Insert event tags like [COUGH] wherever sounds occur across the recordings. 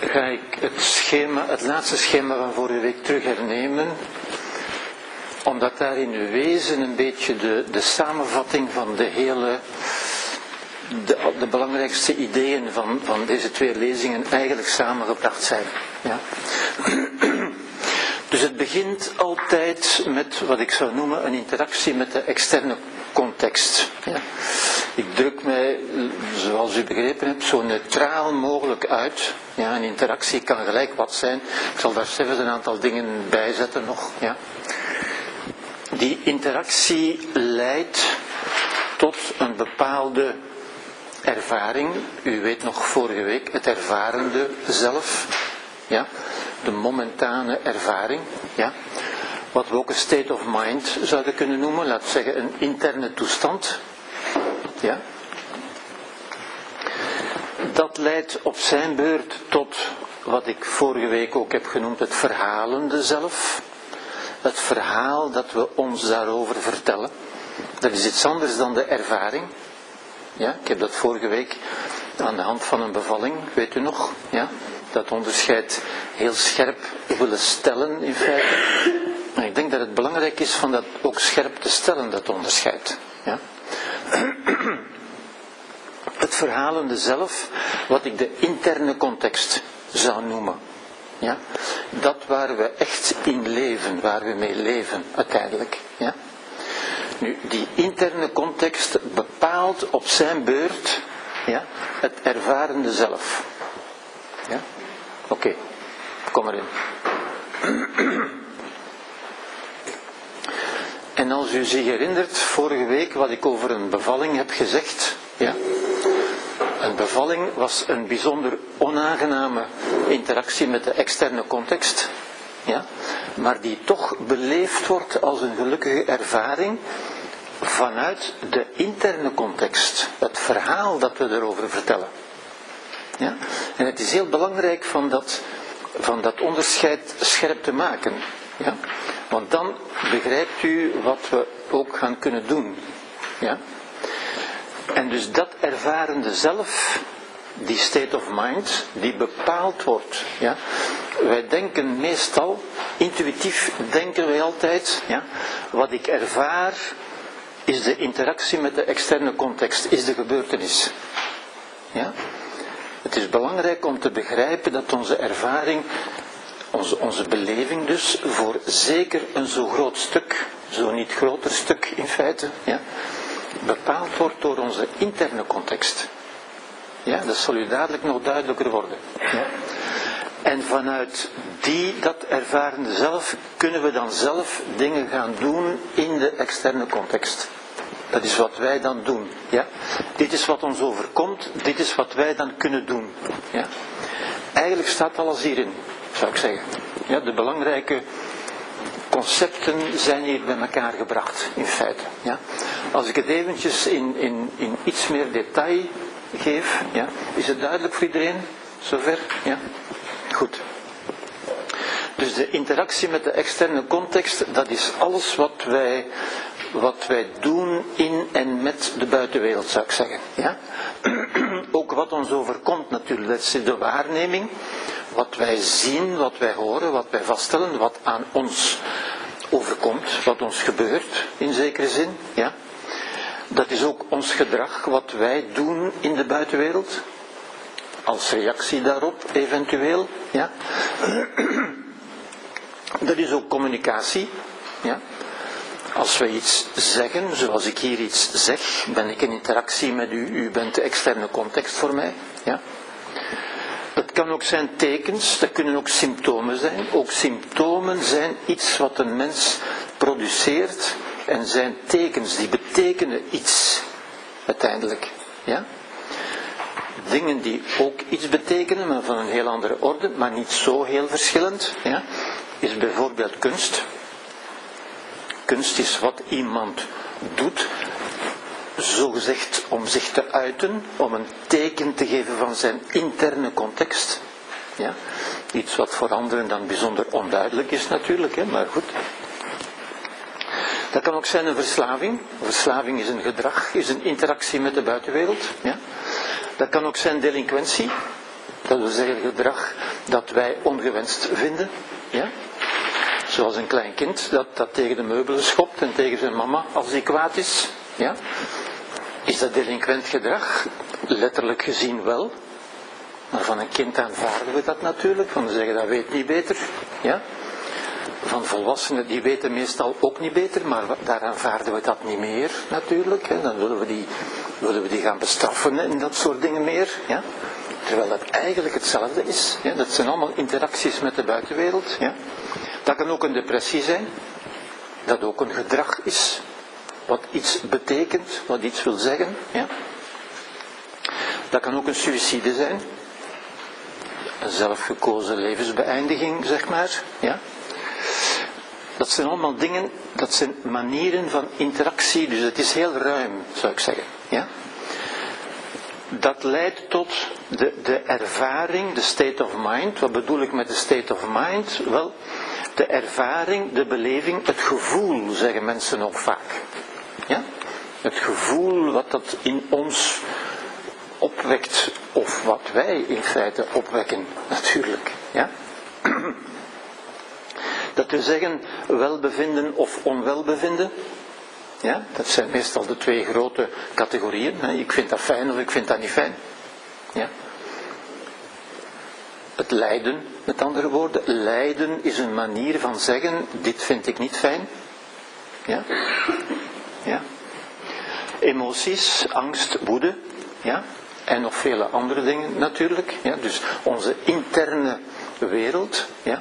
ga ik het, schema, het laatste schema van vorige week terug hernemen, omdat daar in wezen een beetje de, de samenvatting van de hele, de, de belangrijkste ideeën van, van deze twee lezingen eigenlijk samengebracht zijn. Ja. Dus het begint altijd met wat ik zou noemen een interactie met de externe context. Ja. Ik druk mij, zoals u begrepen hebt, zo neutraal mogelijk uit. Ja, een interactie kan gelijk wat zijn. Ik zal daar zelfs een aantal dingen bij zetten nog. Ja. Die interactie leidt tot een bepaalde ervaring. U weet nog vorige week het ervarende zelf. Ja de momentane ervaring. Ja? Wat we ook een state of mind zouden kunnen noemen, laten we zeggen een interne toestand. Ja? Dat leidt op zijn beurt tot wat ik vorige week ook heb genoemd het verhalende zelf. Het verhaal dat we ons daarover vertellen. Dat is iets anders dan de ervaring. Ja, ik heb dat vorige week aan de hand van een bevalling, weet u nog? Ja, dat onderscheid heel scherp willen stellen in feite. Maar ik denk dat het belangrijk is van dat ook scherp te stellen, dat onderscheid. Ja? [CLEARS THROAT] Het verhalende zelf, wat ik de interne context zou noemen. Ja? Dat waar we echt in leven, waar we mee leven uiteindelijk. Ja? Nu, die interne context bepaalt op zijn beurt ja, het ervarende zelf. Ja? Oké, kom erin. [CLEARS THROAT] En als u zich herinnert, vorige week wat ik over een bevalling heb gezegd, ja, een bevalling was een bijzonder onaangename interactie met de externe context, ja, maar die toch beleefd wordt als een gelukkige ervaring vanuit de interne context, het verhaal dat we erover vertellen. Ja? En het is heel belangrijk van dat, van dat onderscheid scherp te maken. Ja? Want dan begrijpt u wat we ook gaan kunnen doen. Ja? En dus dat ervarende zelf, die state of mind, die bepaald wordt. Ja? Wij denken meestal, intuïtief denken wij altijd, ja, wat ik ervaar is de interactie met de externe context, is de gebeurtenis. Ja? Het is belangrijk om te begrijpen dat onze ervaring, onze, onze beleving dus, voor zeker een zo groot stuk, zo niet groter stuk in feite, ja, bepaald wordt door onze interne context. Ja, dat zal u dadelijk nog duidelijker worden. Ja. En vanuit die, dat ervarende zelf, kunnen we dan zelf dingen gaan doen in de externe context. Dat is wat wij dan doen. Ja? Dit is wat ons overkomt, dit is wat wij dan kunnen doen. Ja? Eigenlijk staat alles hierin, zou ik zeggen. Ja, de belangrijke concepten zijn hier bij elkaar gebracht, in feite. Ja? Als ik het eventjes in, in, in iets meer detail geef, ja? is het duidelijk voor iedereen? Zover? Ja? Goed. Dus de interactie met de externe context, dat is alles wat wij wat wij doen in en met de buitenwereld, zou ik zeggen. Ja? [CLEARS THROAT] Ook wat ons overkomt natuurlijk, dat is de waarneming. Wat wij zien, wat wij horen, wat wij vaststellen, wat aan ons overkomt, wat ons gebeurt in zekere zin. Ja? Dat is ook ons gedrag, wat wij doen in de buitenwereld. Als reactie daarop, eventueel. Ja? Dat is ook communicatie. Ja? Als we iets zeggen, zoals ik hier iets zeg, ben ik in interactie met u, u bent de externe context voor mij. Ja? Dat kan ook zijn tekens, dat kunnen ook symptomen zijn. Ook symptomen zijn iets wat een mens produceert en zijn tekens, die betekenen iets uiteindelijk. Ja? Dingen die ook iets betekenen, maar van een heel andere orde, maar niet zo heel verschillend, ja? is bijvoorbeeld kunst. Kunst is wat iemand doet, zogezegd om zich te uiten, om een teken te geven van zijn interne context. Ja? Iets wat voor anderen dan bijzonder onduidelijk is natuurlijk, hè? maar goed. Dat kan ook zijn een verslaving. Verslaving is een gedrag, is een interactie met de buitenwereld. Ja? Dat kan ook zijn delinquentie. Dat wil zeggen gedrag dat wij ongewenst vinden. Ja? Zoals een klein kind dat, dat tegen de meubelen schopt en tegen zijn mama als hij kwaad is. Ja? Is dat delinquent gedrag? Letterlijk gezien wel. Maar van een kind aanvaarden we dat natuurlijk. Van zeggen dat weet niet beter. Ja? Van volwassenen die weten meestal ook niet beter, maar daar aanvaarden we dat niet meer natuurlijk. Dan willen we, die, willen we die gaan bestraffen en dat soort dingen meer. Ja? Terwijl dat eigenlijk hetzelfde is. Dat zijn allemaal interacties met de buitenwereld. Ja? Dat kan ook een depressie zijn. Dat ook een gedrag is. Wat iets betekent, wat iets wil zeggen. Ja? Dat kan ook een suïcide zijn. Een zelfgekozen levensbeëindiging, zeg maar. Ja? Dat zijn allemaal dingen, dat zijn manieren van interactie, dus het is heel ruim, zou ik zeggen. Ja? Dat leidt tot de, de ervaring, de state of mind. Wat bedoel ik met de state of mind? Wel, de ervaring, de beleving, het gevoel, zeggen mensen ook vaak. Ja? Het gevoel wat dat in ons opwekt, of wat wij in feite opwekken, natuurlijk. Ja? Dat wil zeggen welbevinden of onwelbevinden. Ja, dat zijn meestal de twee grote categorieën. Ik vind dat fijn of ik vind dat niet fijn. Ja. Het lijden, met andere woorden. Lijden is een manier van zeggen, dit vind ik niet fijn. Ja. Ja. Emoties, angst, woede. Ja. En nog vele andere dingen natuurlijk. Ja. Dus onze interne wereld. Ja.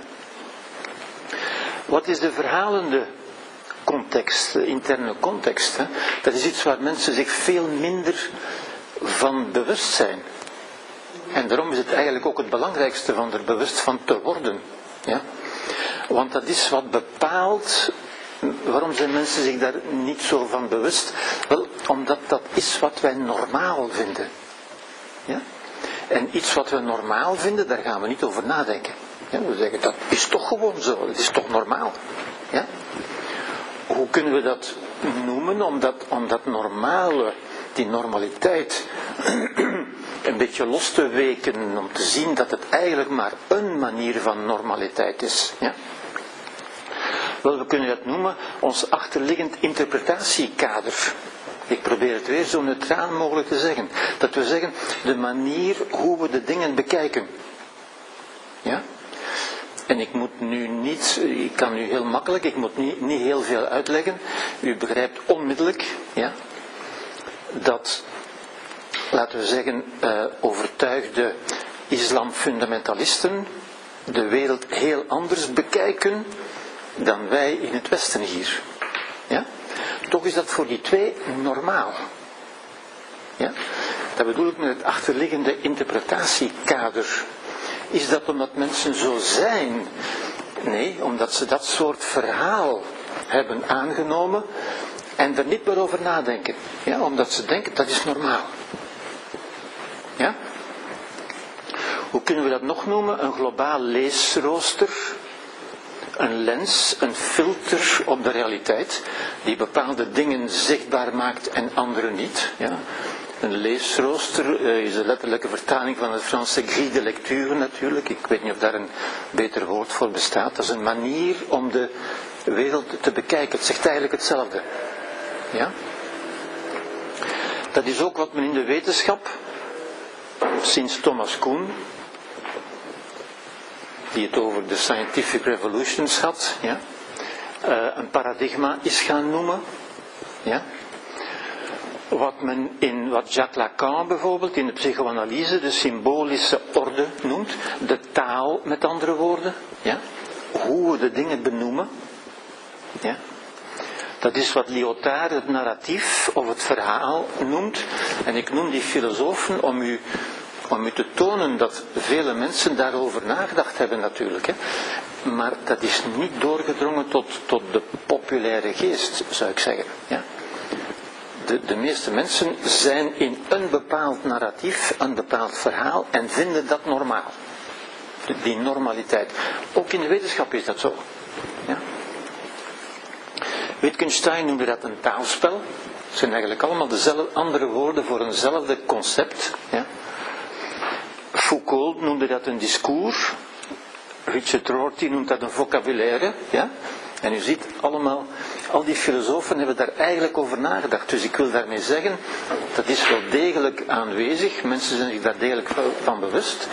Wat is de verhalende context, de interne context? Hè? Dat is iets waar mensen zich veel minder van bewust zijn. En daarom is het eigenlijk ook het belangrijkste van er bewust van te worden. Ja? Want dat is wat bepaalt. Waarom zijn mensen zich daar niet zo van bewust? Wel, omdat dat is wat wij normaal vinden. Ja? En iets wat we normaal vinden, daar gaan we niet over nadenken. Ja, we zeggen dat is toch gewoon zo, het is toch normaal. Ja? Hoe kunnen we dat noemen? Om dat, om dat normale, die normaliteit, [CLEARS THROAT] een beetje los te weken, om te zien dat het eigenlijk maar een manier van normaliteit is. Ja? Wel, we kunnen dat noemen ons achterliggend interpretatiekader. Ik probeer het weer zo neutraal mogelijk te zeggen. Dat we zeggen, de manier hoe we de dingen bekijken. Ja? En ik moet nu niet, ik kan nu heel makkelijk, ik moet niet, niet heel veel uitleggen. U begrijpt onmiddellijk ja, dat, laten we zeggen, uh, overtuigde islamfundamentalisten de wereld heel anders bekijken dan wij in het Westen hier. Ja? Toch is dat voor die twee normaal. Ja? Dat bedoel ik met het achterliggende interpretatiekader is dat omdat mensen zo zijn? Nee, omdat ze dat soort verhaal hebben aangenomen en er niet meer over nadenken. Ja, omdat ze denken dat is normaal. Ja? Hoe kunnen we dat nog noemen? Een globaal leesrooster. Een lens, een filter op de realiteit, die bepaalde dingen zichtbaar maakt en andere niet. Ja? Een leesrooster uh, is de letterlijke vertaling van het Franse grille de lecture natuurlijk. Ik weet niet of daar een beter woord voor bestaat. Dat is een manier om de wereld te bekijken. Het zegt eigenlijk hetzelfde. Ja? Dat is ook wat men in de wetenschap, sinds Thomas Kuhn, die het over de scientific revolutions had, ja, uh, een paradigma is gaan noemen. Ja? wat men in wat Jacques Lacan bijvoorbeeld in de psychoanalyse de symbolische orde noemt, de taal met andere woorden, ja? hoe we de dingen benoemen. Ja? Dat is wat Lyotard het narratief of het verhaal noemt. En ik noem die filosofen om u, om u te tonen dat vele mensen daarover nagedacht hebben natuurlijk. Hè. Maar dat is niet doorgedrongen tot, tot de populaire geest, zou ik zeggen. Ja de, de meeste mensen zijn in een bepaald narratief, een bepaald verhaal en vinden dat normaal. Die normaliteit. Ook in de wetenschap is dat zo. Ja? Wittgenstein noemde dat een taalspel. Het zijn eigenlijk allemaal dezelfde andere woorden voor eenzelfde concept. Ja? Foucault noemde dat een discours. Richard Rorty noemt dat een vocabulaire. Ja? En u ziet allemaal, al die filosofen hebben daar eigenlijk over nagedacht. Dus ik wil daarmee zeggen, dat is wel degelijk aanwezig. Mensen zijn zich daar degelijk van bewust.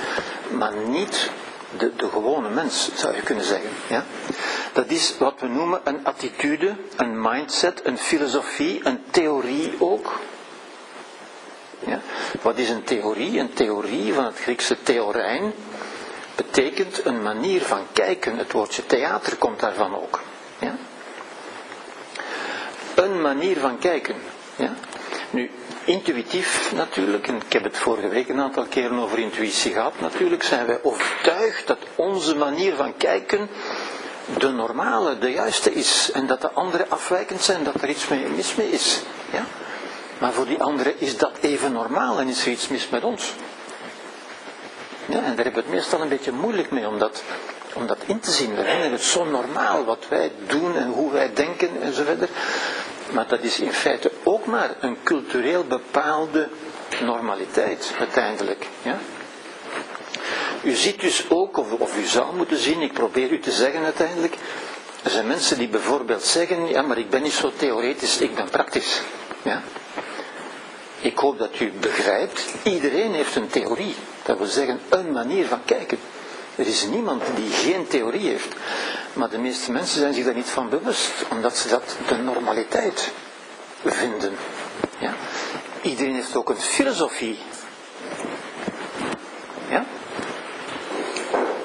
Maar niet de, de gewone mens, zou je kunnen zeggen. Ja? Dat is wat we noemen een attitude, een mindset, een filosofie, een theorie ook. Ja? Wat is een theorie? Een theorie van het Griekse theorein betekent een manier van kijken. Het woordje theater komt daarvan ook. Ja? Een manier van kijken. Ja? Nu, intuïtief natuurlijk, en ik heb het vorige week een aantal keren over intuïtie gehad, natuurlijk zijn wij overtuigd dat onze manier van kijken de normale, de juiste is. En dat de andere afwijkend zijn, dat er iets mis mee is. Ja? Maar voor die anderen is dat even normaal en is er iets mis met ons. Ja, en daar hebben we het meestal een beetje moeilijk mee om dat, om dat in te zien. We vinden het zo normaal wat wij doen en hoe wij denken enzovoort. Maar dat is in feite ook maar een cultureel bepaalde normaliteit uiteindelijk. Ja? U ziet dus ook, of, of u zou moeten zien, ik probeer u te zeggen uiteindelijk, er zijn mensen die bijvoorbeeld zeggen, ja maar ik ben niet zo theoretisch, ik ben praktisch. Ja? Ik hoop dat u begrijpt, iedereen heeft een theorie. Dat wil zeggen, een manier van kijken. Er is niemand die geen theorie heeft. Maar de meeste mensen zijn zich daar niet van bewust, omdat ze dat de normaliteit vinden. Ja? Iedereen heeft ook een filosofie. Ja?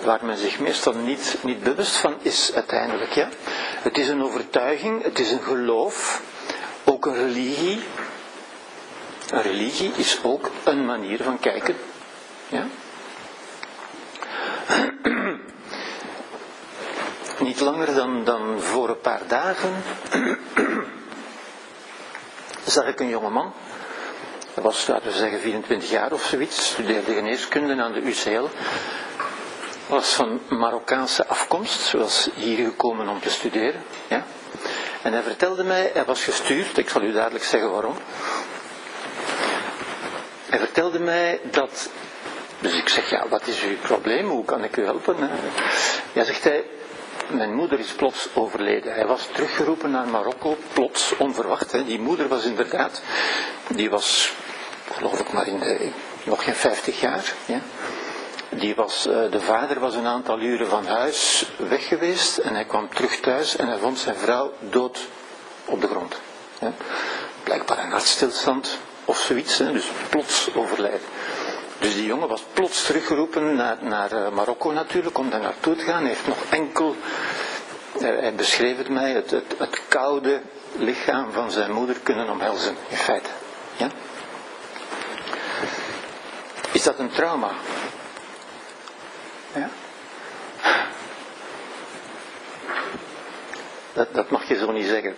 Waar men zich meestal niet, niet bewust van is uiteindelijk. Ja? Het is een overtuiging, het is een geloof, ook een religie. Een religie is ook een manier van kijken. Ja? [CLEARS THROAT] Niet langer dan, dan voor een paar dagen [CLEARS THROAT] zag ik een jongeman. Dat was, laten we zeggen, 24 jaar of zoiets. Studeerde geneeskunde aan de UCL. Was van Marokkaanse afkomst. Was hier gekomen om te studeren. Ja? En hij vertelde mij, hij was gestuurd. Ik zal u dadelijk zeggen waarom. Hij vertelde mij dat dus ik zeg, ja, wat is uw probleem? Hoe kan ik u helpen? Ja, zegt hij, mijn moeder is plots overleden. Hij was teruggeroepen naar Marokko, plots, onverwacht. Hè. Die moeder was inderdaad, die was, geloof ik maar in de, nog geen 50 jaar. Ja. Die was, eh, de vader was een aantal uren van huis weg geweest en hij kwam terug thuis en hij vond zijn vrouw dood op de grond. Ja. Blijkbaar een hartstilstand of zoiets, hè. dus plots overlijden. Dus die jongen was plots teruggeroepen naar, naar eh, Marokko natuurlijk, om daar naartoe te gaan. Hij heeft nog enkel, hij beschreef het mij, het, het, het koude lichaam van zijn moeder kunnen omhelzen, in feite. Ja? Is dat een trauma? Ja? Dat, dat mag je zo niet zeggen.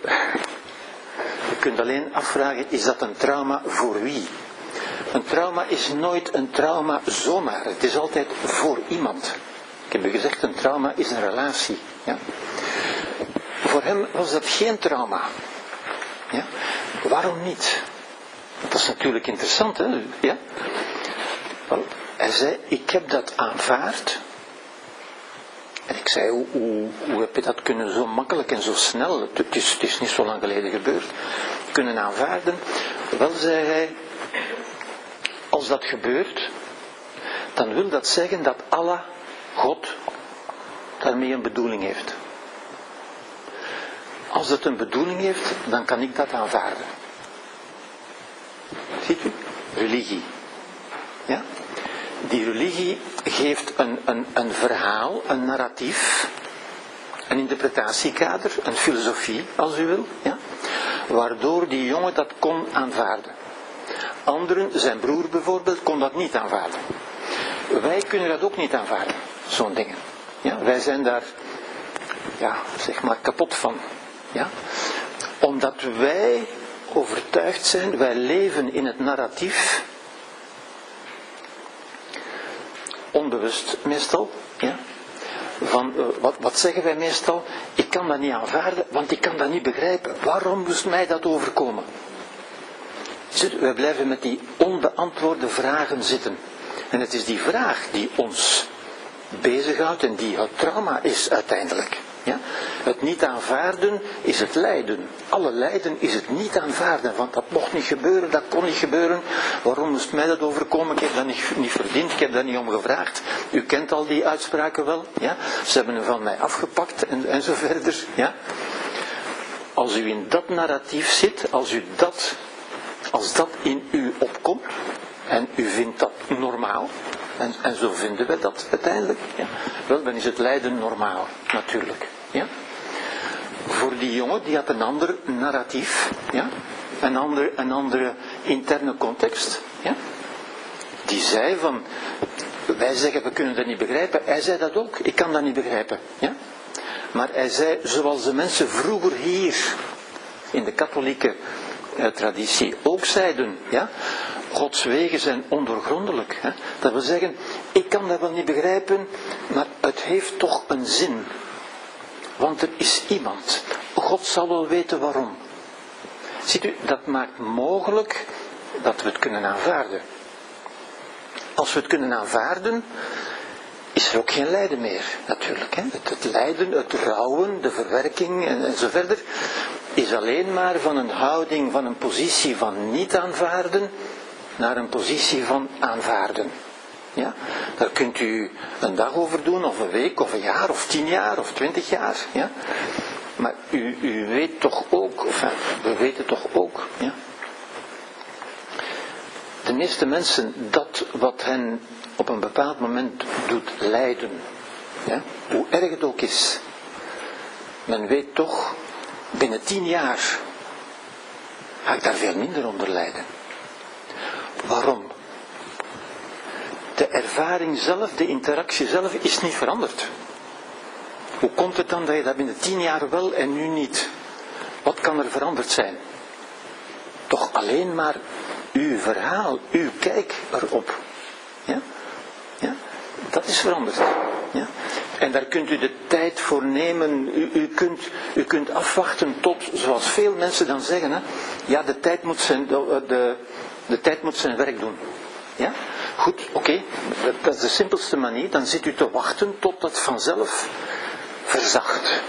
Je kunt alleen afvragen, is dat een trauma voor wie? Een trauma is nooit een trauma zomaar. Het is altijd voor iemand. Ik heb u gezegd, een trauma is een relatie. Ja? Voor hem was dat geen trauma. Ja? Waarom niet? Dat is natuurlijk interessant, hè? Ja? Hij zei, ik heb dat aanvaard. En ik zei, hoe, heb je dat kunnen zo makkelijk en zo snel, het is, het is niet zo lang geleden gebeurd, kunnen aanvaarden? Wel, zei hij, als dat gebeurt, dan wil dat zeggen dat Allah, God, daarmee een bedoeling heeft. Als het een bedoeling heeft, dan kan ik dat aanvaarden. Ziet u? Religie. Ja? Die religie geeft een, een, een verhaal, een narratief, een interpretatiekader, een filosofie, als u wil, ja? waardoor die jongen dat kon aanvaarden. Anderen, zijn broer bijvoorbeeld, kon dat niet aanvaarden. Wij kunnen dat ook niet aanvaarden, zo'n dingen. Ja, wij zijn daar, ja, zeg maar, kapot van. Ja? Omdat wij overtuigd zijn, wij leven in het narratief, onbewust meestal, ja? van uh, wat, wat zeggen wij meestal? Ik kan dat niet aanvaarden, want ik kan dat niet begrijpen. Waarom moest mij dat overkomen? We blijven met die onbeantwoorde vragen zitten. En het is die vraag die ons bezighoudt en die het trauma is uiteindelijk. Ja? Het niet aanvaarden is het lijden. Alle lijden is het niet aanvaarden, want dat mocht niet gebeuren, dat kon niet gebeuren. Waarom moest mij dat overkomen? Ik heb dat niet, niet verdiend, ik heb daar niet om gevraagd. U kent al die uitspraken wel. Ja? Ze hebben hem van mij afgepakt en, en. Ja? Als u in dat narratief zit, als u dat, als dat in u opkomt, en u vindt dat normaal, en, zo vinden we dat uiteindelijk. Ja. Wel, dan is het lijden normaal, natuurlijk. Ja. Voor die jongen, die had een ander narratief, ja. een, ander, een andere interne context. Ja. Die zei van, wij zeggen we kunnen dat niet begrijpen. Hij zei dat ook, ik kan dat niet begrijpen. Ja. Maar hij zei, zoals de mensen vroeger hier, in de katholieke eh, traditie, ook zeiden, ja, Gods wegen zijn ondoorgrondelijk. Hè? Dat wil zeggen, ik kan dat wel niet begrijpen, maar het heeft toch een zin. Want er is iemand. God zal wel weten waarom. Ziet u, dat maakt mogelijk dat we het kunnen aanvaarden. Als we het kunnen aanvaarden, is er ook geen lijden meer, natuurlijk. Hè? Het, het, lijden, het rouwen, de verwerking en, en zo verder, is alleen maar van een houding, van een positie van niet aanvaarden naar een positie van aanvaarden. Ja? Daar kunt u een dag over doen, of een week, of een jaar, of tien jaar, of twintig jaar. Ja? Maar u, u weet toch ook, of we weten toch ook, ja? de meeste mensen dat wat hen op een bepaald moment doet lijden, ja? hoe erg het ook is, men weet toch, binnen tien jaar ga ik daar veel minder onder lijden. Waarom? De ervaring zelf, de interactie zelf is niet veranderd. Hoe komt het dan dat je dat binnen tien jaar wel en nu niet? Wat kan er veranderd zijn? Toch alleen maar uw verhaal, uw kijk erop. Ja? Ja? Dat is veranderd. Ja? En daar kunt u de tijd voor nemen. U, u, kunt, u kunt afwachten tot, zoals veel mensen dan zeggen, hè, ja, de tijd moet zijn, de, de, de tijd moet zijn werk doen. Ja? Goed, oké, dat is de simpelste manier. Dan zit u te wachten tot dat vanzelf verzacht.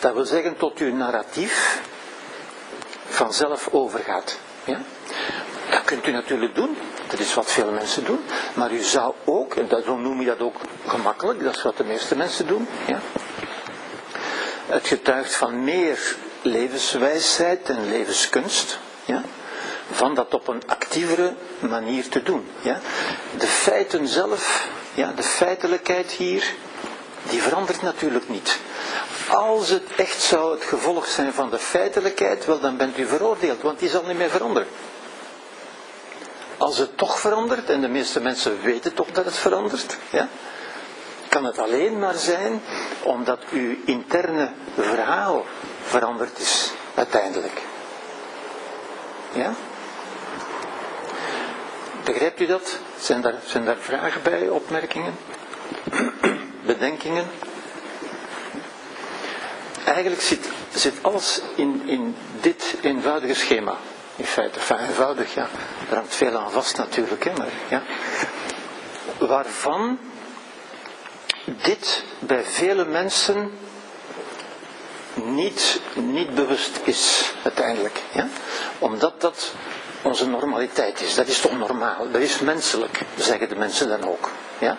Dat wil zeggen tot uw narratief vanzelf overgaat. Ja? Dat kunt u natuurlijk doen. Dat is wat veel mensen doen. Maar u zou ook, en dat, noem je dat ook gemakkelijk, dat is wat de meeste mensen doen. Ja? Het getuigt van meer levenswijsheid en levenskunst. Ja? Van dat op een actievere manier te doen. Ja? De feiten zelf, ja, de feitelijkheid hier, die verandert natuurlijk niet. Als het echt zou het gevolg zijn van de feitelijkheid, wel dan bent u veroordeeld, want die zal niet meer veranderen. Als het toch verandert, en de meeste mensen weten toch dat het verandert, ja, kan het alleen maar zijn omdat uw interne verhaal veranderd is, uiteindelijk. Ja? Begrijpt u dat? Zijn daar, zijn daar vragen bij, opmerkingen, bedenkingen? Eigenlijk zit, zit alles in, in dit eenvoudige schema. In feite, enfin, eenvoudig, ja. Er hangt veel aan vast natuurlijk, hè, maar ja. Waarvan dit bij vele mensen niet, niet bewust is, uiteindelijk. Ja? Omdat dat onze normaliteit is. Dat is toch normaal? Dat is menselijk, zeggen de mensen dan ook. Ja?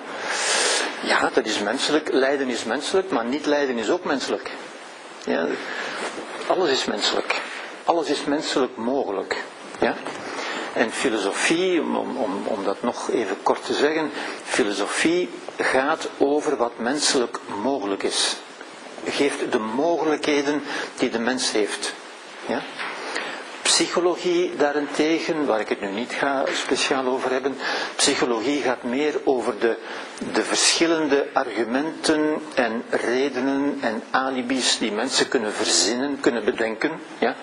Ja, dat is menselijk. Lijden is menselijk, maar niet lijden is ook menselijk. Ja? Alles is menselijk. Alles is menselijk mogelijk. Ja? En filosofie, om, om, om dat nog even kort te zeggen, filosofie gaat over wat menselijk mogelijk is. Geeft de mogelijkheden die de mens heeft. Ja? Psychologie daarentegen, waar ik het nu niet ga speciaal over hebben, psychologie gaat meer over de, de verschillende argumenten en redenen en alibis die mensen kunnen verzinnen, kunnen bedenken. Ja?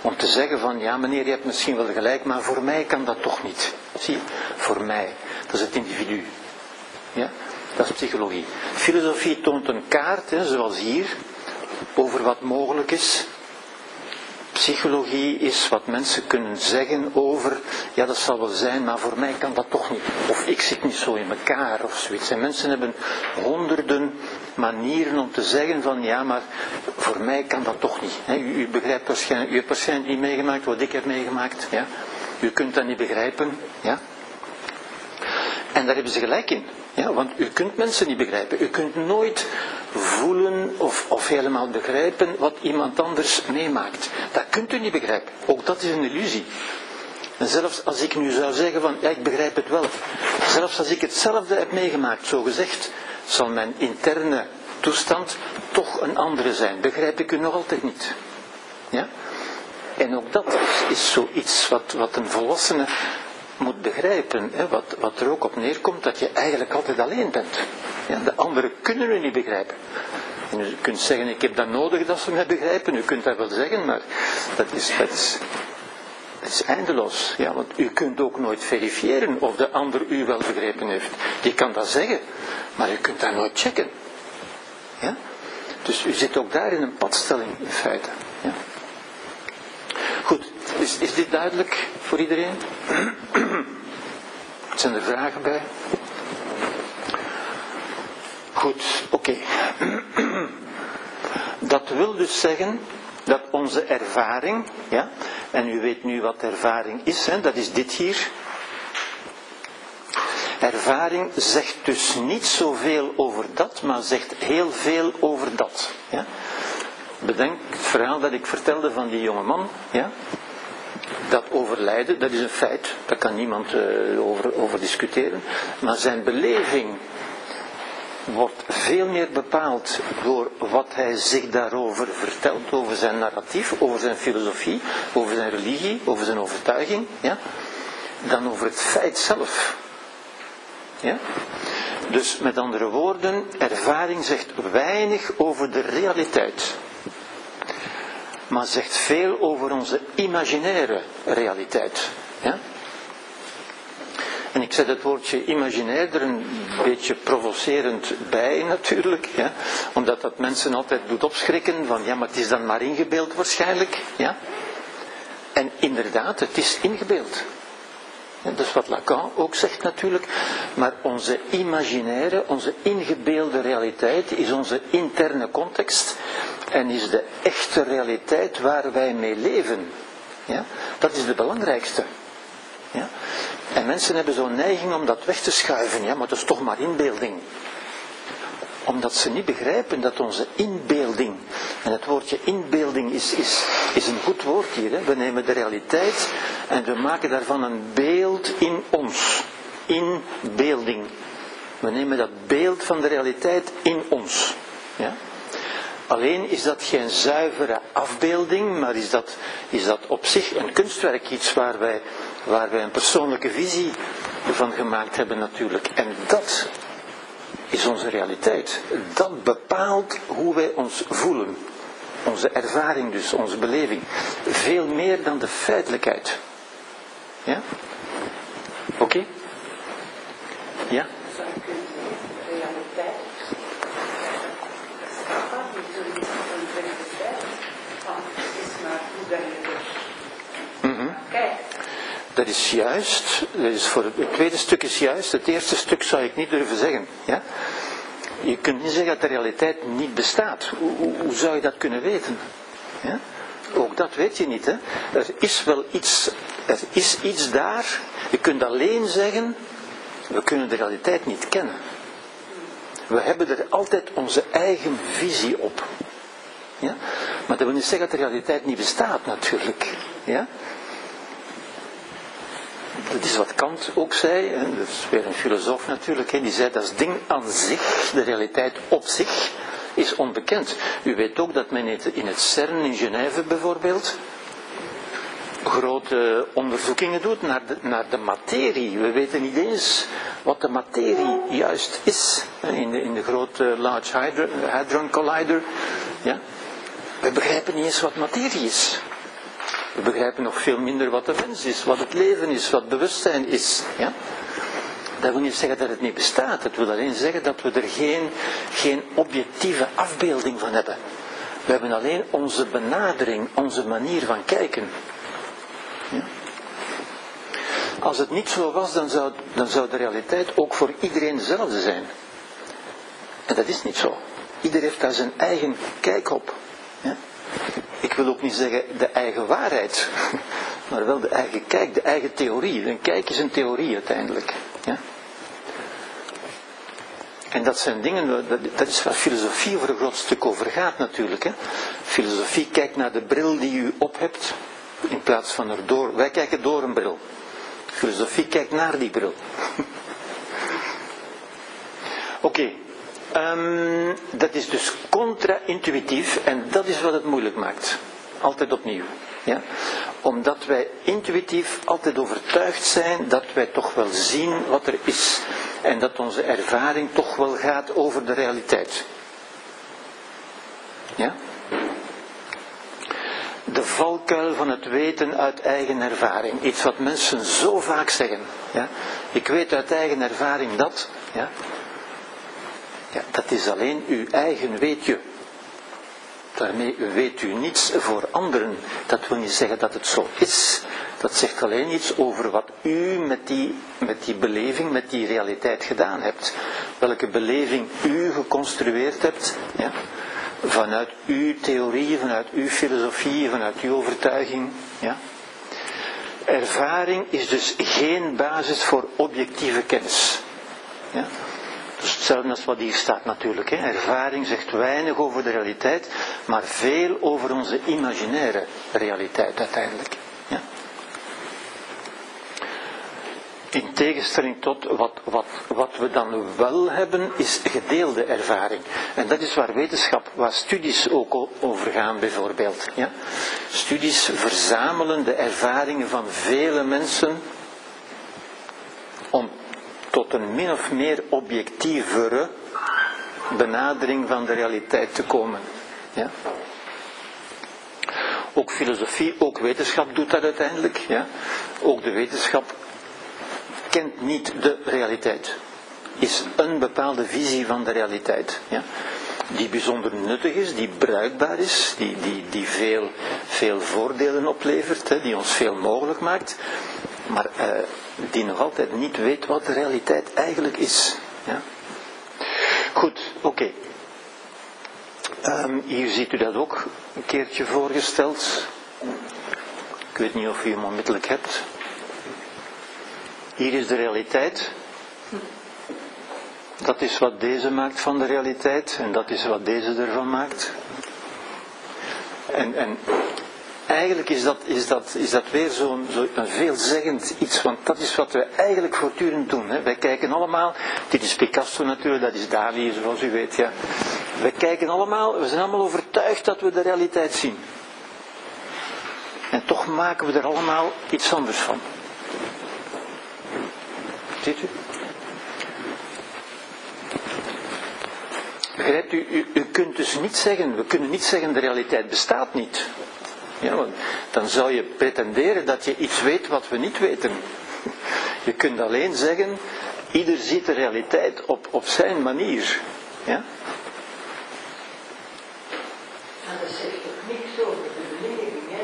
Om te zeggen van, ja meneer, je hebt misschien wel gelijk, maar voor mij kan dat toch niet. Zie, voor mij. Dat is het individu. Ja? Dat is psychologie. Filosofie toont een kaart, hè, zoals hier, over wat mogelijk is psychologie is wat mensen kunnen zeggen over, ja dat zal wel zijn, maar voor mij kan dat toch niet. Of ik zit niet zo in elkaar of zoiets. En mensen hebben honderden manieren om te zeggen van, ja maar voor mij kan dat toch niet. u, u, begrijpt waarschijnlijk, u hebt waarschijnlijk niet meegemaakt wat ik heb meegemaakt. Ja? U kunt dat niet begrijpen. Ja? En daar hebben ze gelijk in. Ja, want u kunt mensen niet begrijpen. U kunt nooit voelen of, of helemaal begrijpen wat iemand anders meemaakt. Dat kunt u niet begrijpen. Ook dat is een illusie. En zelfs als ik nu zou zeggen van, ja ik begrijp het wel. Zelfs als ik hetzelfde heb meegemaakt, zo gezegd, zal mijn interne toestand toch een andere zijn. Begrijp ik u nog altijd niet. Ja? En ook dat is, zoiets wat, wat een volwassene moet begrijpen, hè, wat, wat er ook op neerkomt, dat je eigenlijk altijd alleen bent. Ja, de anderen kunnen u niet begrijpen. En u kunt zeggen, ik heb dat nodig dat ze mij begrijpen, u kunt dat wel zeggen, maar dat is, dat is, eindeloos. Ja, want u kunt ook nooit verifiëren of de ander u wel begrepen heeft. Je kan dat zeggen, maar u kunt dat nooit checken. Ja? Dus u zit ook daar in een padstelling, in feite. Ja? Goed, is, is dit duidelijk voor iedereen? Zijn er vragen bij? Goed, oké. Dat wil dus zeggen dat onze ervaring, ja, en u weet nu wat ervaring is, hè, dat is dit hier. Ervaring zegt dus niet zoveel over dat, maar zegt heel veel over dat. Ja. Bedenk het verhaal dat ik vertelde van die jonge man, ja, dat overlijden, dat is een feit, daar kan niemand uh, over, over discussiëren, maar zijn beleving wordt veel meer bepaald door wat hij zich daarover vertelt, over zijn narratief, over zijn filosofie, over zijn religie, over zijn overtuiging, ja, dan over het feit zelf. Ja? Dus met andere woorden, ervaring zegt weinig over de realiteit maar zegt veel over onze imaginaire realiteit. En ik zet het woordje imaginair er een beetje provocerend bij natuurlijk, omdat dat mensen altijd doet opschrikken van ja, maar het is dan maar ingebeeld waarschijnlijk. Ja? En inderdaad, het is ingebeeld. Dat is wat Lacan ook zegt natuurlijk. Maar onze imaginaire, onze ingebeelde realiteit is onze interne context en is de echte realiteit waar wij mee leven. Ja? Dat is de belangrijkste. Ja? En mensen hebben zo'n neiging om dat weg te schuiven, ja, maar dat is toch maar inbeelding. Omdat ze niet begrijpen dat onze inbeelding, en het woordje inbeelding is, is, is een goed woord hier, hè? we nemen de realiteit en we maken daarvan een beeld in ons. Inbeelding. We nemen dat beeld van de realiteit in ons. Ja? Alleen is dat geen zuivere afbeelding, maar is dat, is dat op zich een kunstwerk, iets waar wij, waar wij een persoonlijke visie van gemaakt hebben natuurlijk. En dat is onze realiteit. Dat bepaalt hoe wij ons voelen. Onze ervaring dus, onze beleving. Veel meer dan de feitelijkheid. Ja? Oké? Ja? Dat is juist, dat is voor het, tweede stuk is juist, het eerste stuk zou ik niet durven zeggen. Ja? Je kunt niet zeggen dat de realiteit niet bestaat. Hoe, hoe, hoe zou je dat kunnen weten? Ja? Ook dat weet je niet. Hè? Er is wel iets, er is iets daar. Je kunt alleen zeggen, we kunnen de realiteit niet kennen. We hebben er altijd onze eigen visie op. Ja? Maar dat wil niet zeggen dat de realiteit niet bestaat natuurlijk. Ja? Dat is wat Kant ook zei, en dat is weer een filosoof natuurlijk, die zei dat ding aan zich, de realiteit op zich, is onbekend. U weet ook dat men in het CERN in Genève bijvoorbeeld grote onderzoekingen doet naar de, naar de materie. We weten niet eens wat de materie juist is. In de, in de grote Large Hadron Collider. Ja? We begrijpen niet eens wat materie is. We begrijpen nog veel minder wat de mens is, wat het leven is, wat bewustzijn is. Ja? Dat wil niet zeggen dat het niet bestaat. Het wil alleen zeggen dat we er geen, geen objectieve afbeelding van hebben. We hebben alleen onze benadering, onze manier van kijken. Ja? Als het niet zo was, dan zou, dan zou de realiteit ook voor iedereen dezelfde zijn. En dat is niet zo. Ieder heeft daar zijn eigen kijk op. Ik wil ook niet zeggen de eigen waarheid, [LAUGHS] maar wel de eigen kijk, de eigen theorie. Een kijk is een theorie uiteindelijk. Ja? En dat zijn dingen, dat is waar filosofie voor een groot stuk over gaat natuurlijk. Hè. Filosofie kijkt naar de bril die u op hebt, in plaats van erdoor. Wij kijken door een bril. Filosofie kijkt naar die bril. [LAUGHS] Oké, ehm, dat is dus contra-intuïtief en dat is wat het moeilijk maakt. Altijd opnieuw. Ja? Omdat wij intuïtief altijd overtuigd zijn dat wij toch wel zien wat er is. En dat onze ervaring toch wel gaat over de realiteit. Ja? De valkuil van het weten uit eigen ervaring. Iets wat mensen zo vaak zeggen. Ja? Ik weet uit eigen ervaring dat. Ja? Ja, dat is alleen uw eigen weetje. Daarmee weet u niets voor anderen. Dat wil niet zeggen dat het zo is. Dat zegt alleen iets over wat u met die, met die beleving, met die realiteit gedaan hebt. Welke beleving u geconstrueerd hebt. Vanuit uw theorie, vanuit uw filosofie, vanuit uw overtuiging. Ja? Ervaring is dus geen basis voor objectieve kennis. Ja? Hetzelfde als wat hier staat natuurlijk. Hè. Ervaring zegt weinig over de realiteit, maar veel over onze imaginaire realiteit uiteindelijk. Ja. In tegenstelling tot wat, wat, wat we dan wel hebben, is gedeelde ervaring. En dat is waar wetenschap, waar studies ook over gaan bijvoorbeeld. Ja? Studies verzamelen de ervaringen van vele mensen tot een min of meer objectievere benadering van de realiteit te komen. Ja? Ook filosofie, ook wetenschap doet dat uiteindelijk. Ja? Ook de wetenschap kent niet de realiteit. Is een bepaalde visie van de realiteit. Ja? Die bijzonder nuttig is, die bruikbaar is, die, die, die veel, veel voordelen oplevert, hè, die ons veel mogelijk maakt. Maar uh, die nog altijd niet weet wat de realiteit eigenlijk is. Ja? Goed, oké. Um, hier ziet u dat ook een keertje voorgesteld. Ik weet niet of u hem onmiddellijk hebt. Hier is de realiteit. Dat is wat deze maakt van de realiteit en dat is wat deze ervan maakt. En, en eigenlijk is dat, is dat, is dat weer zo'n zo veelzeggend iets, want dat is wat we eigenlijk voortdurend doen. Hè. Wij kijken allemaal, dit is Picasso natuurlijk, dat is Dali, zoals u weet. Ja. Wij kijken allemaal, we zijn allemaal overtuigd dat we de realiteit zien. En toch maken we er allemaal iets anders van. Ziet u? Begrijpt u, u, u kunt dus niet zeggen, we kunnen niet zeggen de realiteit bestaat niet. Ja, want dan zou je pretenderen dat je iets weet wat we niet weten. Je kunt alleen zeggen, ieder ziet de realiteit op, op zijn manier. Ja? dat zegt toch niks over de beleving hè,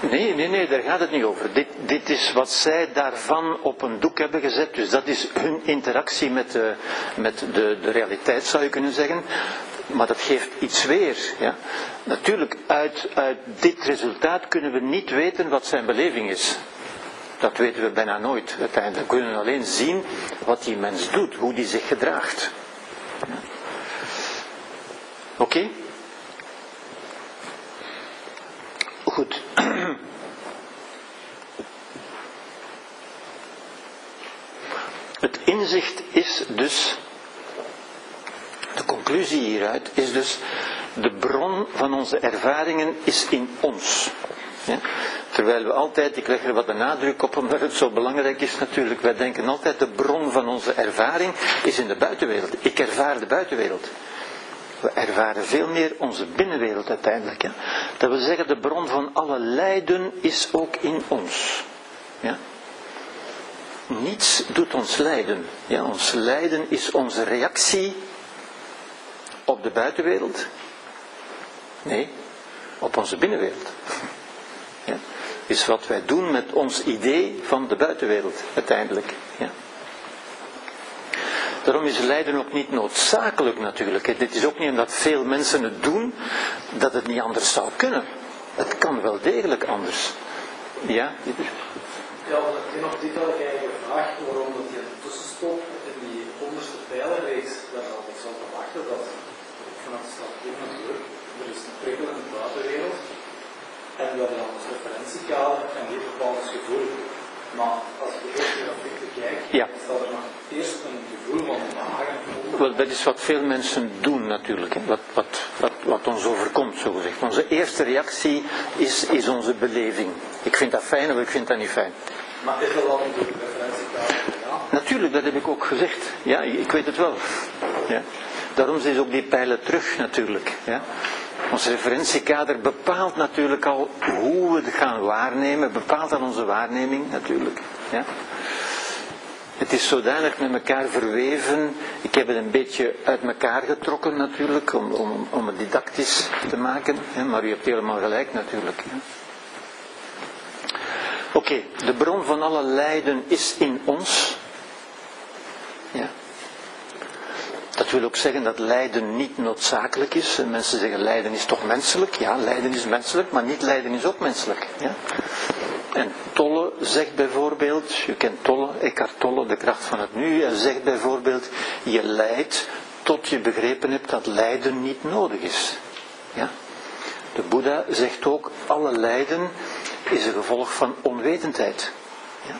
van Nee, nee, nee, daar gaat het niet over. Dit, dit is wat zij daarvan op een doek hebben gezet. Dus dat is hun interactie met de, met de, de realiteit, zou je kunnen zeggen maar dat geeft iets weer. Ja? Natuurlijk, uit, uit dit resultaat kunnen we niet weten wat zijn beleving is. Dat weten we bijna nooit uiteindelijk. We kunnen alleen zien wat die mens doet, hoe die zich gedraagt. Oké? Goed. [CLEARS THROAT] Het inzicht is dus de conclusie hieruit is dus, de bron van onze ervaringen is in ons. Terwijl we altijd, ik leg er wat de nadruk op omdat het zo belangrijk is natuurlijk, wij denken altijd de bron van onze ervaring is in de buitenwereld. Ik ervaar de buitenwereld. We ervaren veel meer onze binnenwereld uiteindelijk. Dat wil zeggen, de bron van alle lijden is ook in ons. Ja? Niets doet ons lijden. Ja, ons lijden is onze reactie op de buitenwereld? Nee, op onze binnenwereld. Ja. Is wat wij doen met ons idee van de buitenwereld uiteindelijk. Ja. Daarom is lijden ook niet noodzakelijk natuurlijk. Dit is ook niet omdat veel mensen het doen dat het niet anders zou kunnen. Het kan wel degelijk anders. Ja, Dieter? Ja, in op dit had ik eigenlijk gevraagd waarom dat die tussenstop in die onderste pijlerreeks, daar had ik zo verwachten dat vanaf de stad natuurlijk, er is een prikkelende buitenwereld en we hebben dan als referentiekader en dit bepaald gevoel. Maar als je eerst naar de kijkt, ja. staat er nog eerst een gevoel van wagen. Wel, dat is wat veel mensen doen natuurlijk, hè. Wat, wat, wat, wat ons overkomt, zo gezegd. Onze eerste reactie is, is onze beleving. Ik vind dat fijn of ik vind dat niet fijn. Maar is dat dan natuurlijk referentiekader? Ja. Natuurlijk, dat heb ik ook gezegd. Ja, ik weet het wel. Ja. Daarom is ook die pijlen terug natuurlijk. Ja. Ons referentiekader bepaalt natuurlijk al hoe we het gaan waarnemen, bepaalt al onze waarneming natuurlijk. Ja. Het is zodanig met elkaar verweven. Ik heb het een beetje uit elkaar getrokken natuurlijk, om, om, om het didactisch te maken. Maar u hebt helemaal gelijk natuurlijk. Oké, de bron van alle lijden is in ons. Ja. Dat wil ook zeggen dat lijden niet noodzakelijk is. En mensen zeggen lijden is toch menselijk? Ja, lijden is menselijk, maar niet lijden is ook menselijk. Ja? En Tolle zegt bijvoorbeeld, je kent Tolle, Eckhart Tolle, de kracht van het nu, hij zegt bijvoorbeeld, je lijdt tot je begrepen hebt dat lijden niet nodig is. Ja? De Boeddha zegt ook, alle lijden is een gevolg van onwetendheid. Ja?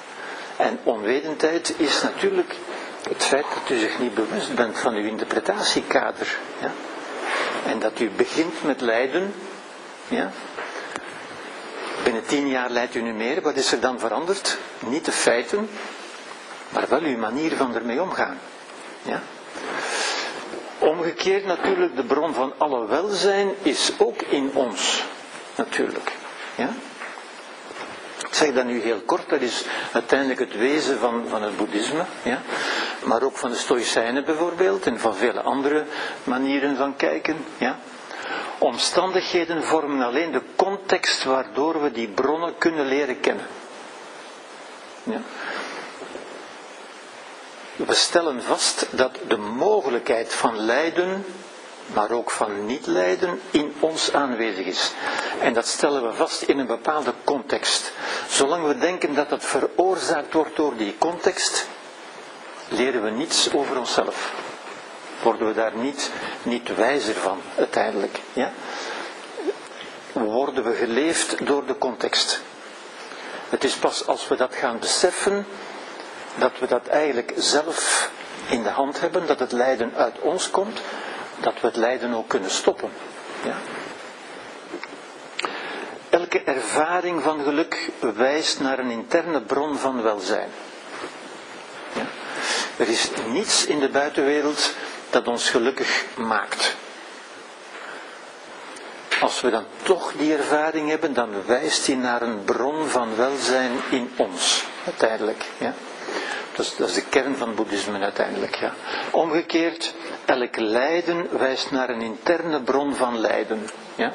En onwetendheid is natuurlijk het feit dat u zich niet bewust bent van uw interpretatiekader. Ja? En dat u begint met lijden. Ja? Binnen tien jaar leidt u nu meer. Wat is er dan veranderd? Niet de feiten, maar wel uw manier van ermee omgaan. Ja? Omgekeerd natuurlijk, de bron van alle welzijn is ook in ons. Natuurlijk. Ja? Ik zeg dat nu heel kort, dat is uiteindelijk het wezen van, van het boeddhisme, ja? maar ook van de stoïcijnen bijvoorbeeld en van vele andere manieren van kijken. Ja? Omstandigheden vormen alleen de context waardoor we die bronnen kunnen leren kennen. Ja? We stellen vast dat de mogelijkheid van lijden maar ook van niet lijden in ons aanwezig is. En dat stellen we vast in een bepaalde context. Zolang we denken dat het veroorzaakt wordt door die context, leren we niets over onszelf. Worden we daar niet, niet wijzer van, uiteindelijk. Ja? Worden we geleefd door de context. Het is pas als we dat gaan beseffen, dat we dat eigenlijk zelf in de hand hebben, dat het lijden uit ons komt, dat we het lijden ook kunnen stoppen. Ja? Elke ervaring van geluk wijst naar een interne bron van welzijn. Ja? Er is niets in de buitenwereld dat ons gelukkig maakt. Als we dan toch die ervaring hebben, dan wijst die naar een bron van welzijn in ons, uiteindelijk. Ja? Dat is, dat is de kern van boeddhisme uiteindelijk. Ja. Omgekeerd, elk lijden wijst naar een interne bron van lijden. Ja.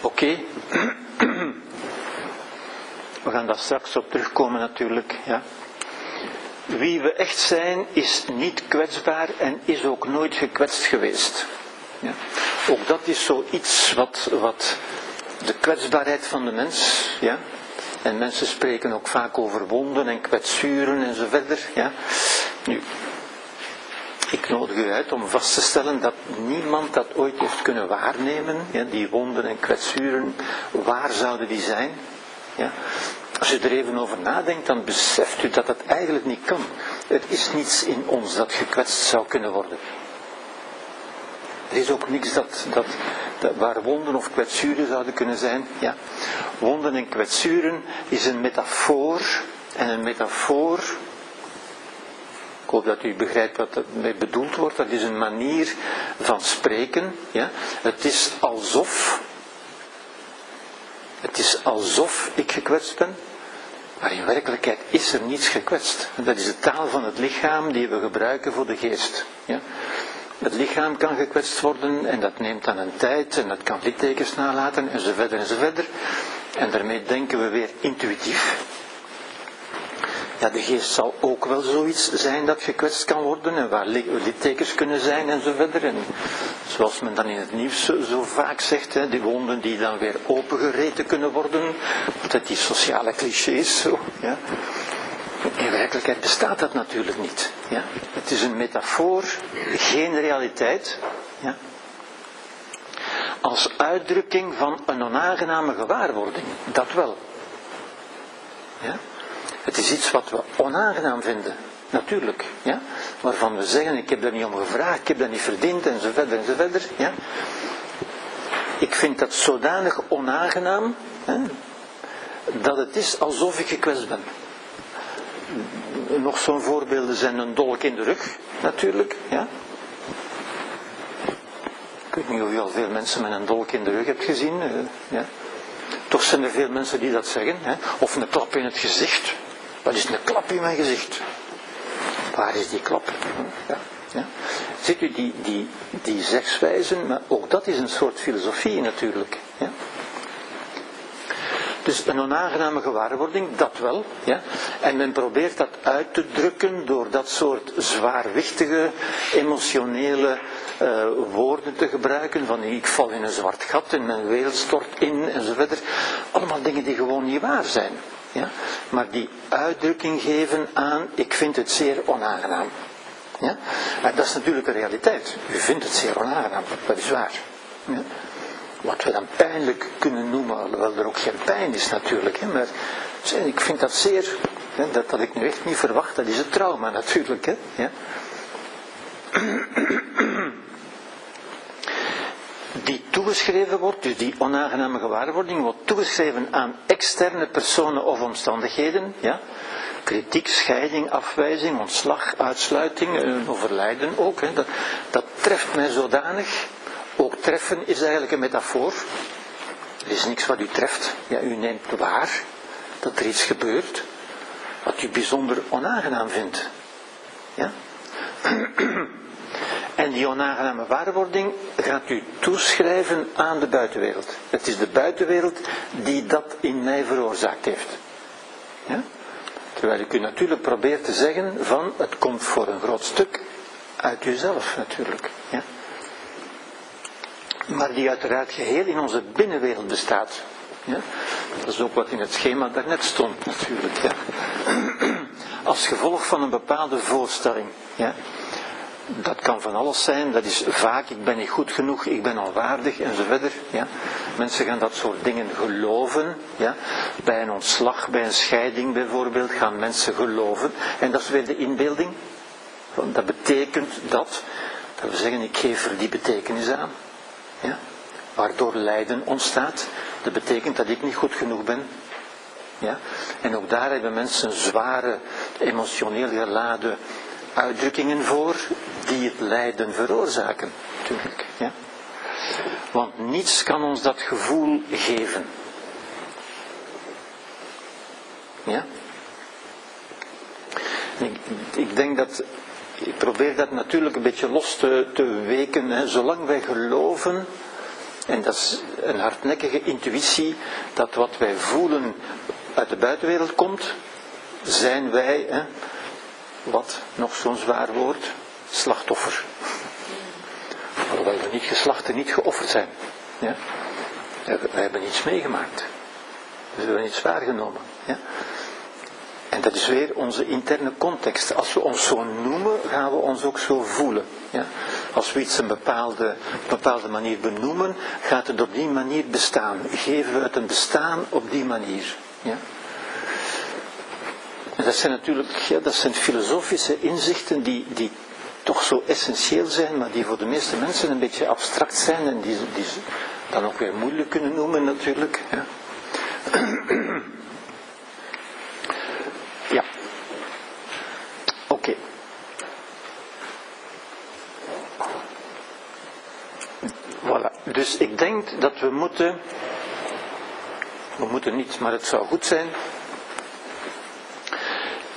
Oké. [CLEARS THROAT] We gaan daar straks op terugkomen natuurlijk. Ja. Wie we echt zijn is niet kwetsbaar en is ook nooit gekwetst geweest. Ja. Ook dat is zoiets wat, wat de kwetsbaarheid van de mens, ja, en mensen spreken ook vaak over wonden en kwetsuren en zo verder. Ja. Nu, ik nodig u uit om vast te stellen dat niemand dat ooit heeft kunnen waarnemen. Die wonden en kwetsuren, waar zouden die zijn? Ja. Als u er even over nadenkt, dan beseft u dat dat eigenlijk niet kan. Er is niets in ons dat gekwetst zou kunnen worden. Er is ook niks dat, dat, dat, waar wonden of kwetsuren zouden kunnen zijn. Ja. Wonden en kwetsuren is een metafoor. En een metafoor, ik hoop dat u begrijpt wat ermee bedoeld wordt, dat is een manier van spreken. Ja. Het is alsof, het is alsof ik gekwetst ben, maar in werkelijkheid is er niets gekwetst. Dat is de taal van het lichaam die we gebruiken voor de geest. Ja. Het lichaam kan gekwetst worden en dat neemt dan een tijd en dat kan littekens nalaten en zo verder en verder. En daarmee denken we weer intuïtief. Ja, de geest zal ook wel zoiets zijn dat gekwetst kan worden en waar littekens kunnen zijn en zo verder. En zoals men dan in het nieuws zo, vaak zegt, hè, die wonden die dan weer opengereten kunnen worden. Dat die sociale clichés zo. Ja. In werkelijkheid bestaat dat natuurlijk niet. Ja. Het is een metafoor, geen realiteit. Ja. Als uitdrukking van een onaangename gewaarwording, dat wel. Ja. Het is iets wat we onaangenaam vinden, natuurlijk. Ja? Waarvan we zeggen, ik heb daar niet om gevraagd, ik heb dat niet verdiend, en zo verder en zo verder. Ja? Ik vind dat zodanig onaangenaam, hè, dat het is alsof ik gekwetst ben. Nog zo'n voorbeelden zijn een dolk in de rug, natuurlijk. Ja? Ik weet niet of je al veel mensen met een dolk in de rug hebt gezien. Uh, ja? Toch zijn er veel mensen die dat zeggen. Hè? Of een klap in het gezicht. Wat is een klap in mijn gezicht? Waar is die klap? Ja, ja. Ziet u die, die, die maar ook dat is een soort filosofie natuurlijk. Ja. Dus een onaangename gewaarwording, dat wel. Ja. En men probeert dat uit te drukken door dat soort zwaarwichtige, emotionele uh, woorden te gebruiken. Van ik val in een zwart gat en mijn wereld stort in enzovoort. Allemaal dingen die gewoon niet waar zijn. Ja? Maar die uitdrukking geven aan, ik vind het zeer onaangenaam. Ja? Maar dat is natuurlijk een realiteit. U vindt het zeer onaangenaam, dat is waar. Ja? Wat we dan pijnlijk kunnen noemen, alhoewel er ook geen pijn is natuurlijk. Hè? Maar ik vind dat zeer, hè, dat had ik nu echt niet verwacht, dat is een trauma natuurlijk. Hè? Ja? [CLEARS THROAT] die toegeschreven wordt, dus die onaangename gewaarwording, wordt toegeschreven aan externe personen of omstandigheden. Ja? Kritiek, scheiding, afwijzing, ontslag, uitsluiting, eh, overlijden ook. Hè? Dat, dat treft mij zodanig. Ook treffen is eigenlijk een metafoor. Er is niks wat u treft. Ja, u neemt waar dat er iets gebeurt wat u bijzonder onaangenaam vindt. Ja? [CLEARS THROAT] En die onaangename waarwording gaat u toeschrijven aan de buitenwereld. Het is de buitenwereld die dat in mij veroorzaakt heeft. Ja? Terwijl ik u natuurlijk probeert te zeggen van het komt voor een groot stuk uit uzelf natuurlijk. Ja? Maar die uiteraard geheel in onze binnenwereld bestaat. Ja? Dat is ook wat in het schema daarnet stond natuurlijk. Ja? [CLEARS THROAT] Als gevolg van een bepaalde voorstelling. Ja? dat kan van alles zijn. Dat is vaak, ik ben niet goed genoeg, ik ben onwaardig enzovoort. Ja. Mensen gaan dat soort dingen geloven. Ja. Bij een ontslag, bij een scheiding bijvoorbeeld, gaan mensen geloven. En dat is weer de inbeelding. Dat betekent dat, dat we zeggen, ik geef er die betekenis aan. Ja. Waardoor lijden ontstaat. Dat betekent dat ik niet goed genoeg ben. Ja. En ook daar hebben mensen zware, emotioneel geladen uitdrukkingen voor die het lijden veroorzaken, natuurlijk. Ja? Want niets kan ons dat gevoel geven. Ja? Ik, ik, denk dat, ik probeer dat natuurlijk een beetje los te, te weken. Hè. Zolang wij geloven, en dat is een hardnekkige intuïtie, dat wat wij voelen uit de buitenwereld komt, zijn wij, hè, wat, nog zo'n zwaar woord, slachtoffer. Alhoewel we niet geslacht en niet geofferd zijn. Ja? We hebben iets meegemaakt. We hebben iets waargenomen. Ja? En dat is weer onze interne context. Als we ons zo noemen, gaan we ons ook zo voelen. Ja? Als we iets een bepaalde, bepaalde manier benoemen, gaat het op die manier bestaan. Geven we het een bestaan op die manier. Ja? En dat zijn natuurlijk ja, dat zijn filosofische inzichten die, die toch zo essentieel zijn, maar die voor de meeste mensen een beetje abstract zijn en die, die ze dan ook weer moeilijk kunnen noemen natuurlijk. Ja. Oké. Voilà. Dus ik denk dat we moeten, we moeten niet, maar het zou goed zijn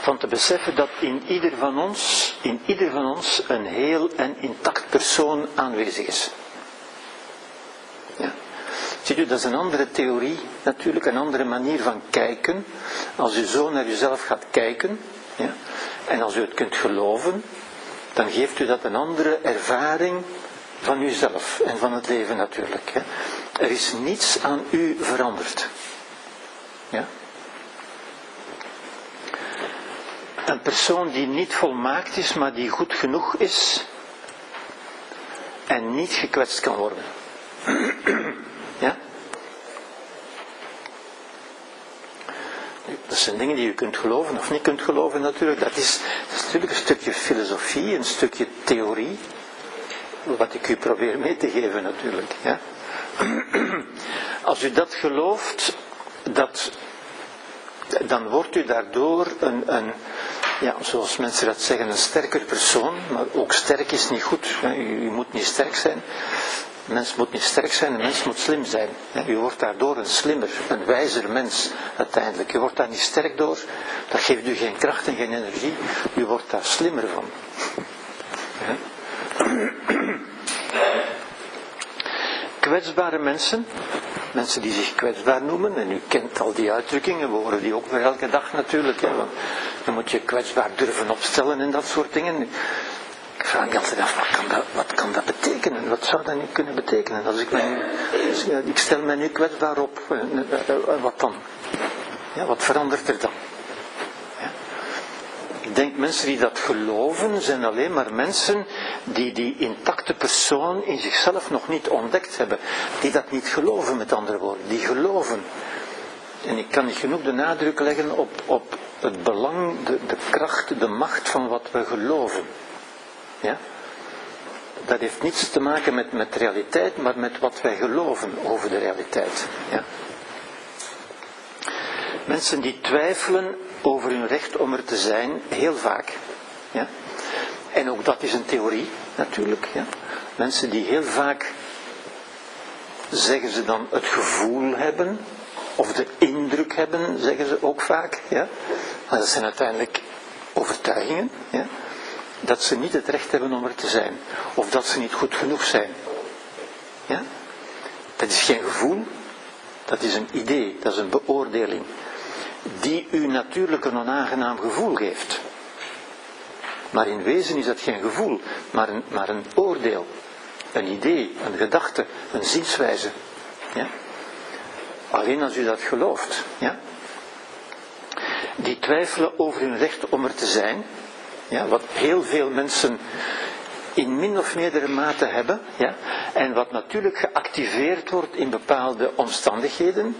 van te beseffen dat in ieder van ons, in ieder van ons een heel en intact persoon aanwezig is. Ja. Ziet u, dat is een andere theorie natuurlijk, een andere manier van kijken. Als u zo naar uzelf gaat kijken, ja, en als u het kunt geloven, dan geeft u dat een andere ervaring van uzelf en van het leven natuurlijk. Er is niets aan u veranderd. Ja? Een persoon die niet volmaakt is, maar die goed genoeg is en niet gekwetst kan worden. [CLEARS THROAT] ja? Dat zijn dingen die u kunt geloven of niet kunt geloven natuurlijk. Dat is, dat is natuurlijk een stukje filosofie, een stukje theorie. Wat ik u probeer mee te geven natuurlijk. Ja? Als u dat gelooft, dat, dan wordt u daardoor een, een, ja, zoals mensen dat zeggen, een sterker persoon. Maar ook sterk is niet goed. U, u moet niet sterk zijn. Een mens moet niet sterk zijn, een mens moet slim zijn. U wordt daardoor een slimmer, een wijzer mens uiteindelijk. U wordt daar niet sterk door, dat geeft u geen kracht en geen energie. U wordt daar slimmer van. Kwetsbare mensen, mensen die zich kwetsbaar noemen, en u kent al die uitdrukkingen, we horen die ook weer elke dag natuurlijk. Want dan moet je kwetsbaar durven opstellen en dat soort dingen. Ik vraag me altijd af, wat kan, dat, wat kan dat betekenen? Wat zou dat nu kunnen betekenen? Als ik, ik stel mij nu kwetsbaar op, eh, eh, eh, wat dan? Ja, wat verandert er dan? Ik denk mensen die dat geloven zijn alleen maar mensen die die intacte persoon in zichzelf nog niet ontdekt hebben. Die dat niet geloven met andere woorden. Die geloven. En ik kan niet genoeg de nadruk leggen op, op het belang, de, de kracht, de macht van wat we geloven. Ja? Dat heeft niets te maken met, met realiteit, maar met wat wij geloven over de realiteit. Ja? Mensen die twijfelen over hun recht om er te zijn, heel vaak. Ja? En ook dat is een theorie, natuurlijk. Ja? Mensen die heel vaak, zeggen ze dan, het gevoel hebben, of de indruk hebben, zeggen ze ook vaak. Ja? Maar dat zijn uiteindelijk overtuigingen. Ja? dat ze niet het recht hebben om er te zijn. Of dat ze niet goed genoeg zijn. Ja? Dat is geen gevoel, dat is een idee, dat is een beoordeling. Die u natuurlijk een onaangenaam gevoel geeft. Maar in wezen is dat geen gevoel, maar een, maar een oordeel. Een idee, een gedachte, een zienswijze. Ja? Alleen als u dat gelooft. Ja? Die twijfelen over hun recht om er te zijn, ja, wat heel veel mensen in min of meerdere mate hebben. Ja, en wat natuurlijk geactiveerd wordt in bepaalde omstandigheden.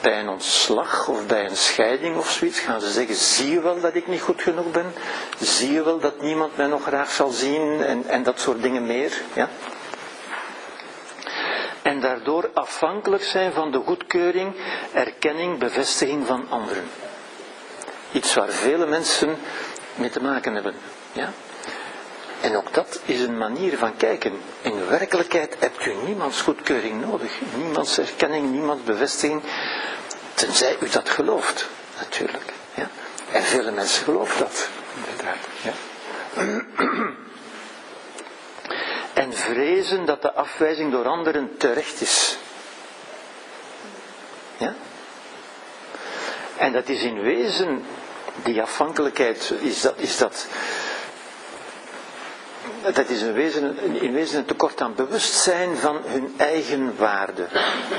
Bij een ontslag of bij een scheiding of zoiets gaan ze zeggen, zie je wel dat ik niet goed genoeg ben? Zie je wel dat niemand mij nog graag zal zien? En, en dat soort dingen meer. Ja? En daardoor afhankelijk zijn van de goedkeuring, erkenning, bevestiging van anderen. Iets waar vele mensen mee te maken hebben. Ja? En ook dat is een manier van kijken. In werkelijkheid hebt u niemands goedkeuring nodig, niemands erkenning, niemands bevestiging, tenzij u dat gelooft, natuurlijk. Ja? En vele mensen geloven dat, inderdaad. Ja? [CLEARS THROAT] En vrezen dat de afwijzing door anderen terecht is. Ja? En dat is in wezen die afhankelijkheid, is dat, is dat, dat is in wezen, in wezen een tekort aan bewustzijn van hun eigen waarde,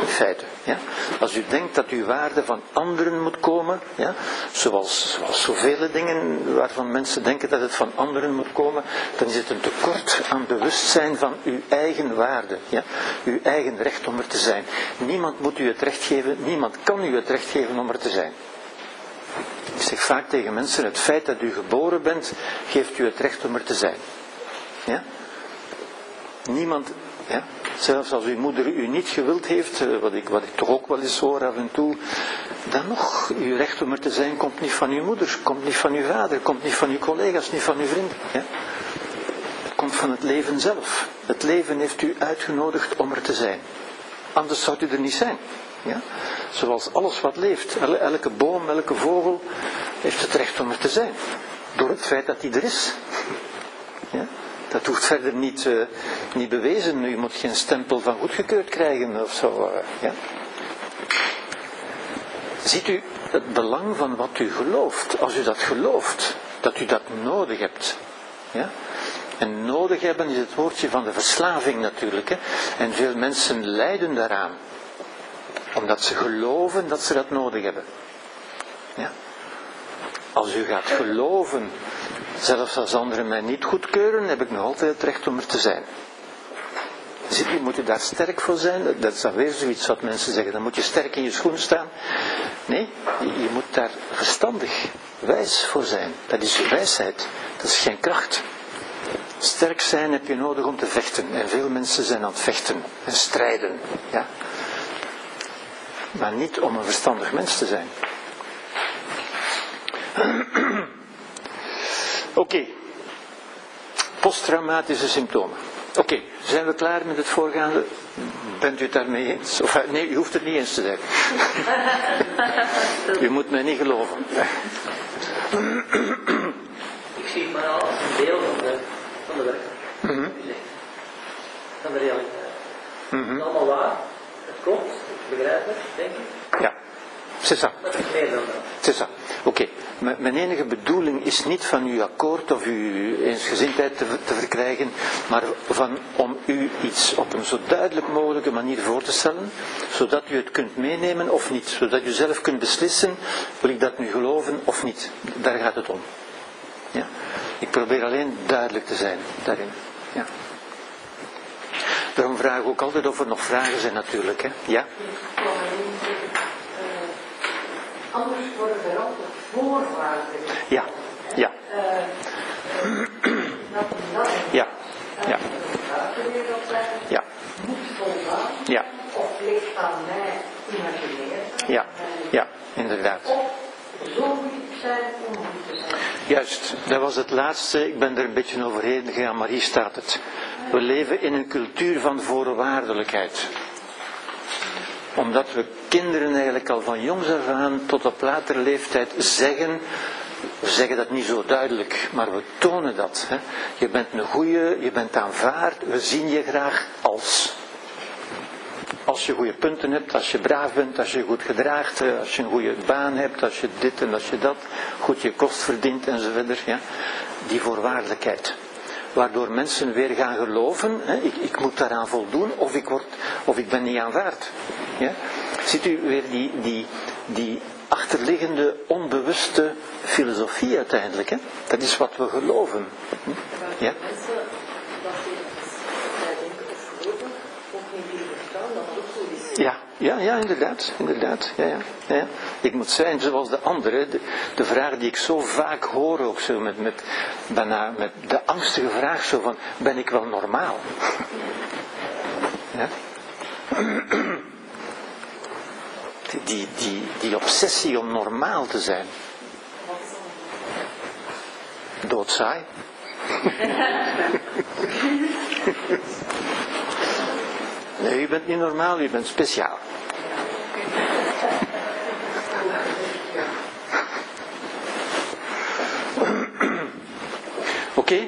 in feite. Ja? Als u denkt dat uw waarde van anderen moet komen, ja? zoals, zoals zoveel dingen waarvan mensen denken dat het van anderen moet komen, dan is het een tekort aan bewustzijn van uw eigen waarde, ja? uw eigen recht om er te zijn. Niemand moet u het recht geven, niemand kan u het recht geven om er te zijn. Ik zeg vaak tegen mensen, het feit dat u geboren bent, geeft u het recht om er te zijn. Ja? Niemand, ja? zelfs als uw moeder u niet gewild heeft, eh, wat ik, wat ik toch ook wel eens hoor af en toe, dan nog, uw recht om er te zijn komt niet van uw moeder, komt niet van uw vader, komt niet van uw collega's, niet van uw vrienden. Ja? Het komt van het leven zelf. Het leven heeft u uitgenodigd om er te zijn. Anders zou u er niet zijn. Ja? Zoals alles wat leeft. El- Elke boom, elke vogel heeft het recht om er te zijn. Door het feit dat hij er is. Ja? Dat hoeft verder niet, eh, niet bewezen. U moet geen stempel van goedgekeurd krijgen of zo. eh, ja? Ziet u het belang van wat u gelooft? Als u dat gelooft, dat u dat nodig hebt. Ja? En nodig hebben is het woordje van de verslaving natuurlijk. Hè? En veel mensen lijden daaraan. Omdat ze geloven dat ze dat nodig hebben. Ja? Als u gaat geloven, zelfs als anderen mij niet goedkeuren, heb ik nog altijd het recht om er te zijn. U, moet u daar sterk voor zijn? Dat- is dan weer zoiets wat mensen zeggen. Dan moet je sterk in je schoen staan. Nee, je, je moet daar verstandig, wijs voor zijn. Dat is wijsheid. Dat is geen kracht. Sterk zijn heb je nodig om te vechten. En veel mensen zijn aan het vechten en strijden. Ja. Maar niet om een verstandig mens te zijn. Oké. Posttraumatische symptomen. Oké, zijn we klaar met het voorgaande? Bent u het daarmee eens? Of, eh, nee, u hoeft het niet eens te zijn. [LAUGHS] u moet mij niet geloven. Ik zie het maar als een deel van de, van de werk. Mhm. Van de realiteit. Het Mhm. is allemaal waar, het ik begrijp het, denk ik. Ja, c'est ça. C'est ça. Oké, mijn enige bedoeling is niet van u akkoord of u eensgezindheid te, te verkrijgen, maar van om u iets op een zo duidelijk mogelijke manier voor te stellen, zodat u het kunt meenemen of niet, zodat u zelf kunt beslissen, wil ik dat nu geloven of niet. Daar gaat het om. Ja. Ik probeer alleen duidelijk te zijn daarin. Ja. Daarom vraag ik ook altijd of er nog vragen zijn natuurlijk. Hè. Ja? Ik kwam erin zeggen, eh, anders worden er altijd voorwaarden. Ja. Ja. Eh, eh, dat dat. Ja. Ja. De buitenwereld zijn, Ja. moet voldaan. Ja. Of ligt aan mij imaginair. Ja. Ja. Inderdaad. Of zo zijn om te zijn. Juist, dat was het laatste. Ik ben er een beetje overheen gegaan, maar hier staat het. We leven in een cultuur van voorwaardelijkheid. Omdat we kinderen eigenlijk al van jongs af aan tot op latere leeftijd zeggen. We zeggen dat niet zo duidelijk, maar we tonen dat. Hè. Je bent een goeie, je bent aanvaard, we zien je graag als. Als je goede punten hebt, als je braaf bent, als je goed gedraagt, als je een goede baan hebt, als je dit en als je dat, goed je kost verdient enzovoort. Ja. Die voorwaardelijkheid. Waardoor mensen weer gaan geloven, hè, ik, ik moet daaraan voldoen of ik, word, of ik ben niet aanvaard. Ja. Ziet u weer die, die, die achterliggende onbewuste filosofie uiteindelijk. Hè? Dat is wat we geloven. Hm? Ja? mensen dat ze zij denken of geloven ook niet willen verstaan dat het ook zo is. Ja, ja, ja, inderdaad, inderdaad. Ja, ja, ja. Ik moet zijn zoals de anderen. De, vraag die ik zo vaak hoor, ook zo met, met, bijna met de angstige vraag zo van, ben ik wel normaal? Ja? Die, die, die, obsessie om normaal te zijn. Doodsaai. [LAUGHS] Nee, u bent niet normaal, u bent speciaal. Oké,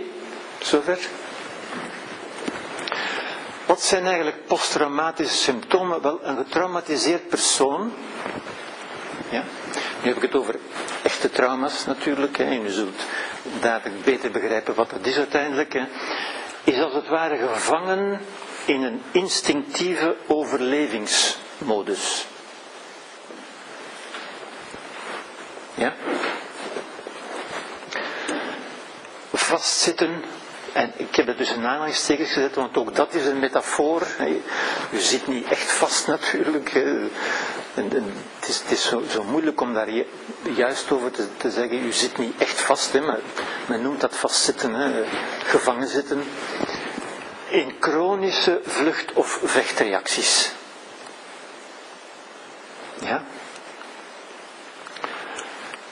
zover. Wat zijn eigenlijk posttraumatische symptomen? Wel, een getraumatiseerd persoon. Ja? Nu heb ik het over echte trauma's natuurlijk. Hè, en u zult dadelijk beter begrijpen wat dat is uiteindelijk. Hè. Is als het ware gevangen in een instinctieve overlevingsmodus. Ja? Vastzitten, en ik heb het dus in aanhalingstekens gezet, want ook dat is een metafoor. U zit niet echt vast natuurlijk. En, en het is, het is zo, zo moeilijk om daar ju- juist over te, te zeggen, u zit niet echt vast, hè, maar men noemt dat vastzitten, hè, gevangen zitten. In chronische vlucht- of vechtreacties. Ja?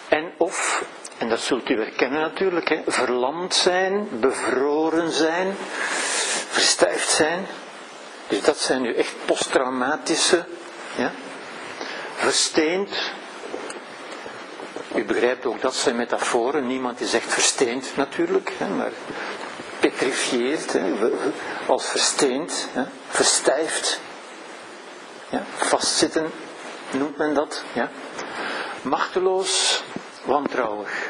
En of, en dat zult u herkennen natuurlijk, hè, verlamd zijn, bevroren zijn, verstijfd zijn. Dus dat zijn nu echt posttraumatische ja, versteend. U begrijpt ook dat zijn metaforen. Niemand is echt versteend natuurlijk, hè, maar petrifieerd, hè, als versteend, hè, verstijfd. Ja, vastzitten noemt men dat. Ja. Machteloos, wantrouwig.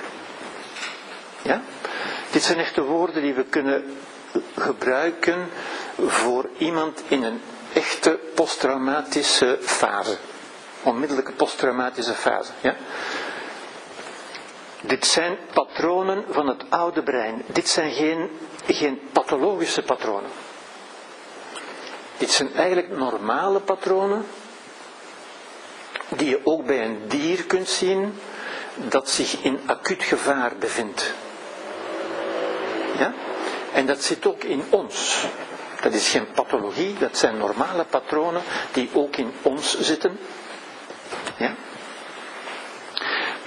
Ja? Dit zijn echte woorden die we kunnen gebruiken voor iemand in een echte posttraumatische fase. Onmiddellijke posttraumatische fase. Ja? Dit zijn patronen van het oude brein. Dit zijn geen, geen pathologische patronen. Dit zijn eigenlijk normale patronen die je ook bij een dier kunt zien dat zich in acuut gevaar bevindt. Ja? En dat zit ook in ons. Dat is geen pathologie, dat zijn normale patronen die ook in ons zitten. Ja?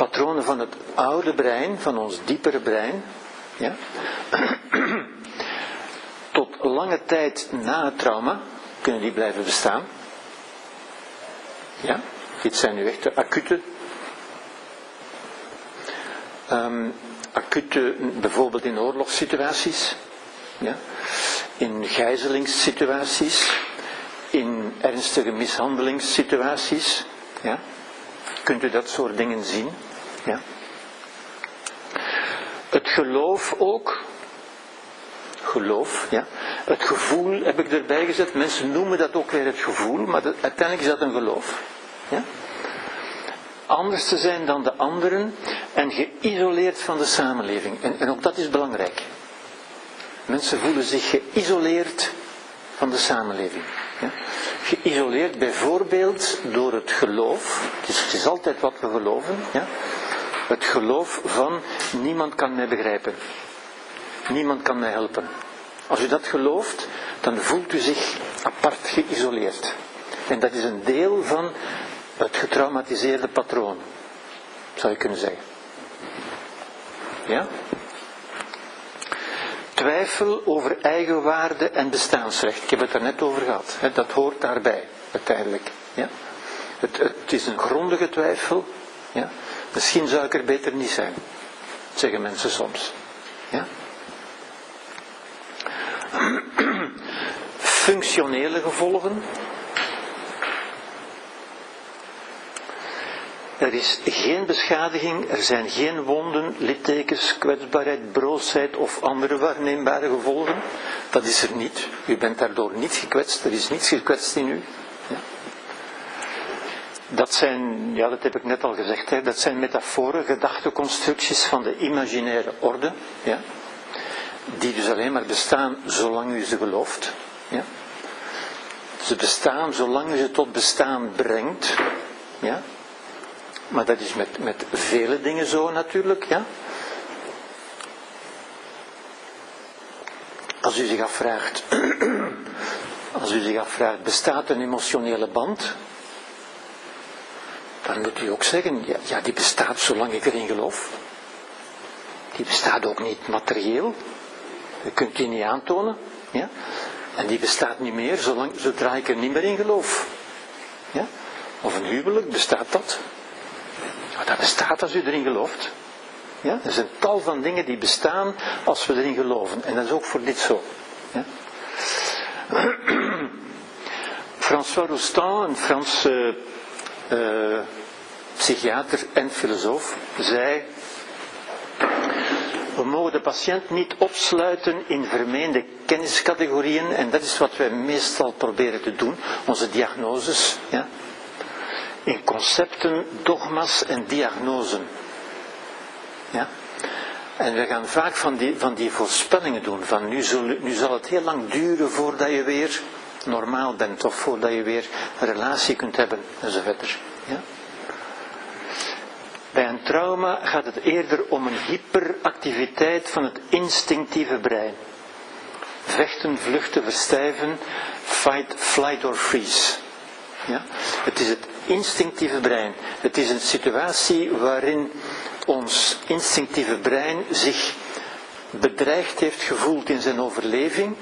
Patronen van het oude brein, van ons diepere brein. Ja? [CLEARS THROAT] Tot lange tijd na het trauma kunnen die blijven bestaan. Ja? Dit zijn nu echt de acute. Um, acute, bijvoorbeeld in oorlogssituaties. Ja? In gijzelingssituaties. In ernstige mishandelingssituaties. Ja? Kunt u dat soort dingen zien? Ja? Het geloof ook. Geloof, ja. Het gevoel heb ik erbij gezet. Mensen noemen dat ook weer het gevoel, maar uiteindelijk is dat een geloof. Ja? Anders te zijn dan de anderen en geïsoleerd van de samenleving. En, en ook dat is belangrijk. Mensen voelen zich geïsoleerd van de samenleving. Ja? Geïsoleerd bijvoorbeeld door het geloof. Het is, het is altijd wat we geloven. Ja? Het geloof van niemand kan mij begrijpen. Niemand kan mij helpen. Als u dat gelooft, dan voelt u zich apart geïsoleerd. En dat is een deel van het getraumatiseerde patroon, zou je kunnen zeggen. Ja? Twijfel over eigenwaarde en bestaansrecht. Ik heb het er net over gehad. Hè? Dat hoort daarbij, uiteindelijk. Ja? Het, het is een grondige twijfel. Ja? Misschien zou ik er beter niet zijn, zeggen mensen soms. Ja? Functionele gevolgen. Er is geen beschadiging, er zijn geen wonden, littekens, kwetsbaarheid, broosheid of andere waarneembare gevolgen. Dat is er niet. U bent daardoor niet gekwetst, er is niets gekwetst in u. Dat zijn, ja dat heb ik net al gezegd, hè, dat zijn metaforen, gedachteconstructies van de imaginaire orde. Ja, die dus alleen maar bestaan zolang u ze gelooft. Ja. Ze bestaan zolang u ze tot bestaan brengt. Ja. Maar dat is met, met vele dingen zo natuurlijk, ja. Als u zich afvraagt, [CLEARS THROAT] als u zich afvraagt, bestaat een emotionele band? Dan moet u ook zeggen, ja, ja die bestaat zolang ik erin geloof. Die bestaat ook niet materieel. U kunt die niet aantonen. Ja? En die bestaat niet meer zolang, zodra ik er niet meer in geloof. Ja? Of een huwelijk, bestaat dat? Maar dat bestaat als u erin gelooft. Ja? Er zijn tal van dingen die bestaan als we erin geloven. En dat is ook voor dit zo. Ja? [CLEARS THROAT] François Roustan, een Franse uh, psychiater en filosoof, zei: We mogen de patiënt niet opsluiten in vermeende kenniscategorieën, en dat is wat wij meestal proberen te doen, onze diagnoses. Ja? in concepten, dogma's en diagnosen. Ja? En we gaan vaak van die, van die voorspellingen doen, van nu, zul, nu zal het heel lang duren voordat je weer normaal bent, of voordat je weer een relatie kunt hebben, enzovoort. Ja? Bij een trauma gaat het eerder om een hyperactiviteit van het instinctieve brein. Vechten, vluchten, verstijven, fight, flight or freeze. Ja? Het is het instinctieve brein. Het is een situatie waarin ons instinctieve brein zich bedreigd heeft gevoeld in zijn overleving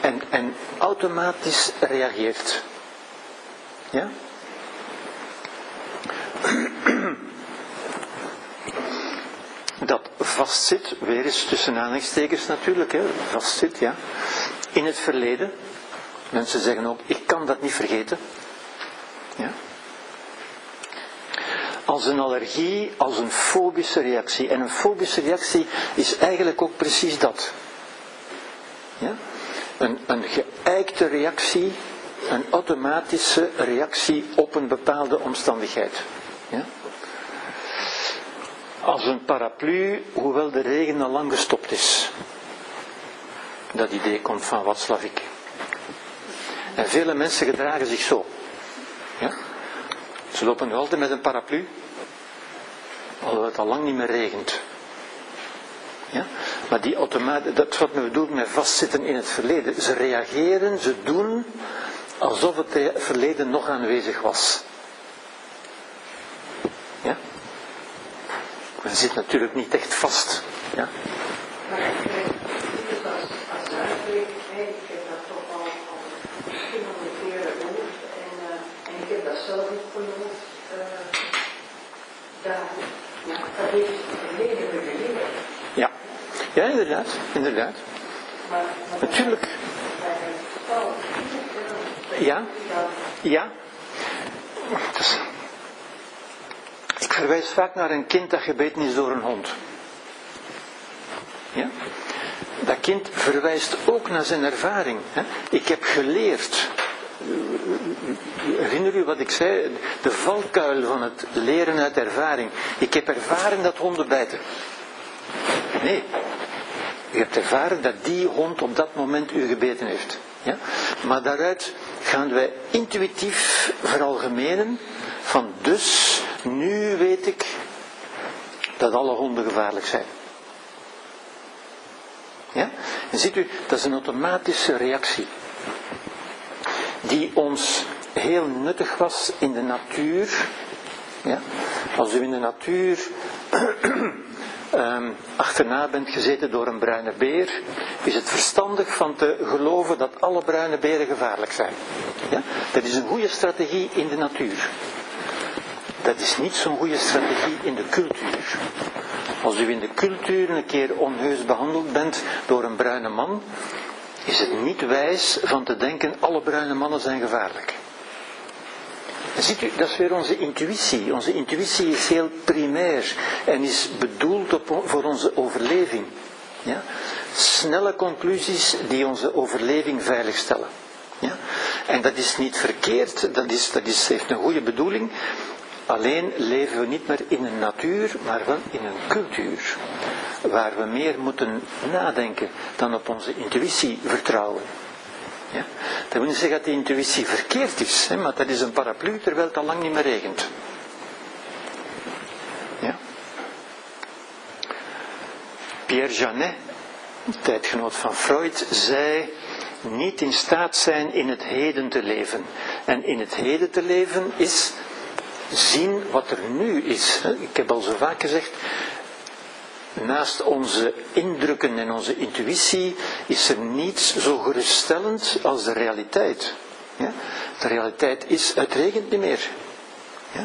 en, en automatisch reageert. Ja? Vastzit, weer eens tussen aanhalingstekens natuurlijk, hè, vastzit, ja, in het verleden. Mensen zeggen ook, ik kan dat niet vergeten. Ja. Als een allergie, als een fobische reactie. En een fobische reactie is eigenlijk ook precies dat. Ja? Een, een geëikte reactie, een automatische reactie op een bepaalde omstandigheid. Ja? Als een paraplu, hoewel de regen al lang gestopt is. Dat idee komt van Watzlawick. En vele mensen gedragen zich zo. Ja? Ze lopen nu altijd met een paraplu, alhoewel het al lang niet meer regent. Ja? Maar die automaat, dat is wat men bedoelt met vastzitten in het verleden. Ze reageren, ze doen alsof het verleden nog aanwezig was. Men zit natuurlijk niet echt vast. Ja? Maar dit is als, als ik heb dat toch al, verschillende keren gehoord en, uh, en ik heb dat zelf ook. Uh, dat, ja, dat heeft het hele geleerd. Ja. Ja, inderdaad, inderdaad. Maar, Natuurlijk. het Ja, ja. Ik verwijs vaak naar een kind dat gebeten is door een hond. Ja? Dat kind verwijst ook naar zijn ervaring. Hè? Ik heb geleerd. Herinner u wat ik zei? De valkuil van het leren uit ervaring. Ik heb ervaren dat honden bijten. Nee. U hebt ervaren dat die hond op dat moment u gebeten heeft. Ja? Maar daaruit gaan wij intuïtief veralgemenen van dus, nu weet ik dat alle honden gevaarlijk zijn. Ja? En ziet u, dat is een automatische reactie. Die ons heel nuttig was in de natuur. Ja? Als u in de natuur um, [CLEARS THROAT] achterna bent gezeten door een bruine beer, is het verstandig van te geloven dat alle bruine beren gevaarlijk zijn. Ja? Dat is een goede strategie in de natuur. Dat is niet zo'n goede strategie in de cultuur. Als u in de cultuur een keer onheus behandeld bent door een bruine man, is het niet wijs van te denken alle bruine mannen zijn gevaarlijk. Ziet u, dat is weer onze intuïtie. Onze intuïtie is heel primair en is bedoeld voor onze overleving. Ja? Snelle conclusies die onze overleving veiligstellen. Ja? En dat is niet verkeerd, dat, is, dat is, heeft een goede bedoeling. Alleen leven we niet meer in een natuur, maar wel in een cultuur. Waar we meer moeten nadenken dan op onze intuïtie vertrouwen. Ja? Dat wil niet zeggen dat die intuïtie verkeerd is, hè, maar dat is een paraplu terwijl het al lang niet meer regent. Ja? Pierre Janet, tijdgenoot van Freud, zei niet in staat zijn in het heden te leven. En in het heden te leven is zien wat er nu is. Ik heb al zo vaak gezegd, naast onze indrukken en onze intuïtie is er niets zo geruststellend als de realiteit. Ja? De realiteit is, het regent niet meer. Ja?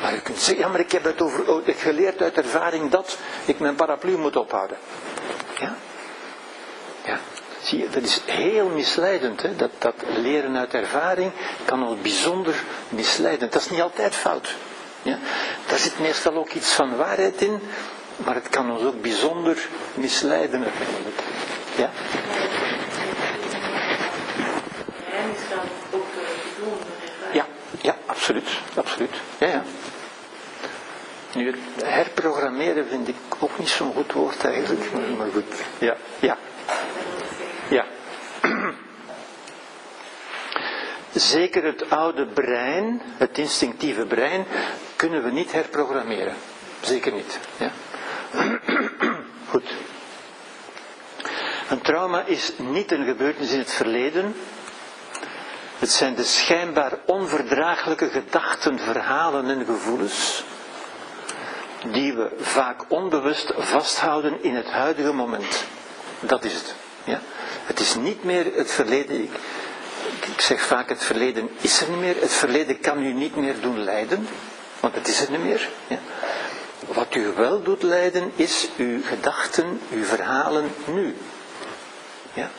Maar je kunt zeggen, ja maar ik heb het over, oh, geleerd uit ervaring dat ik mijn paraplu moet ophouden. Ja? Ja. Zie je, dat is heel misleidend. Hè? Dat, dat leren uit ervaring kan al bijzonder misleidend. Dat is niet altijd fout. Ja? Daar zit meestal ook iets van waarheid in, maar het kan ons ook bijzonder misleiden. Ja? Ja, ja, absoluut. absoluut. Ja, ja. Nu, het herprogrammeren vind ik ook niet zo'n goed woord eigenlijk, maar, maar goed. Ja, ja. Ja. Zeker het oude brein, het instinctieve brein, kunnen we niet herprogrammeren. Zeker niet. Ja. [CLEARS THROAT] Goed. Een trauma is niet een gebeurtenis in het verleden. Het zijn de schijnbaar onverdraaglijke gedachten, verhalen en gevoelens die we vaak onbewust vasthouden in het huidige moment. Dat is het. Ja? Het is niet meer het verleden. Ik, ik zeg vaak het verleden is er niet meer. Het verleden kan u niet meer doen lijden. Want het is er niet meer. Ja? Wat u wel doet lijden is uw gedachten, uw verhalen nu. Ja?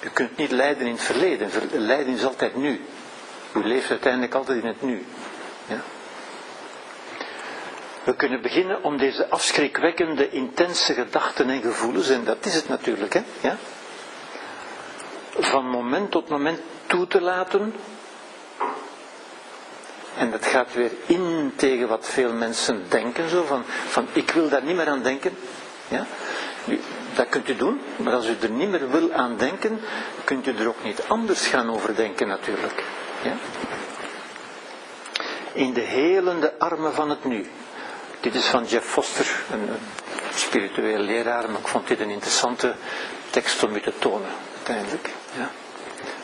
U kunt niet lijden in het verleden. Ver- Lijden is altijd nu. U leeft uiteindelijk altijd in het nu. Ja? We kunnen beginnen om deze afschrikwekkende, intense gedachten en gevoelens, en dat is het natuurlijk, hè? Ja? van moment tot moment toe te laten. En dat gaat weer in tegen wat veel mensen denken, zo van, van ik wil daar niet meer aan denken. Ja? Dat kunt u doen, maar als u er niet meer wil aan denken, kunt u er ook niet anders gaan over denken natuurlijk. Ja? In de helende armen van het nu. Dit is van Jeff Foster, een, een spiritueel leraar, maar ik vond dit een interessante tekst om u te tonen, uiteindelijk. Ja.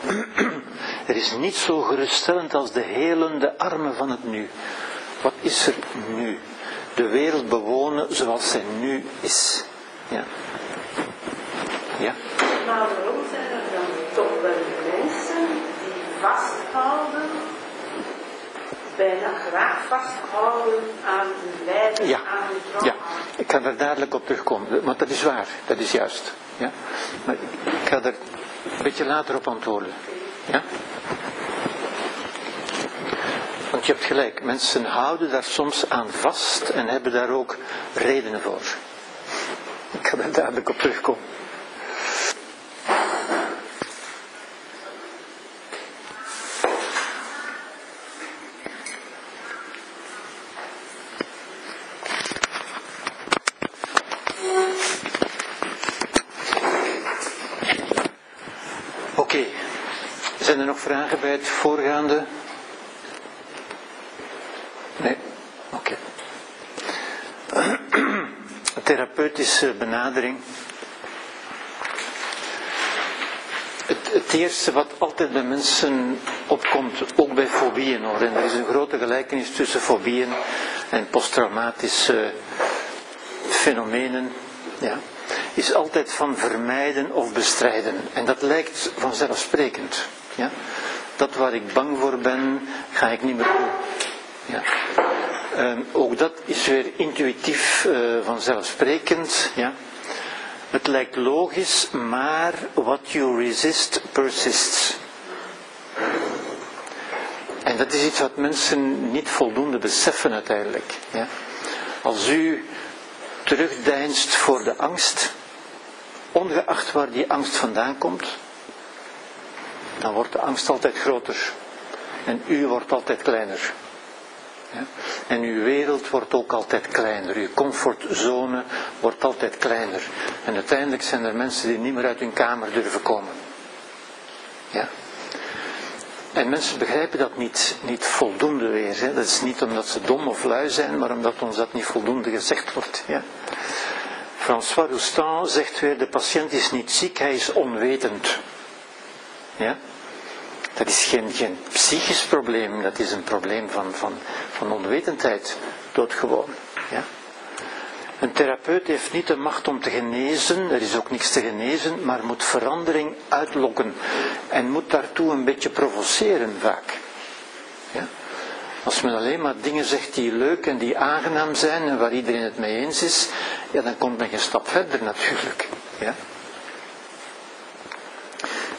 [CLEARS THROAT] Er is niet zo geruststellend als de helende armen van het nu. Wat is er nu? De wereld bewonen zoals zij nu is. Ja. Ja. Maar waarom zijn er dan toch wel mensen die vasthouden, bijna graag vasthouden aan hun lijden, Ja, aan hun ja, ik ga er dadelijk op terugkomen, want dat is waar, dat is juist. Ja? Maar ik ga er een beetje later op antwoorden. Ja? Want je hebt gelijk, mensen houden daar soms aan vast en hebben daar ook redenen voor. Ik ga er dadelijk op terugkomen. Oké, zijn er nog vragen het voorgaande? Nee? Oké. Therapeutische benadering. Het, het eerste wat altijd bij mensen opkomt, ook bij fobieën hoor, en er is een grote gelijkenis tussen fobieën en posttraumatische fenomenen, ja, is altijd van vermijden of bestrijden. En dat lijkt vanzelfsprekend. Ja? Dat waar ik bang voor ben, ga ik niet meer doen. Ja. Ehm, ook dat is weer intuïtief eh, vanzelfsprekend. Ja. Het lijkt logisch, maar what you resist persists. En dat is iets wat mensen niet voldoende beseffen uiteindelijk. Ja. Als u terugdeinst voor de angst, ongeacht waar die angst vandaan komt, dan wordt de angst altijd groter. En u wordt altijd kleiner. En uw wereld wordt ook altijd kleiner. Uw comfortzone wordt altijd kleiner. En uiteindelijk zijn er mensen die niet meer uit hun kamer durven komen. Ja? En mensen begrijpen dat niet, niet voldoende weer. Dat is niet omdat ze dom of lui zijn, maar omdat ons dat niet voldoende gezegd wordt. Ja? François Roustan zegt weer, de patiënt is niet ziek, hij is onwetend. Ja? Dat is geen, geen psychisch probleem, dat is een probleem van, van, van onwetendheid, doodgewoon. Ja? Een therapeut heeft niet de macht om te genezen, er is ook niks te genezen, maar moet verandering uitlokken en moet daartoe een beetje provoceren vaak. Ja? Als men alleen maar dingen zegt die leuk en die aangenaam zijn en waar iedereen het mee eens is, ja, dan komt men geen stap verder natuurlijk. Ja?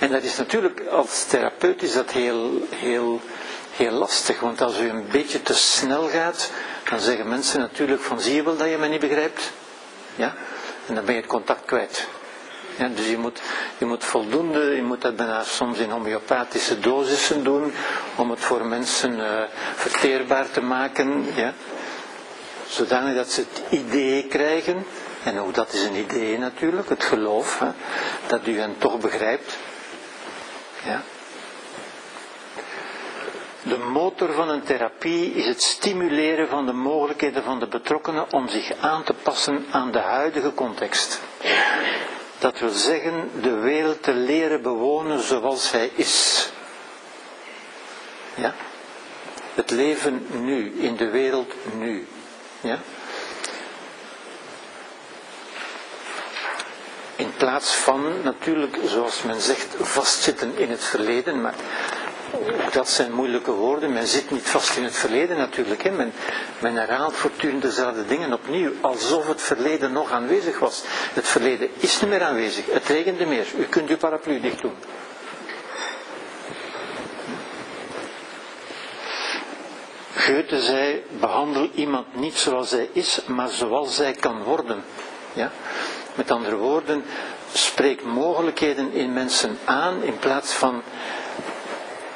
En dat is natuurlijk, als therapeut is dat heel, heel, heel lastig, want als u een beetje te snel gaat, dan zeggen mensen natuurlijk van zie je wel dat je me niet begrijpt? Ja? En dan ben je het contact kwijt. Ja, dus je moet, je moet voldoende, je moet dat bijna soms in homeopathische dosissen doen, om het voor mensen uh, verteerbaar te maken, ja? zodanig dat ze het idee krijgen, en ook dat is een idee natuurlijk, het geloof, hè, dat u hen toch begrijpt. Ja? De motor van een therapie is het stimuleren van de mogelijkheden van de betrokkenen om zich aan te passen aan de huidige context. Dat wil zeggen, de wereld te leren bewonen zoals hij is. Ja? Het leven nu, in de wereld nu. Ja? Plaats van natuurlijk, zoals men zegt, vastzitten in het verleden, maar ook dat zijn moeilijke woorden. Men zit niet vast in het verleden natuurlijk. Hè. Men, men herhaalt voortdurend dezelfde dingen opnieuw, alsof het verleden nog aanwezig was. Het verleden is niet meer aanwezig. Het regende meer. U kunt uw paraplu dicht doen. Goethe zei, behandel iemand niet zoals hij is, maar zoals zij kan worden. Ja? Met andere woorden, spreek mogelijkheden in mensen aan in plaats van,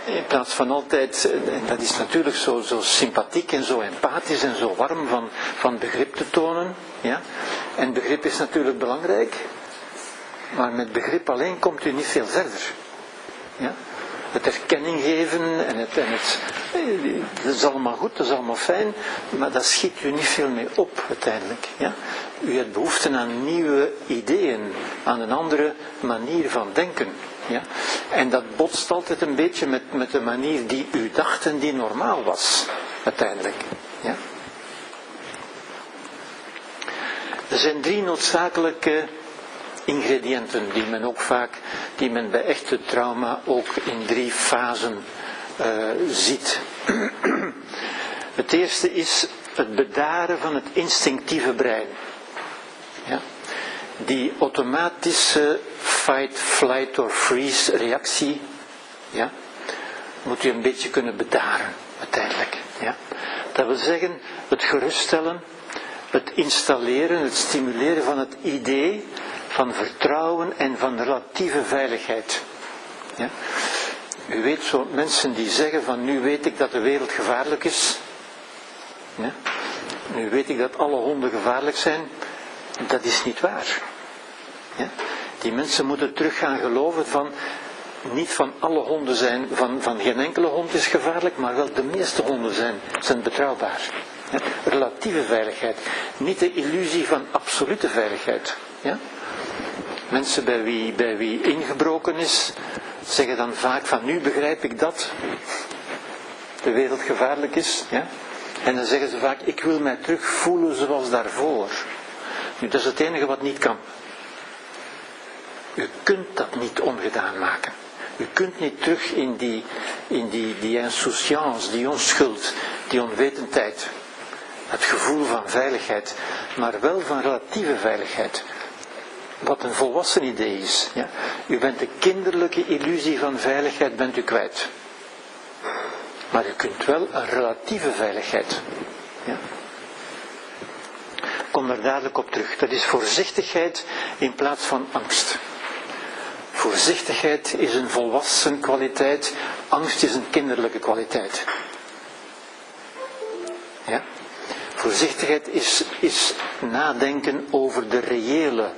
in plaats van altijd, en dat is natuurlijk zo, zo sympathiek en zo empathisch en zo warm van, van begrip te tonen. Ja? En begrip is natuurlijk belangrijk, maar met begrip alleen komt u niet veel verder. Ja? Het erkenning geven en het, en het, dat is allemaal goed, dat is allemaal fijn, maar dat schiet u niet veel mee op uiteindelijk. Ja? U hebt behoefte aan nieuwe ideeën, aan een andere manier van denken. Ja? En dat botst altijd een beetje met, met de manier die u dacht en die normaal was, uiteindelijk. Ja? Er zijn drie noodzakelijke ingrediënten die men ook vaak, die men bij echte trauma ook in drie fasen uh, ziet. [CLEARS THROAT] Het eerste is het bedaren van het instinctieve brein. Ja? Die automatische fight, flight or freeze reactie, ja? moet u een beetje kunnen bedaren uiteindelijk. Ja? Dat wil zeggen, het geruststellen, het installeren, het stimuleren van het idee van vertrouwen en van relatieve veiligheid. Ja? U weet zo mensen die zeggen van nu weet ik dat de wereld gevaarlijk is. Ja? Nu weet ik dat alle honden gevaarlijk zijn. Dat is niet waar. Ja? Die mensen moeten terug gaan geloven van niet van alle honden zijn, van, van geen enkele hond is gevaarlijk, maar wel de meeste honden zijn, zijn betrouwbaar. Relatieve veiligheid, niet de illusie van absolute veiligheid. Ja? Mensen bij wie, bij wie ingebroken is, zeggen dan vaak van nu begrijp ik dat de wereld gevaarlijk is. Ja? En dan zeggen ze vaak, ik wil mij terug voelen zoals daarvoor. Nu, dat is het enige wat niet kan. U kunt dat niet ongedaan maken. U kunt niet terug in die, in die, die insouciance, die onschuld, die onwetendheid. Het gevoel van veiligheid, maar wel van relatieve veiligheid wat een volwassen idee is. Ja? U bent de kinderlijke illusie van veiligheid bent u kwijt. Maar u kunt wel een relatieve veiligheid. Ja? Kom er dadelijk op terug. Dat is voorzichtigheid in plaats van angst. Voorzichtigheid is een volwassen kwaliteit, angst is een kinderlijke kwaliteit. Ja? Voorzichtigheid is, is nadenken over de reële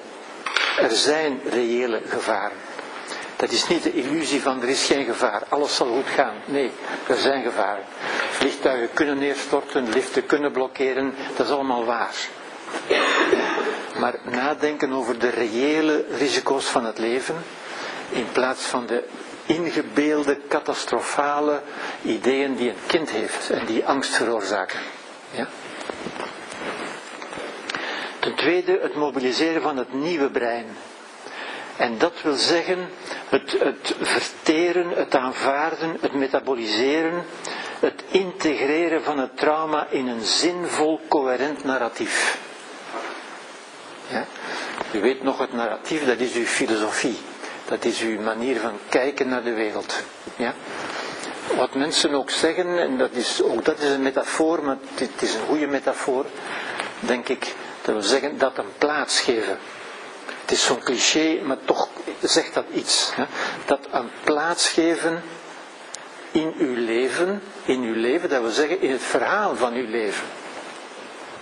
er zijn reële gevaren. Dat is niet de illusie van er is geen gevaar, alles zal goed gaan. Nee, er zijn gevaren. Vliegtuigen kunnen neerstorten, liften kunnen blokkeren, dat is allemaal waar. Maar nadenken over de reële risico's van het leven, in plaats van de ingebeelde, catastrofale ideeën die een kind heeft en die angst veroorzaken. Ja? Tweede het mobiliseren van het nieuwe brein. En dat wil zeggen het, het verteren, het aanvaarden, het metaboliseren, het integreren van het trauma in een zinvol, coherent narratief. Ja? U weet nog, het narratief, dat is uw filosofie. Dat is uw manier van kijken naar de wereld. Ja? Wat mensen ook zeggen, en dat is, ook dat is een metafoor, maar het is een goede metafoor, denk ik. Dat wil zeggen dat een plaats geven. Het is zo'n cliché, maar toch zegt dat iets. Hè? Dat een plaats geven in uw leven, in uw leven, dat wil zeggen in het verhaal van uw leven.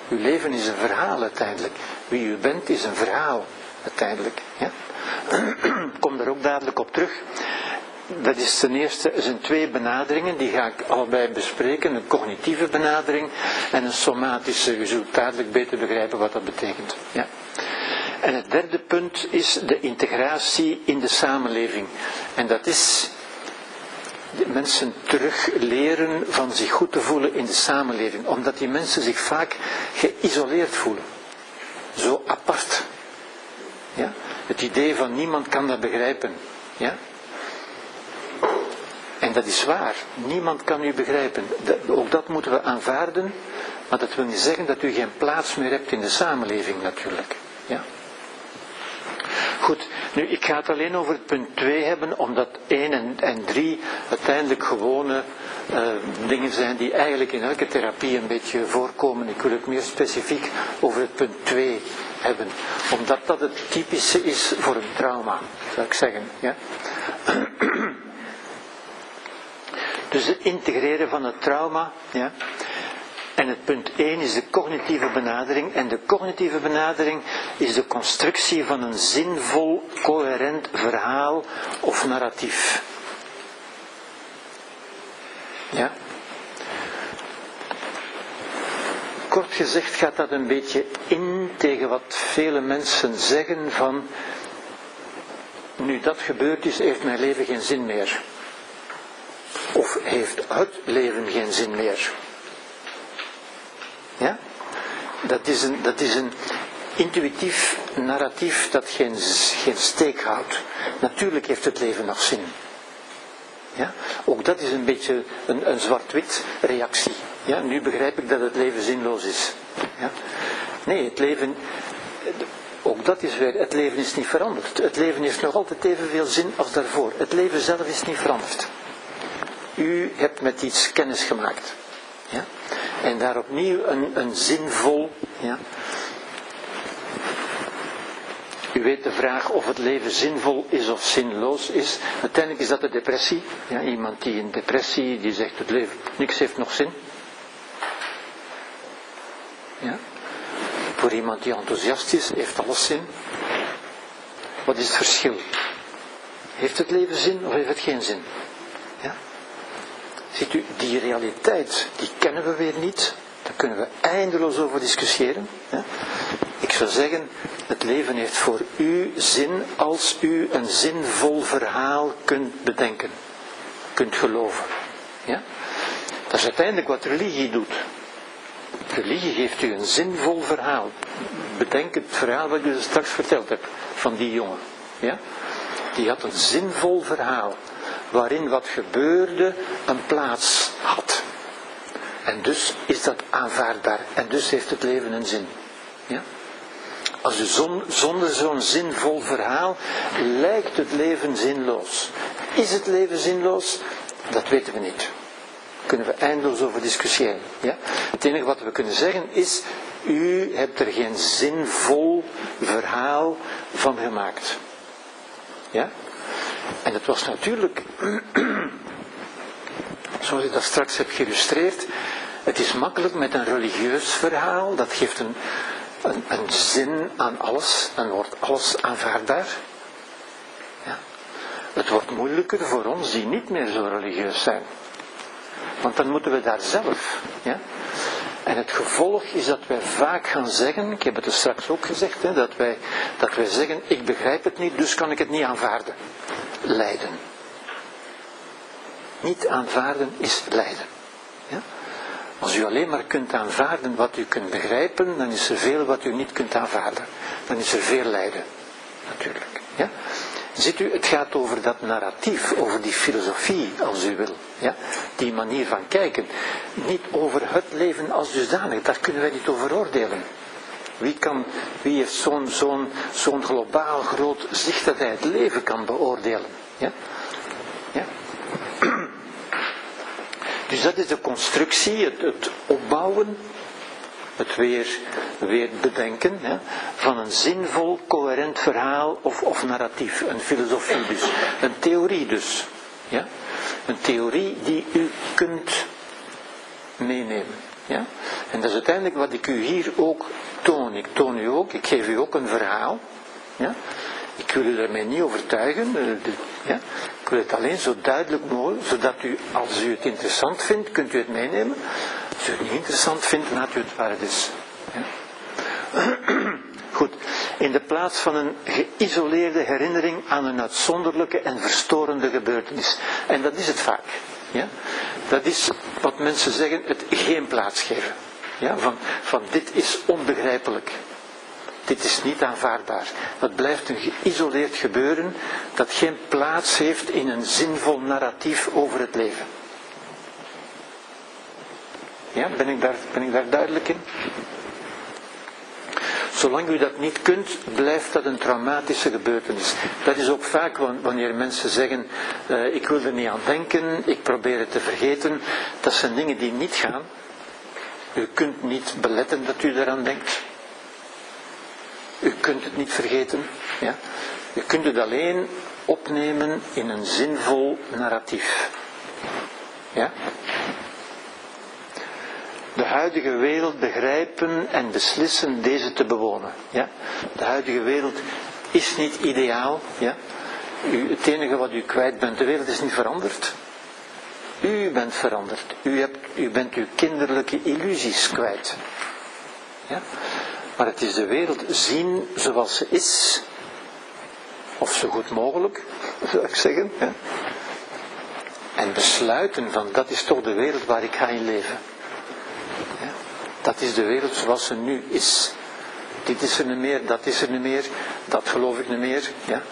Uw leven is een verhaal uiteindelijk. Wie u bent is een verhaal uiteindelijk. Ja? [CLEARS THROAT] Kom daar ook dadelijk op terug. Dat is ten eerste er zijn twee benaderingen, die ga ik allebei bespreken. Een cognitieve benadering en een somatische. U zult dadelijk beter begrijpen wat dat betekent. Ja. En het derde punt is de integratie in de samenleving. En dat is mensen terug leren van zich goed te voelen in de samenleving. Omdat die mensen zich vaak geïsoleerd voelen. Zo apart. Ja? Het idee van niemand kan dat begrijpen. Ja? Dat is waar. Niemand kan u begrijpen. Ook dat moeten we aanvaarden. Maar dat wil niet zeggen dat u geen plaats meer hebt in de samenleving natuurlijk. Ja. Goed, nu ik ga het alleen over het punt 2 hebben, omdat 1 en, en 3 uiteindelijk gewone eh, dingen zijn die eigenlijk in elke therapie een beetje voorkomen. Ik wil het meer specifiek over het punt 2 hebben, omdat dat het typische is voor een trauma, zou ik zeggen. Ja? [CLEARS THROAT] Dus het integreren van het trauma. Ja? En het punt 1 is de cognitieve benadering. En de cognitieve benadering is de constructie van een zinvol, coherent verhaal of narratief. Ja? Kort gezegd gaat dat een beetje in tegen wat vele mensen zeggen van nu dat gebeurd is, heeft mijn leven geen zin meer. Of heeft het leven geen zin meer. Ja? Dat is een, dat is een intuïtief narratief dat geen, geen steek houdt. Natuurlijk heeft het leven nog zin. Ja? Ook dat is een beetje een, een zwart-wit reactie. Ja? Nu begrijp ik dat het leven zinloos is. Ja? Nee, het leven, ook dat is weer, het leven is niet veranderd. Het leven heeft nog altijd evenveel zin als daarvoor. Het leven zelf is niet veranderd. U hebt met iets kennis gemaakt. Ja? En daar opnieuw een, een zinvol. Ja? U weet de vraag of het leven zinvol is of zinloos is. Uiteindelijk is dat de depressie. Ja, iemand die in depressie, die zegt het leven, niks heeft nog zin. Ja? Voor iemand die enthousiast is, heeft alles zin. Wat is het verschil? Heeft het leven zin of heeft het geen zin? Ziet u, die realiteit, die kennen we weer niet. Daar kunnen we eindeloos over discussiëren. Ja? Ik zou zeggen, het leven heeft voor u zin als u een zinvol verhaal kunt bedenken. Kunt geloven. Ja? Dat is uiteindelijk wat religie doet. Religie geeft u een zinvol verhaal. Bedenk het verhaal wat ik u straks verteld heb van die jongen. Ja? Die had een zinvol verhaal waarin wat gebeurde een plaats had. En dus is dat aanvaardbaar. En dus heeft het leven een zin. Ja? Als u zon, zonder zo'n zinvol verhaal lijkt het leven zinloos. Is het leven zinloos? Dat weten we niet. Daar kunnen we eindeloos over discussiëren. Ja? Het enige wat we kunnen zeggen is, u hebt er geen zinvol verhaal van gemaakt. Ja? En het was natuurlijk, [CLEARS THROAT] zoals ik dat straks heb geïllustreerd, het is makkelijk met een religieus verhaal, dat geeft een, een, zin aan alles, dan wordt alles aanvaardbaar. Ja. Het wordt moeilijker voor ons die niet meer zo religieus zijn. Want dan moeten we daar zelf. Ja? En het gevolg is dat wij vaak gaan zeggen, ik heb het er straks ook gezegd, hè, dat, wij, dat wij zeggen, ik begrijp het niet, dus kan ik het niet aanvaarden. Lijden. Niet aanvaarden is lijden. Ja? Als u alleen maar kunt aanvaarden wat u kunt begrijpen, dan is er veel wat u niet kunt aanvaarden. Dan is er veel lijden. Natuurlijk. Ja? Ziet u, het gaat over dat narratief, over die filosofie, als u wil. Ja? Die manier van kijken. Niet over het leven als dusdanig, daar kunnen wij niet over oordelen. Wie, kan, wie heeft zo'n zo'n zo'n globaal groot zicht dat hij het leven kan beoordelen? Ja? Ja? [CLEARS THROAT] Dus dat is de constructie, het, het opbouwen, het weer, weer bedenken van een zinvol, coherent verhaal of, of narratief. Een filosofie dus. Een theorie dus. Ja? Een theorie die u kunt meenemen. Ja? En dat is uiteindelijk wat ik u hier ook toon. Ik toon u ook, ik geef u ook een verhaal. Ja? Ik wil u daarmee niet overtuigen. Ja? Ik wil het alleen zo duidelijk mogelijk, zodat u, als u het interessant vindt, kunt u het meenemen. Als u het niet interessant vindt, laat u het waar het is. Ja? [CLEARS THROAT] Goed, in de plaats van een geïsoleerde herinnering aan een uitzonderlijke en verstorende gebeurtenis. En dat is het vaak. Ja? Dat is wat mensen zeggen, het geen plaats geven. Ja? Van, van dit is onbegrijpelijk. dit is niet aanvaardbaar. Dat blijft een geïsoleerd gebeuren dat geen plaats heeft in een zinvol narratief over het leven. Ja, ben ik daar, ben ik daar duidelijk in? Zolang u dat niet kunt, blijft dat een traumatische gebeurtenis. Dat is ook vaak wanneer mensen zeggen, uh, ik wil er niet aan denken, ik probeer het te vergeten. Dat zijn dingen die niet gaan. U kunt niet beletten dat u eraan denkt. U kunt het niet vergeten. Ja? U kunt het alleen opnemen in een zinvol narratief. Ja? De huidige wereld begrijpen en beslissen deze te bewonen. Ja? De huidige wereld is niet ideaal. Ja? Het enige wat u kwijt bent, de wereld is niet veranderd. U bent veranderd. U, hebt, u bent uw kinderlijke illusies kwijt. Ja? Maar het is de wereld zien zoals ze is. Of zo goed mogelijk, zou ik zeggen. En besluiten van dat is toch de wereld waar ik ga in leven. Dat is de wereld zoals ze nu is. Dit is er niet meer, dat is er niet meer, dat geloof ik niet meer. Ja?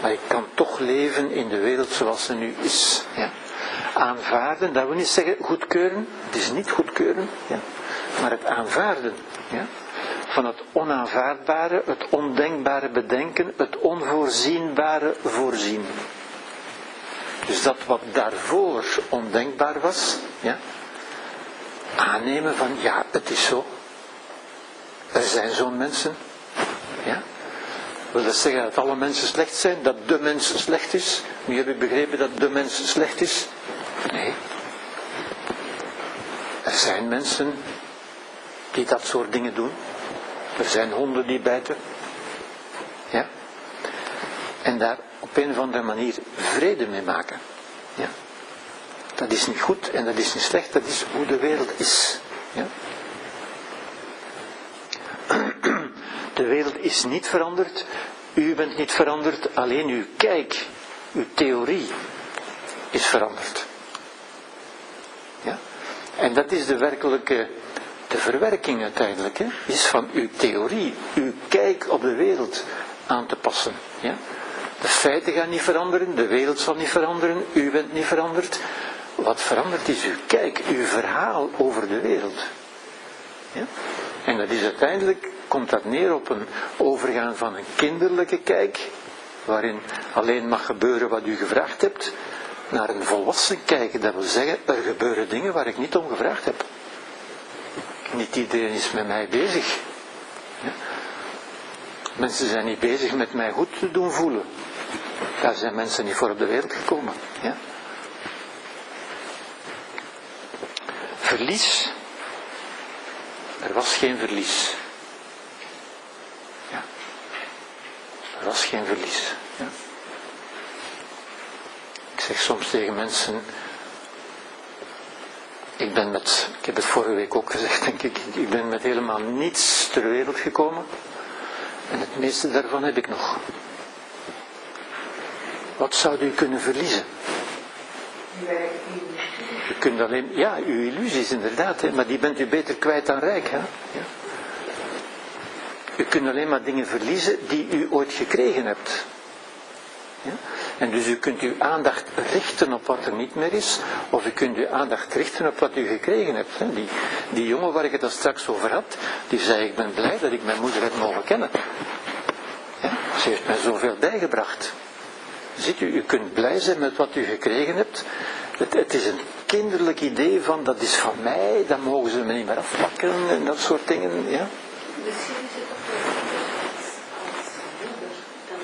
Maar ik kan toch leven in de wereld zoals ze nu is. Ja? Aanvaarden, dat wil niet zeggen goedkeuren, het is niet goedkeuren, ja? maar het aanvaarden. Ja? Van het onaanvaardbare, het ondenkbare bedenken, het onvoorzienbare voorzien. Dus dat wat daarvoor ondenkbaar was, ja, aannemen van ja, het is zo. Er zijn zo'n mensen. Ja? Wil dat zeggen dat alle mensen slecht zijn? Dat de mens slecht is? Nu heb ik begrepen dat de mens slecht is? Nee. Er zijn mensen die dat soort dingen doen. Er zijn honden die bijten. Ja? En daar op een of andere manier vrede mee maken. Ja? Dat is niet goed en dat is niet slecht, dat is hoe de wereld is. Ja? [CLEARS THROAT] De wereld is niet veranderd, u bent niet veranderd, alleen uw kijk, uw theorie is veranderd. Ja? En dat is de werkelijke, de verwerking uiteindelijk, hè? is van uw theorie, uw kijk op de wereld aan te passen. Ja? De feiten gaan niet veranderen, de wereld zal niet veranderen, u bent niet veranderd, wat verandert is uw kijk, uw verhaal over de wereld. Ja? En dat is uiteindelijk, komt dat neer op een overgaan van een kinderlijke kijk, waarin alleen mag gebeuren wat u gevraagd hebt, naar een volwassen kijk. Dat wil zeggen, er gebeuren dingen waar ik niet om gevraagd heb. Niet iedereen is met mij bezig. Ja? Mensen zijn niet bezig met mij goed te doen voelen. Daar zijn mensen niet voor op de wereld gekomen. Ja? Verlies. Er was geen verlies. Ja. Er was geen verlies. Ja. Ik zeg soms tegen mensen. Ik ben met, ik heb het vorige week ook gezegd, denk ik, ik ben met helemaal niets ter wereld gekomen. En het meeste daarvan heb ik nog. Wat zou u kunnen verliezen? Je kunt alleen, ja, uw illusies inderdaad, hè, maar die bent u beter kwijt dan rijk. Hè? Ja. U kunt alleen maar dingen verliezen die u ooit gekregen hebt. Ja? En dus u kunt uw aandacht richten op wat er niet meer is, of u kunt uw aandacht richten op wat u gekregen hebt. Hè? Die, die jongen waar ik het al straks over had, die zei ik ben blij dat ik mijn moeder heb mogen kennen. Ja? Ze heeft mij zoveel bijgebracht. Ziet u, u kunt blij zijn met wat u gekregen hebt. Het, het, is een kinderlijk idee van dat is van mij, dat mogen ze me niet meer afpakken en dat soort dingen. Ja? Misschien is het toch als dan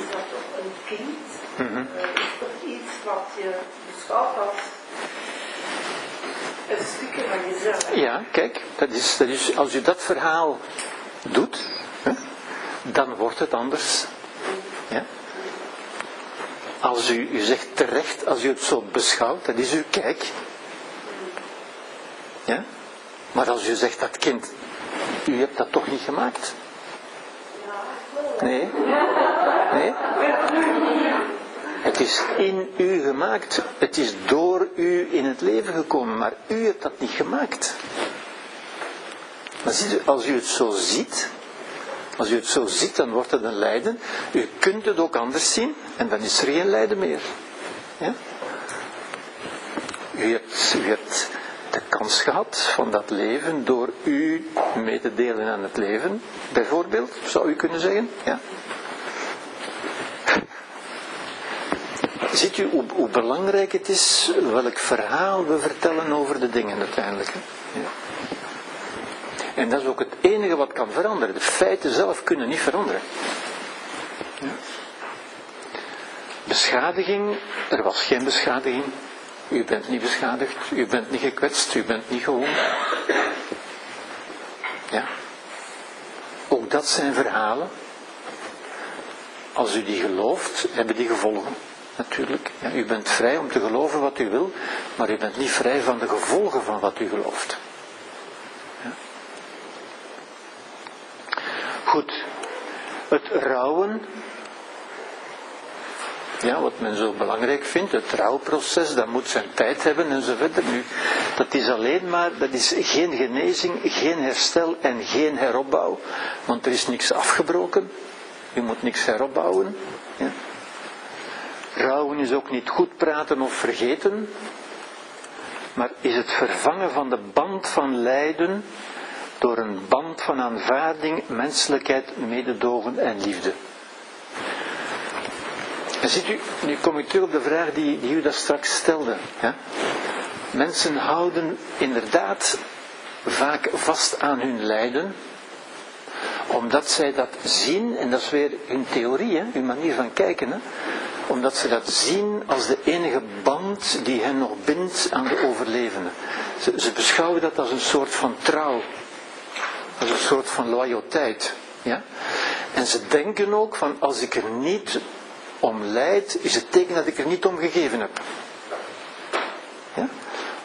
is dat toch een kind. Mm -hmm. uh, is toch iets wat je beschouwt als een stukje van jezelf. Ja, kijk, dat is, dat is, als u dat verhaal doet, hè, dan wordt het anders. Ja? Als u, u zegt terecht, als u het zo beschouwt, dat is uw kijk. Ja? Maar als u zegt dat kind, u hebt dat toch niet gemaakt? Nee? Nee? Het is in u gemaakt. Het is door u in het leven gekomen, maar u hebt dat niet gemaakt. Maar ziet u, als u het zo ziet, Als u het zo ziet, dan wordt het een lijden. U kunt het ook anders zien en dan is er geen lijden meer. Ja? U, hebt, de kans gehad van dat leven door u mee te delen aan het leven, bijvoorbeeld, zou u kunnen zeggen. Ja? Ziet u hoe, hoe, belangrijk het is welk verhaal we vertellen over de dingen uiteindelijk. Ja. En dat is ook het enige wat kan veranderen. De feiten zelf kunnen niet veranderen. Ja. Beschadiging, er was geen beschadiging. U bent niet beschadigd, u bent niet gekwetst, u bent niet gewond. Ja. Ook dat zijn verhalen. Als u die gelooft, hebben die gevolgen. Natuurlijk. Ja, u bent vrij om te geloven wat u wil, maar u bent niet vrij van de gevolgen van wat u gelooft. Goed. Het rouwen ja, wat men zo belangrijk vindt, het rouwproces, dat moet zijn tijd hebben en zo verder. Nu, dat is alleen maar, dat is geen genezing, geen herstel en geen heropbouw, want er is niks afgebroken, je moet niks heropbouwen. Ja. Rouwen is ook niet goed praten of vergeten, maar is het vervangen van de band van lijden door een band van aanvaarding, menselijkheid, mededogen en liefde. En ziet u, nu kom ik terug op de vraag die, die u daar straks stelde. Ja? Mensen houden inderdaad vaak vast aan hun lijden, omdat zij dat zien, en dat is weer hun theorie, hè, hun manier van kijken, hè, omdat ze dat zien als de enige band die hen nog bindt aan de overlevenden. Ze, ze beschouwen dat als een soort van trouw, als een soort van loyaliteit. Ja? En ze denken ook van als ik er niet om lijdt, is het teken dat ik er niet om gegeven heb. Ja?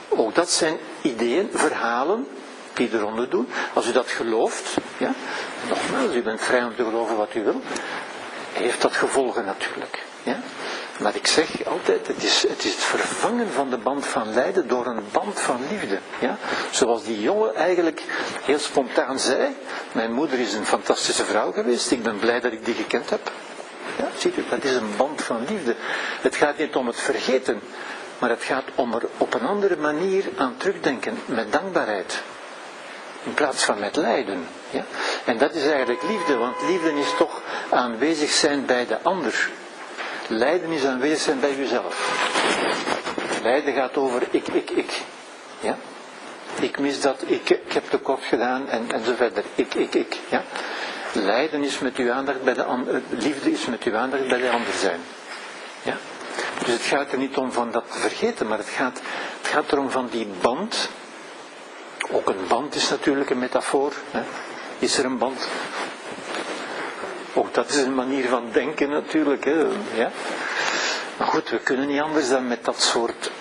Ook dat zijn ideeën, verhalen die eronder doen. Als u dat gelooft, ja, nogmaals, u bent vrij om te geloven wat u wil, heeft dat gevolgen natuurlijk. Ja? Maar ik zeg altijd, het is, het is het vervangen van de band van lijden door een band van liefde. Ja? Zoals die jongen eigenlijk heel spontaan zei, mijn moeder is een fantastische vrouw geweest, ik ben blij dat ik die gekend heb. Ja, ziet u, dat is een band van liefde. Het gaat niet om het vergeten, maar het gaat om er op een andere manier aan terugdenken, met dankbaarheid. In plaats van met lijden. Ja? En dat is eigenlijk liefde, want liefde is toch aanwezig zijn bij de ander. Lijden is aanwezig zijn bij jezelf. Lijden gaat over ik, ik, ik. Ja? Ik mis dat, ik, ik heb tekort gedaan en, en zo verder. Ik, ik, ik. Ja? Lijden is met uw aandacht bij de ander, eh, liefde is met uw aandacht bij de ander zijn. Ja? Dus het gaat er niet om van dat te vergeten, maar het gaat, het gaat erom van die band. Ook een band is natuurlijk een metafoor. Hè? Is er een band? Ook dat is een manier van denken natuurlijk. Hè? Ja? Maar goed, we kunnen niet anders dan met dat soort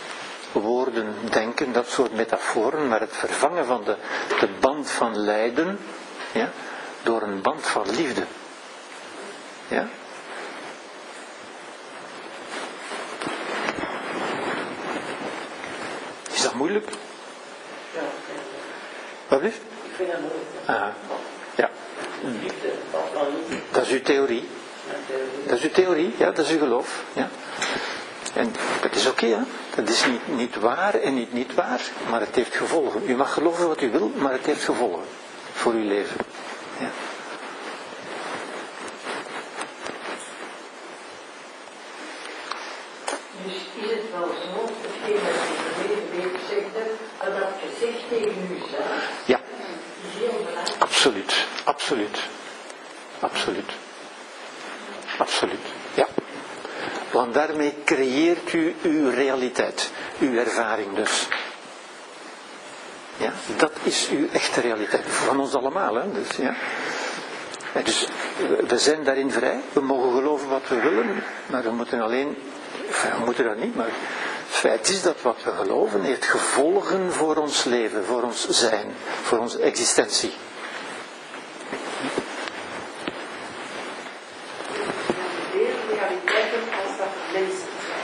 woorden denken, dat soort metaforen, maar het vervangen van de, de band van lijden, ja, door een band van liefde. Ja? Is dat moeilijk? Ja, Wat is? ik vind dat moeilijk. Ah, ja. Liefde, wat van liefde. Dat is uw theorie. Dat is uw theorie, ja, dat is uw geloof. Ja. En dat is oké, hè? Dat is niet, niet waar en niet niet waar, maar het heeft gevolgen. U mag geloven wat u wil, maar het heeft gevolgen voor uw leven. Ja. Dus is het wel zo, hetgeen dat je verleden week zegde, dat dat gezegd tegen u zelf ja, is heel belangrijk. absoluut, absoluut, absoluut, absoluut, ja. Want daarmee creëert u uw realiteit, uw ervaring dus. Ja, dat is uw echte realiteit, van ons allemaal, hè. Dus, ja. Dus we zijn daarin vrij, we mogen geloven wat we willen, maar we moeten alleen, we moeten dat niet, maar het feit is dat wat we geloven heeft gevolgen voor ons leven, voor ons zijn, voor onze existentie. Meer realiteiten als dat er mensen zijn.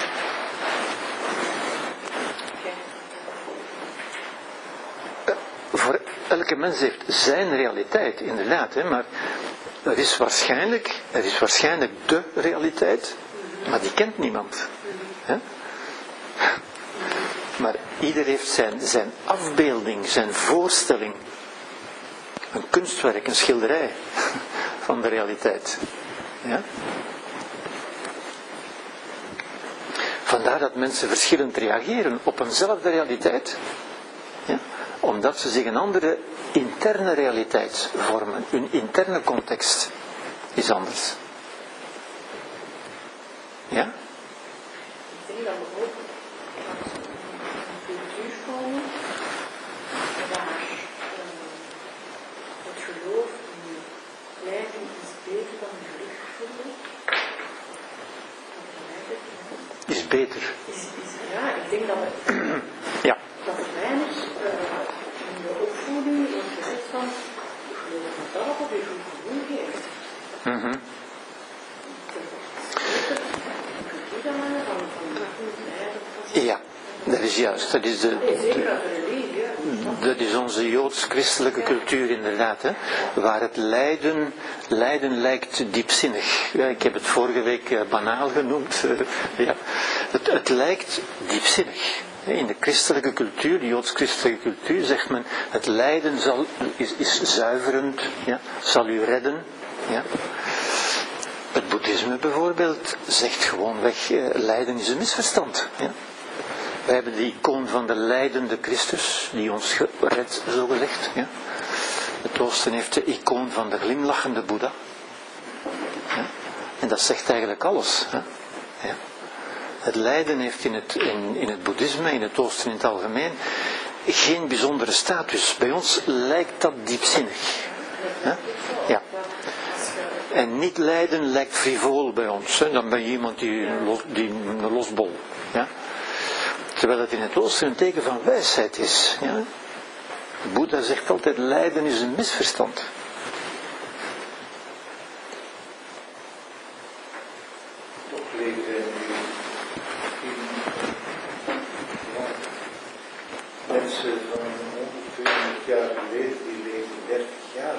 Oké. Voor elke mens heeft zijn realiteit, inderdaad, hè, maar er is waarschijnlijk, er is waarschijnlijk de realiteit, maar die kent niemand. Hè? Maar ieder heeft zijn, zijn afbeelding, zijn voorstelling. Een kunstwerk, een schilderij [LAUGHS] van de realiteit. Ja? Vandaar dat mensen verschillend reageren op eenzelfde realiteit. Ja? Omdat ze zich een andere interne realiteit vormen. Hun interne context is anders. Ja? Ik denk dat we ook een cultuur komen waar het geloof in lijden is beter dan gelukgevoel. Is beter. Is, ja, ik denk dat, we, Ja. dat er weinig eh, in de opvoeding wordt gezegd van ik geloof dat dat op je goed gevoel geeft. Mhm. Beter een cultuur dan van, van goed van- Ja, dat is juist. Dat is, de, dat is onze joods-christelijke cultuur inderdaad. Hè? Waar het lijden, lijden lijkt diepzinnig. Ja, ik heb het vorige week eh, banaal genoemd. [LAUGHS] ja. het, het lijkt diepzinnig. In de christelijke cultuur, de joods-christelijke cultuur, zegt men: het lijden zal, is, is zuiverend, ja, zal u redden. Ja. Het boeddhisme bijvoorbeeld zegt gewoonweg: eh, lijden is een misverstand. Ja. Wij hebben de icoon van de lijdende Christus, die ons redt, zo gezegd. Ja. Het Oosten heeft de icoon van de glimlachende Boeddha. Ja. En dat zegt eigenlijk alles. Ja. Het lijden heeft in het, in, in het boeddhisme, in het Oosten in het algemeen, geen bijzondere status. Bij ons lijkt dat diepzinnig. Ja. En niet lijden lijkt frivol bij ons. Dan ben je iemand die, die een losbol. Ja. Terwijl het in het oosten een teken van wijsheid is. Ja? Boeddha zegt altijd, lijden is een misverstand. Toch leven wij nu in ja, mensen van 100, 200 jaar geleden, die leven 30 jaar.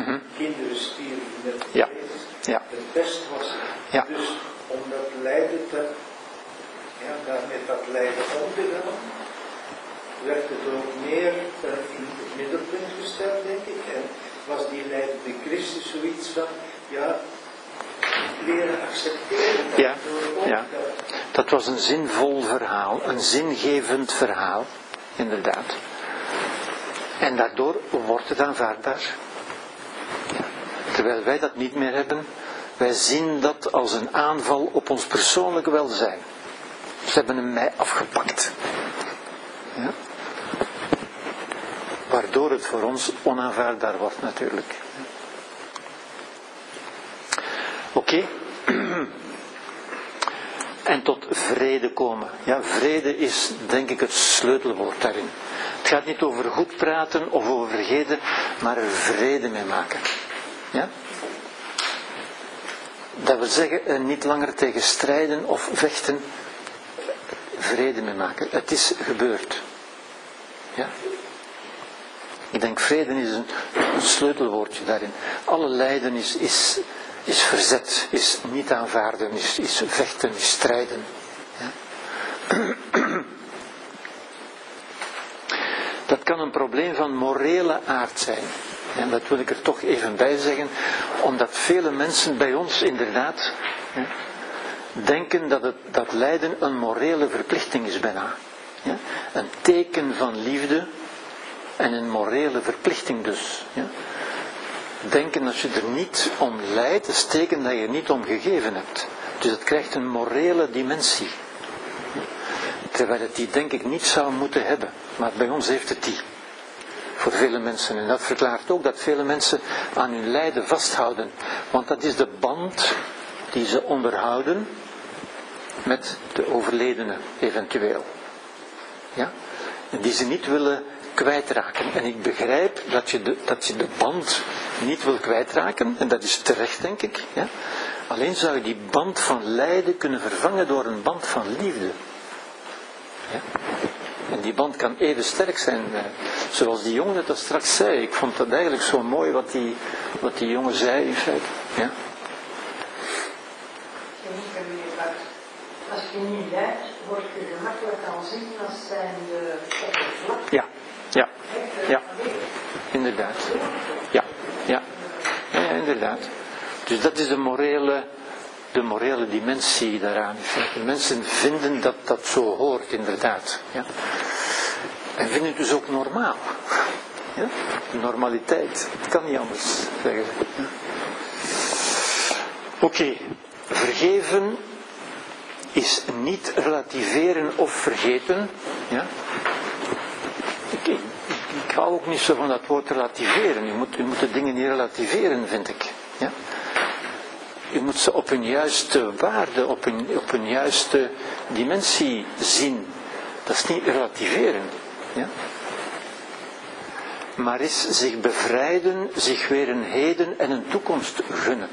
Mhm. Kinderen stierven met Ja. vlees. Ja. Het best was het. Ja. Dus om dat lijden te, ja, daar met dat lijden om te gaan, werd het ook meer eh, in het middelpunt gesteld, denk ik. En was die lijdende Christus zoiets van, ja, leren accepteren. dat Ja, door ook ja. dat- Dat was een zinvol verhaal, een zingevend verhaal, inderdaad. En daardoor wordt het aanvaardbaar. Terwijl wij dat niet meer hebben, wij zien dat als een aanval op ons persoonlijke welzijn. Ze hebben hem mij afgepakt. Ja. Waardoor het voor ons onaanvaardbaar wordt natuurlijk. Oké. [CLEARS THROAT] En tot vrede komen. Ja, vrede is denk ik het sleutelwoord daarin. Het gaat niet over goed praten of over vergeten, maar er vrede mee maken. Ja? Dat wil zeggen, er niet langer tegen strijden of vechten, vrede mee maken. Het is gebeurd. Ja? Ik denk vrede is een, een sleutelwoordje daarin. Alle lijden is, is, is verzet, is niet aanvaarden, is, is vechten, is strijden. Ja? [CLEARS THROAT] Dat kan een probleem van morele aard zijn. En dat wil ik er toch even bij zeggen, omdat vele mensen bij ons inderdaad denken dat, het, dat lijden een morele verplichting is bijna. Ja? Een teken van liefde en een morele verplichting dus. Ja? Denken als je er niet om lijdt, is teken dat je er niet om gegeven hebt. Dus het krijgt een morele dimensie. Terwijl het die denk ik niet zou moeten hebben. Maar bij ons heeft het die. Voor vele mensen. En dat verklaart ook dat vele mensen aan hun lijden vasthouden. Want dat is de band die ze onderhouden met de overledene eventueel. Ja? En die ze niet willen kwijtraken. En ik begrijp dat je de, dat je de band niet wil kwijtraken. En dat is terecht denk ik. Ja? Alleen zou je die band van lijden kunnen vervangen door een band van liefde. Ja? En die band kan even sterk zijn. eh, zoals die jongen het dat straks zei. Ik vond dat eigenlijk zo mooi wat die, wat die jongen zei in feite. Ja? Als je niet leidt, word je gemakkelijk al zien als zijn de oppervlak. Ja, ja, ja, inderdaad. Ja, ja, ja, ja, inderdaad. Dus dat is de morele, de morele dimensie daaraan. Mensen vinden dat dat zo hoort, inderdaad. Ja. En vinden het dus ook normaal. Ja? Normaliteit. Het kan niet anders, zeggen ze. Ja. Oké, vergeven is niet relativeren of vergeten. Ja? Ik hou ook niet zo van dat woord relativeren. Je moet, je moet de dingen niet relativeren, vind ik. Ja? Je moet ze op hun juiste waarde, op hun, op hun juiste dimensie zien. Dat is niet relativeren. Ja? Maar is zich bevrijden, zich weer een heden en een toekomst gunnen.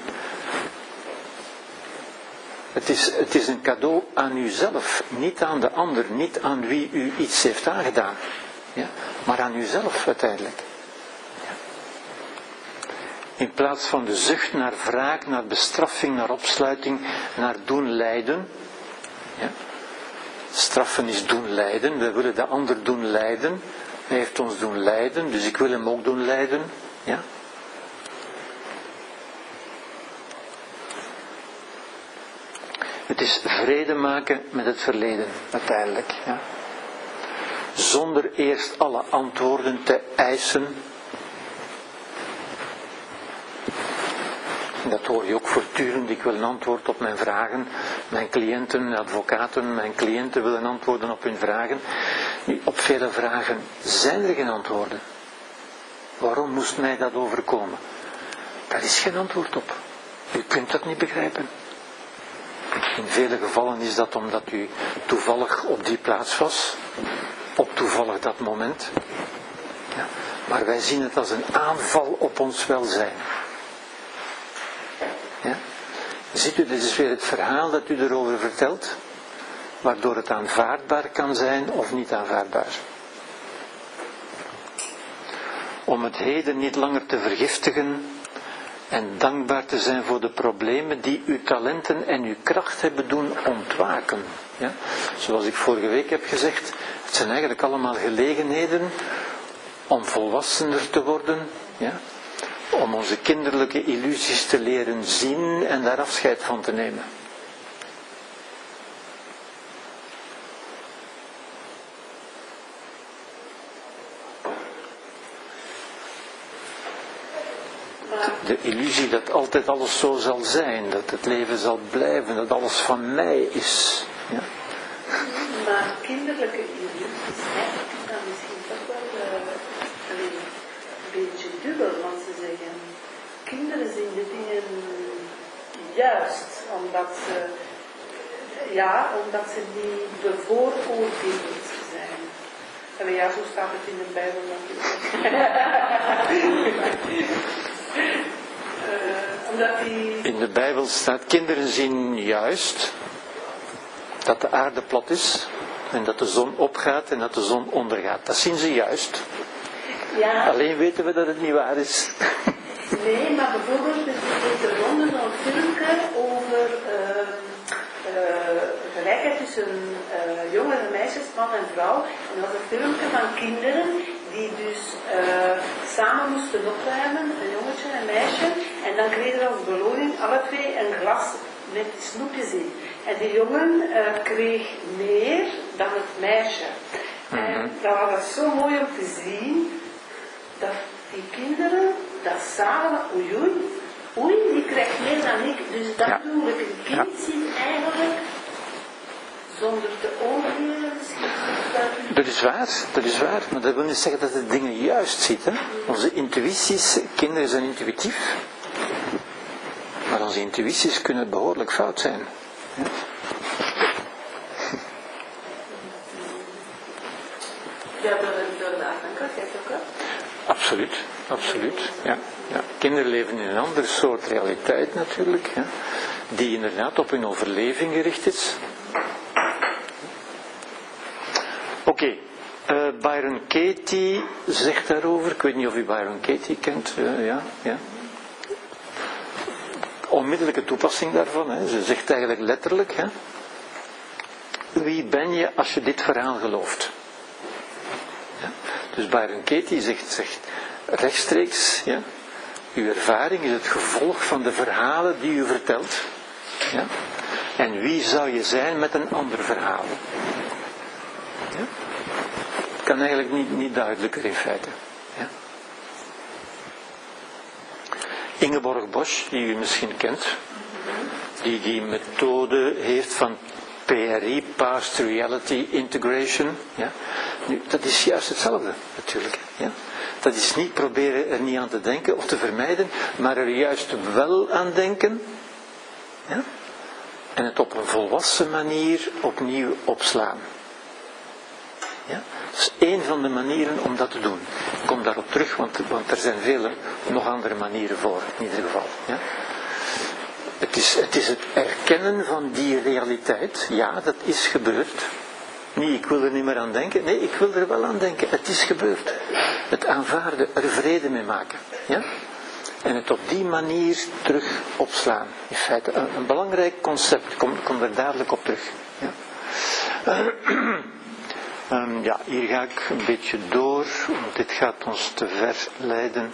Het is, het is een cadeau aan uzelf, niet aan de ander, niet aan wie u iets heeft aangedaan, ja? maar aan uzelf uiteindelijk. In plaats van de zucht naar wraak, naar bestraffing, naar opsluiting, naar doen lijden. Ja? Straffen is doen lijden, we willen de ander doen lijden. Hij heeft ons doen lijden, dus ik wil hem ook doen lijden. Ja? Het is vrede maken met het verleden, uiteindelijk. Ja. Zonder eerst alle antwoorden te eisen. Dat hoor je ook voortdurend. Ik wil een antwoord op mijn vragen. Mijn cliënten, advocaten, mijn cliënten willen antwoorden op hun vragen. Op vele vragen zijn er geen antwoorden. Waarom moest mij dat overkomen? Daar is geen antwoord op. U kunt dat niet begrijpen. In vele gevallen is dat omdat u toevallig op die plaats was, op toevallig dat moment. Ja. Maar wij zien het als een aanval op ons welzijn. Ziet u, is weer het verhaal dat u erover vertelt, waardoor het aanvaardbaar kan zijn of niet aanvaardbaar. Om het heden niet langer te vergiftigen, en dankbaar te zijn voor de problemen die uw talenten en uw kracht hebben doen ontwaken. Ja? Zoals ik vorige week heb gezegd, het zijn eigenlijk allemaal gelegenheden om volwassener te worden, ja? Om onze kinderlijke illusies te leren zien en daar afscheid van te nemen. de illusie dat altijd alles zo zal zijn, dat het leven zal blijven, dat alles van mij is. Ja? Maar kinderlijke illusies, hè, dan misschien toch wel uh, een beetje dubbel, want ze zeggen, kinderen zien de dingen juist, omdat ze, ja, omdat ze niet bevooroordeeld zijn. En ja, zo staat het in de Bijbel natuurlijk. Uh, [LAUGHS] omdat die... In de Bijbel staat, kinderen zien juist dat de aarde plat is en dat de zon opgaat en dat de zon ondergaat. Dat zien ze juist. Ja. Alleen weten we dat het niet waar is. [LAUGHS] Nee, maar bijvoorbeeld is er ronde zo'n filmpje over uh, uh, gelijkheid tussen uh, jongere meisjes, man en vrouw. En dat was een filmpje van kinderen die dus samen moesten opruimen, een jongetje en een meisje. En dan kregen ze als beloning alle twee een glas met snoepjes in. En die jongen kreeg meer dan het meisje. En dat was zo mooi om te zien dat die kinderen dat samen, oei oei, oei, die krijgt meer dan ik. Dus dat Ja. bedoel ik, een kind zien eigenlijk zonder te oordelen. misschien Dat is waar, dat is waar. Maar dat wil niet zeggen dat de dingen juist zitten. Onze intuïties, kinderen zijn intuïtief. Maar onze intuïties kunnen behoorlijk fout zijn. Ja. Ja, door, door de. Absoluut, absoluut. Ja, ja. Kinderen leven in een andere soort realiteit natuurlijk, die inderdaad op hun overleving gericht is. Oké, Eh, Byron Katie zegt daarover, ik weet niet of u Byron Katie kent, eh, ja, ja. Onmiddellijke toepassing daarvan, hè. ze zegt eigenlijk letterlijk, hè. wie ben je als je dit verhaal gelooft? Dus Byron Katie zegt, zegt rechtstreeks, ja, uw ervaring is het gevolg van de verhalen die u vertelt. Ja. En wie zou je zijn met een ander verhaal? Ja? Kan eigenlijk niet, niet duidelijker in feite. Ja? Ingeborg Bosch, die u misschien kent, die die methode heeft van PRI, Past Reality Integration. Ja? Nu, dat is juist hetzelfde natuurlijk. Ja? Dat is niet proberen er niet aan te denken of te vermijden, maar er juist wel aan denken. Ja? En het op een volwassen manier opnieuw opslaan. Ja? Dat is één van de manieren om dat te doen. Ik kom daarop terug, want, want er zijn vele nog andere manieren voor, in ieder geval. Ja? Het, is, het is het erkennen van die realiteit. Ja, dat is gebeurd. Niet, ik wil er niet meer aan denken. Nee, ik wil er wel aan denken. Het is gebeurd. Het aanvaarden, er vrede mee maken. Ja? En het op die manier terug opslaan. In feite een, een belangrijk concept. Kom, kom er dadelijk op terug. Ja. Um, [CLEARS THROAT] ja, hier ga ik een beetje door, want dit gaat ons te ver leiden.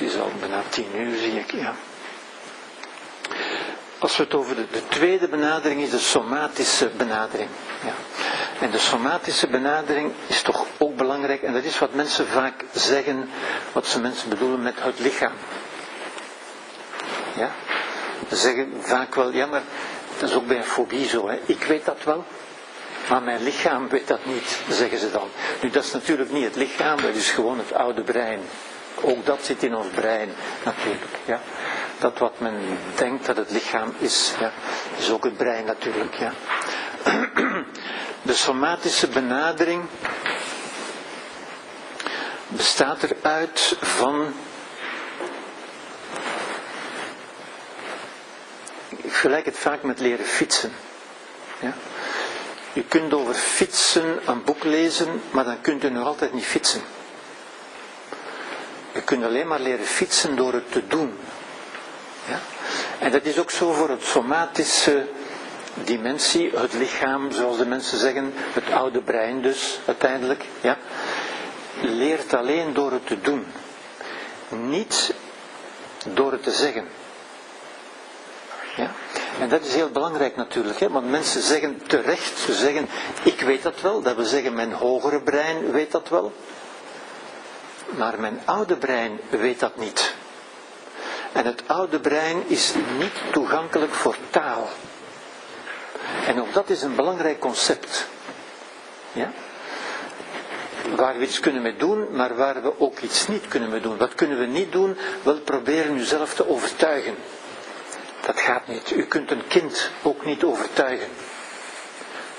Het is al bijna tien uur, zie ik, ja. Als we het over de, de tweede benadering is de somatische benadering. Ja. En de somatische benadering is toch ook belangrijk, en dat is wat mensen vaak zeggen, wat ze mensen bedoelen met het lichaam. Ja? Ze zeggen vaak wel, ja maar dat is ook bij een fobie zo, hè. ik weet dat wel, maar mijn lichaam weet dat niet, zeggen ze dan. Nu dat is natuurlijk niet het lichaam, dat is gewoon het oude brein. Ook dat zit in ons brein natuurlijk. Ja. Dat wat men denkt dat het lichaam is, ja, is ook het brein natuurlijk. Ja. [CLEARS THROAT] De somatische benadering bestaat eruit van ik vergelijk het vaak met leren fietsen. Ja? Je kunt over fietsen een boek lezen, maar dan kunt u nog altijd niet fietsen. Je kunt alleen maar leren fietsen door het te doen. Ja? En dat is ook zo voor het somatische dimensie, het lichaam, zoals de mensen zeggen, het oude brein dus, uiteindelijk. Ja? Leert alleen door het te doen. Niet door het te zeggen. Ja? En dat is heel belangrijk natuurlijk, hè? want mensen zeggen terecht, ze zeggen, ik weet dat wel, dat wil zeggen, mijn hogere brein weet dat wel, maar mijn oude brein weet dat niet. En het oude brein is niet toegankelijk voor taal. En ook dat is een belangrijk concept. Ja? Waar we iets kunnen mee doen, maar waar we ook iets niet kunnen mee doen. Wat kunnen we niet doen? Wel proberen uzelf te overtuigen. Dat gaat niet. U kunt een kind ook niet overtuigen.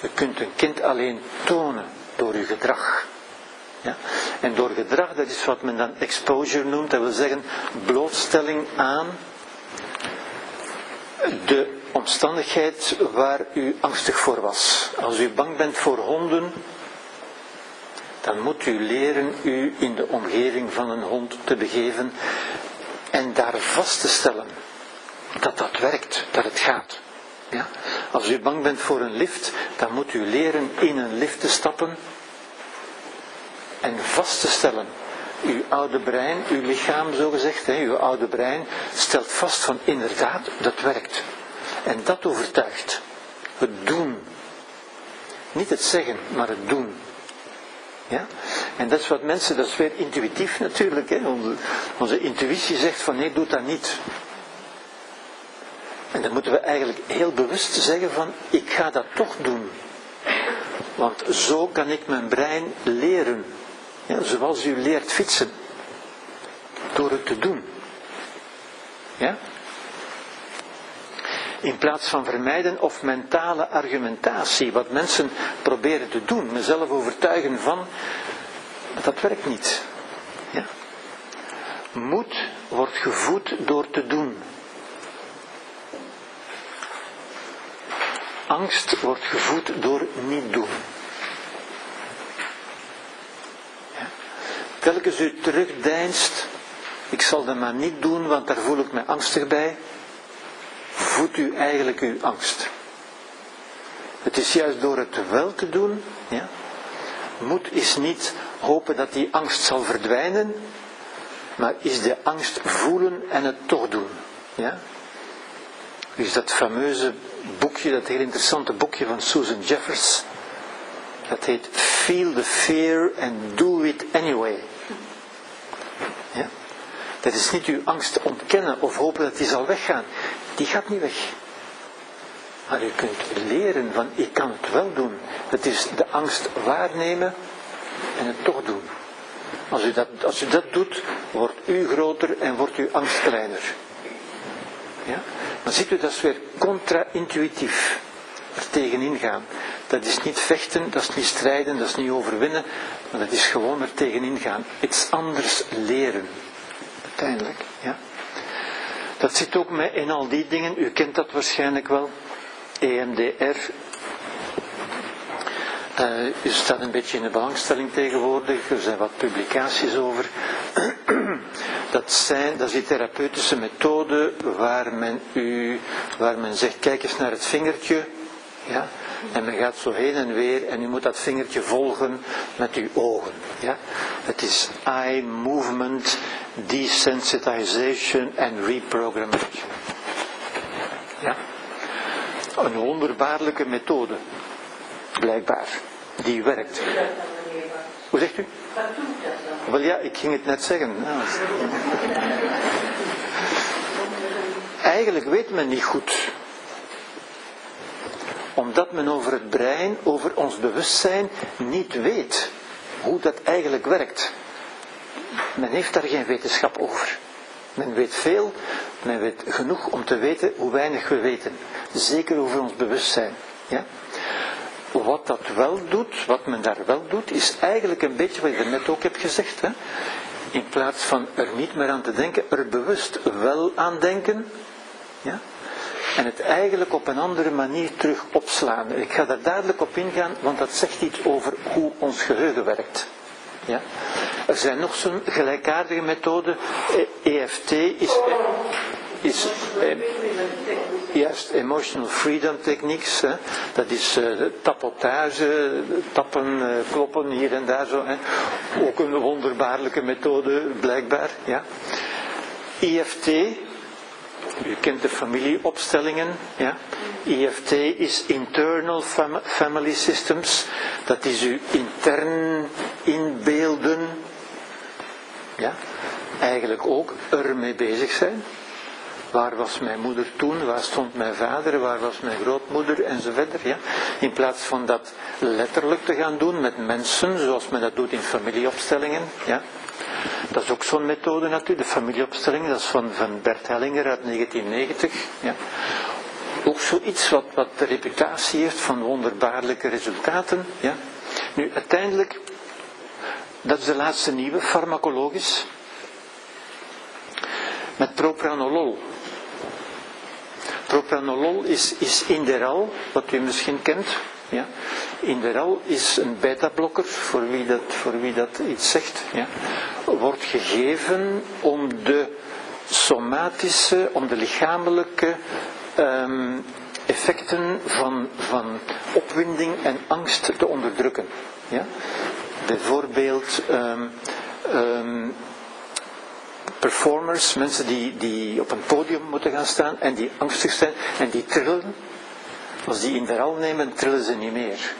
U kunt een kind alleen tonen door uw gedrag. Ja? En door gedrag, dat is wat men dan exposure noemt, dat wil zeggen blootstelling aan de omstandigheid waar u angstig voor was. Als u bang bent voor honden, dan moet u leren u in de omgeving van een hond te begeven en daar vast te stellen dat dat werkt, dat het gaat. Ja? Als u bang bent voor een lift, dan moet u leren in een lift te stappen en vast te stellen. Uw oude brein, uw lichaam zo gezegd, hè, uw oude brein stelt vast van inderdaad, dat werkt. En dat overtuigt. Het doen. Niet het zeggen, maar het doen. Ja? En dat is wat mensen, dat is weer intuïtief natuurlijk. Hè? Onze, onze intuïtie zegt van nee, doe dat niet. En dan moeten we eigenlijk heel bewust zeggen van ik ga dat toch doen. Want zo kan ik mijn brein leren. Zoals u leert fietsen. Door het te doen. Ja? In plaats van vermijden of mentale argumentatie. Wat mensen proberen te doen. Mezelf overtuigen van. Dat werkt niet. Ja? Moed wordt gevoed door te doen. angst wordt gevoed door niet doen. Telkens u terugdeinst, ik zal dat maar niet doen, want daar voel ik me angstig bij, voedt u eigenlijk uw angst. Het is juist door het wel te doen, ja. Moed is niet hopen dat die angst zal verdwijnen, maar is de angst voelen en het toch doen. Ja? Dus dat fameuze boekje, dat heel interessante boekje van Susan Jeffers, dat heet Feel the Fear and Do It Anyway. Dat is niet uw angst ontkennen of hopen dat die zal weggaan. Die gaat niet weg. Maar u kunt leren van ik kan het wel doen. Het is de angst waarnemen en het toch doen. Als u dat, als u dat doet, wordt u groter en wordt uw angst kleiner. Ja? Dan ziet u dat weer contra-intuïtief. Er tegenin gaan. Dat is niet vechten, dat is niet strijden, dat is niet overwinnen, maar dat is gewoon er tegenin gaan. Iets anders leren. Uiteindelijk. Ja? Dat zit ook met in al die dingen, u kent dat waarschijnlijk wel. EMDR. Uh, u staat een beetje in de belangstelling tegenwoordig, er zijn wat publicaties over. [CLEARS THROAT] dat, zijn, dat is die therapeutische methode waar men, u, waar men zegt, kijk eens naar het vingertje. Ja? En men gaat zo heen en weer en u moet dat vingertje volgen met uw ogen. Ja? Het is eye movement, desensitization en reprogrammation. Ja? Een wonderbaarlijke methode, blijkbaar, die werkt. Hoe zegt u? Wel ja, ik ging het net zeggen. Eigenlijk weet men niet goed. Omdat men over het brein, over ons bewustzijn niet weet hoe dat eigenlijk werkt. Men heeft daar geen wetenschap over. Men weet veel, men weet genoeg om te weten hoe weinig we weten. Zeker over ons bewustzijn. Ja? Wat dat wel doet, wat men daar wel doet, is eigenlijk een beetje wat je net ook hebt gezegd. Hè? In plaats van er niet meer aan te denken, er bewust wel aan denken. Ja? En het eigenlijk op een andere manier terug opslaan. Ik ga daar dadelijk op ingaan, want dat zegt iets over hoe ons geheugen werkt. Ja? Er zijn nog zo'n gelijkaardige methoden. EFT is, is eh, juist emotional freedom techniques. Hè. Dat is uh, tapotage, tappen, uh, kloppen hier en daar zo. Hè. Ook een wonderbaarlijke methode, blijkbaar. Ja. EFT, u kent de familieopstellingen. Ja. EFT is Internal Fam Family Systems. Dat is uw intern inbeelden. Ja. Eigenlijk ook ermee bezig zijn. Waar was mijn moeder toen? Waar stond mijn vader? Waar was mijn grootmoeder? Enzovoort. Ja? In plaats van dat letterlijk te gaan doen met mensen, zoals men dat doet in familieopstellingen. Ja? Dat is ook zo'n methode natuurlijk, de familieopstelling, dat is van, van Bert Hellinger uit 1990. Ja? Ook zoiets wat, wat de reputatie heeft van wonderbaarlijke resultaten. Ja? Nu, uiteindelijk, dat is de laatste nieuwe, farmacologisch. Met propranolol. Propranolol is, is Inderal, wat u misschien kent. Ja. Inderal is een beta-blokker, voor, wie dat, voor wie dat iets zegt. Ja. Wordt gegeven om de somatische, om de lichamelijke um, effecten van, van opwinding en angst te onderdrukken. Ja. Bijvoorbeeld um, um, performers, mensen die, die op een podium moeten gaan staan en die angstig zijn en die trillen. Als die in de ral nemen, trillen ze niet meer.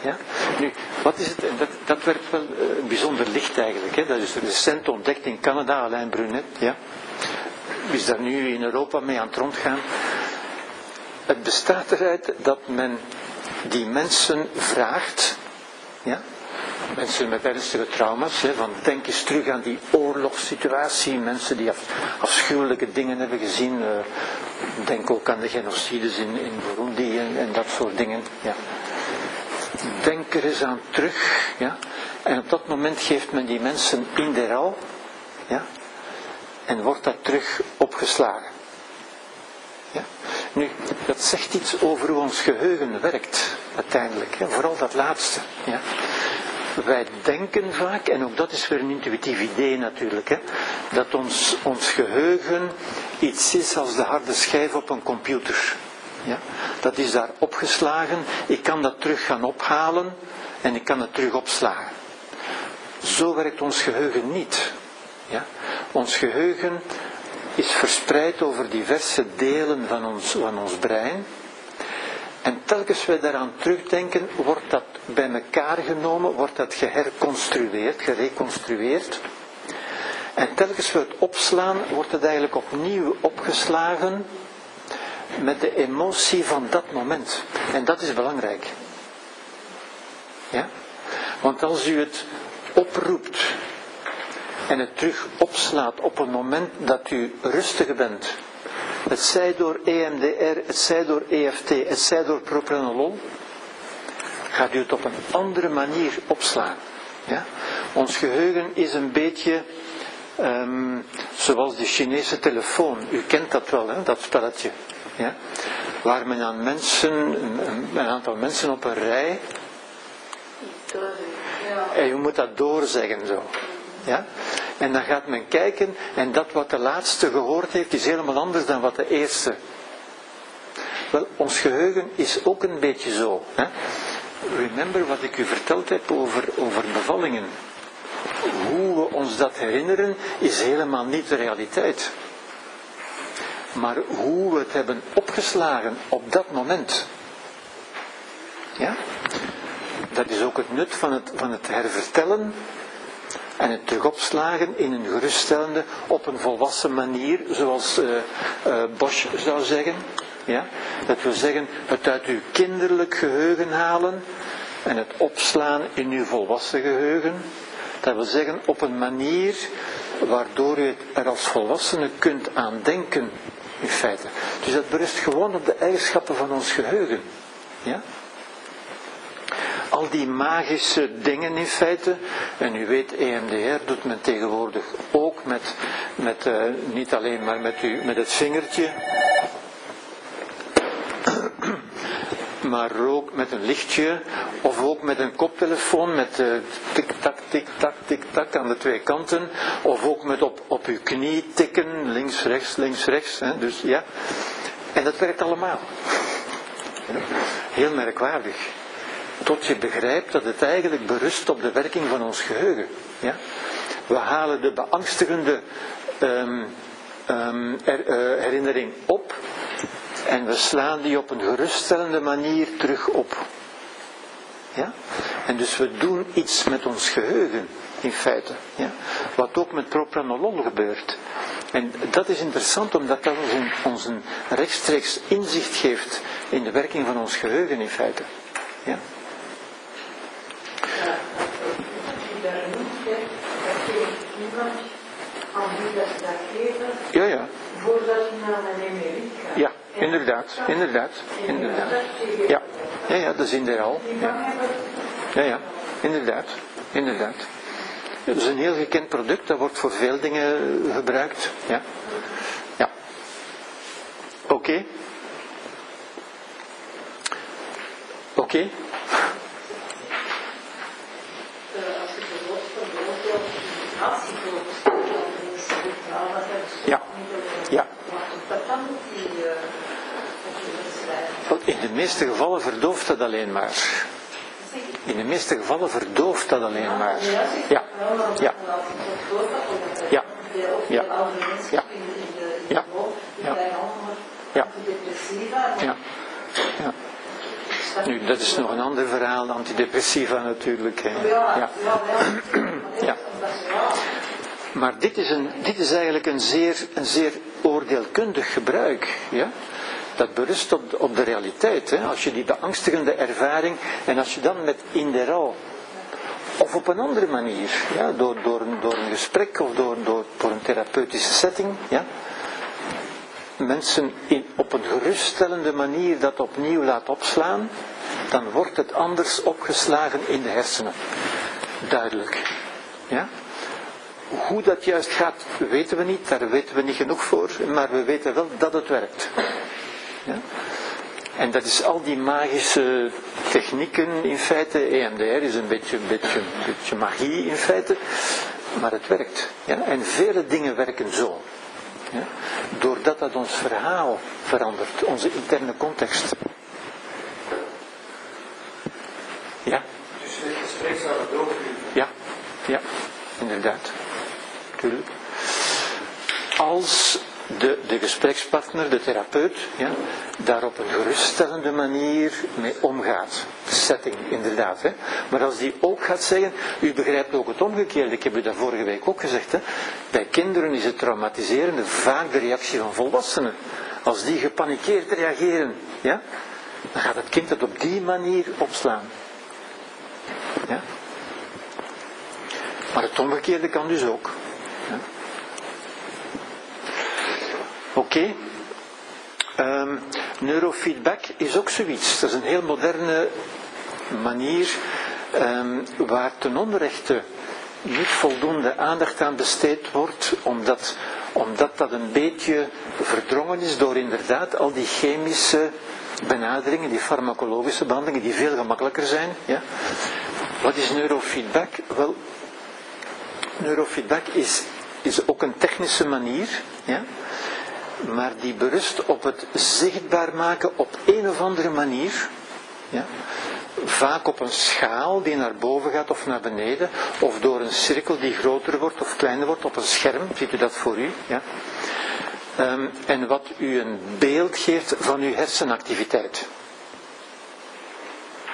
Ja? Nu, wat is het? Dat, dat werkt wel uh, bijzonder licht eigenlijk. Hè? Dat is recent ontdekt in Canada, Alain Brunet. Ja? Is daar nu in Europa mee aan het rondgaan. Het bestaat eruit dat men die mensen vraagt, ja, mensen met ernstige trauma's, hè, van denk eens terug aan die oorlogssituatie, mensen die af, afschuwelijke dingen hebben gezien, uh, denk ook aan de genocides in, in Burundi en, dat soort dingen. Ja. Denk er eens aan terug, ja. En op dat moment geeft men die mensen in de rouw, ja, en wordt dat terug opgeslagen. Ja. Nu, dat zegt iets over hoe ons geheugen werkt, uiteindelijk. Vooral dat laatste. Ja? Wij denken vaak, en ook dat is weer een intuïtief idee natuurlijk, hè, dat ons, ons geheugen iets is als de harde schijf op een computer. Ja? Dat is daar opgeslagen, ik kan dat terug gaan ophalen en ik kan het terug opslaan. Zo werkt ons geheugen niet. Ja? Ons geheugen is verspreid over diverse delen van ons, van ons brein. En telkens we daaraan terugdenken, wordt dat bij elkaar genomen, wordt dat geherconstrueerd, gereconstrueerd. En telkens we het opslaan, wordt het eigenlijk opnieuw opgeslagen met de emotie van dat moment. En dat is belangrijk. Ja? Want als u het oproept en het terug opslaat op een moment dat u rustig bent, het zij door EMDR, het zij door EFT, het zij door propranolol, gaat u het op een andere manier opslaan. Ja? Ons geheugen is een beetje ehm, zoals de Chinese telefoon. U kent dat wel, hè, dat spelletje. Ja? Waar men aan mensen, een, een aantal mensen op een rij, en u moet dat doorzeggen zo. Ja? En dan gaat men kijken en dat wat de laatste gehoord heeft is helemaal anders dan wat de eerste. Wel, ons geheugen is ook een beetje zo. Hè? Remember wat ik u verteld heb over, over bevallingen. Hoe we ons dat herinneren is helemaal niet de realiteit. Maar hoe we het hebben opgeslagen op dat moment. Ja? Dat is ook het nut van het, van het hervertellen en het terugopslagen in een geruststellende, op een volwassen manier, zoals uh, uh, Bosch zou zeggen. Ja? Dat wil zeggen, het uit uw kinderlijk geheugen halen en het opslaan in uw volwassen geheugen. Dat wil zeggen, op een manier waardoor u er als volwassene kunt aan denken, in feite. Dus dat berust gewoon op de eigenschappen van ons geheugen. Ja? Al die magische dingen in feite. En u weet, EMDR doet men tegenwoordig ook met, met uh, niet alleen maar met, u, met het vingertje. [CLEARS THROAT] Maar ook met een lichtje, of ook met een koptelefoon met uh, tik-tak, tik-tak, tik-tak aan de twee kanten. Of ook met op, op uw knie tikken, links, rechts, links, rechts. Hè, dus ja. En dat werkt allemaal. Heel merkwaardig tot je begrijpt dat het eigenlijk berust op de werking van ons geheugen. Ja? We halen de beangstigende um, er, uh, herinnering op en we slaan die op een geruststellende manier terug op. Ja? En dus we doen iets met ons geheugen, in feite. Ja? Wat ook met propranolol gebeurt. En dat is interessant omdat dat ons een rechtstreeks inzicht geeft in de werking van ons geheugen, in feite. Ja? Ja, ja. Voordat je naar. Ja, inderdaad, inderdaad, inderdaad. Ja, ja, ja dat is inderdaad. Ja. ja, ja, inderdaad, inderdaad. Dat is een heel gekend product, dat wordt voor veel dingen gebruikt. Ja, ja. Oké. Oké. Ja. Ja. In de meeste gevallen verdooft dat alleen maar. In de meeste gevallen verdooft dat alleen maar. Ja. Ja. Ja. Ja. Ja. Ja. Ja. Ja. Nu, dat is nog een ander verhaal, antidepressiva natuurlijk. Hè. Ja. ja. Maar dit is, een, dit is eigenlijk een zeer, een zeer oordeelkundig gebruik. Ja? Dat berust op, op de realiteit. Hè? Als je die beangstigende ervaring en als je dan met in de rouw of op een andere manier, ja, door, door, door een gesprek of door, door, door een therapeutische setting, ja, mensen in, op een geruststellende manier dat opnieuw laat opslaan, dan wordt het anders opgeslagen in de hersenen. Duidelijk. Ja? Hoe dat juist gaat, weten we niet, daar weten we niet genoeg voor, maar we weten wel dat het werkt. Ja? En dat is al die magische technieken in feite. EMDR is een beetje, beetje, beetje magie in feite. Maar het werkt. Ja? En vele dingen werken zo. Doordat dat ons verhaal verandert, onze interne context. Ja? Dus het het doorvoeren. Ja, ja, inderdaad. Tuurlijk. Als de, de gesprekspartner, de therapeut, ja, daar op een geruststellende manier mee omgaat. Setting, inderdaad. Hè. Maar als die ook gaat zeggen, u begrijpt ook het omgekeerde, ik heb u dat vorige week ook gezegd, hè. bij kinderen is het traumatiserende vaak de reactie van volwassenen. Als die gepanikeerd reageren, ja, dan gaat het kind het op die manier opslaan. Ja. Maar het omgekeerde kan dus ook. Ja. Oké. Ehm, neurofeedback is ook zoiets. Dat is een heel moderne manier ehm, waar ten onrechte niet voldoende aandacht aan besteed wordt, omdat, omdat dat een beetje verdrongen is door inderdaad al die chemische benaderingen, die farmacologische behandelingen, die veel gemakkelijker zijn. Ja. Wat is neurofeedback? Wel, neurofeedback is, is ook een technische manier, ja, maar die berust op het zichtbaar maken op een of andere manier. Ja, vaak op een schaal die naar boven gaat of naar beneden, of door een cirkel die groter wordt of kleiner wordt op een scherm, ziet u dat voor u. Ja. Um, en wat u een beeld geeft van uw hersenactiviteit.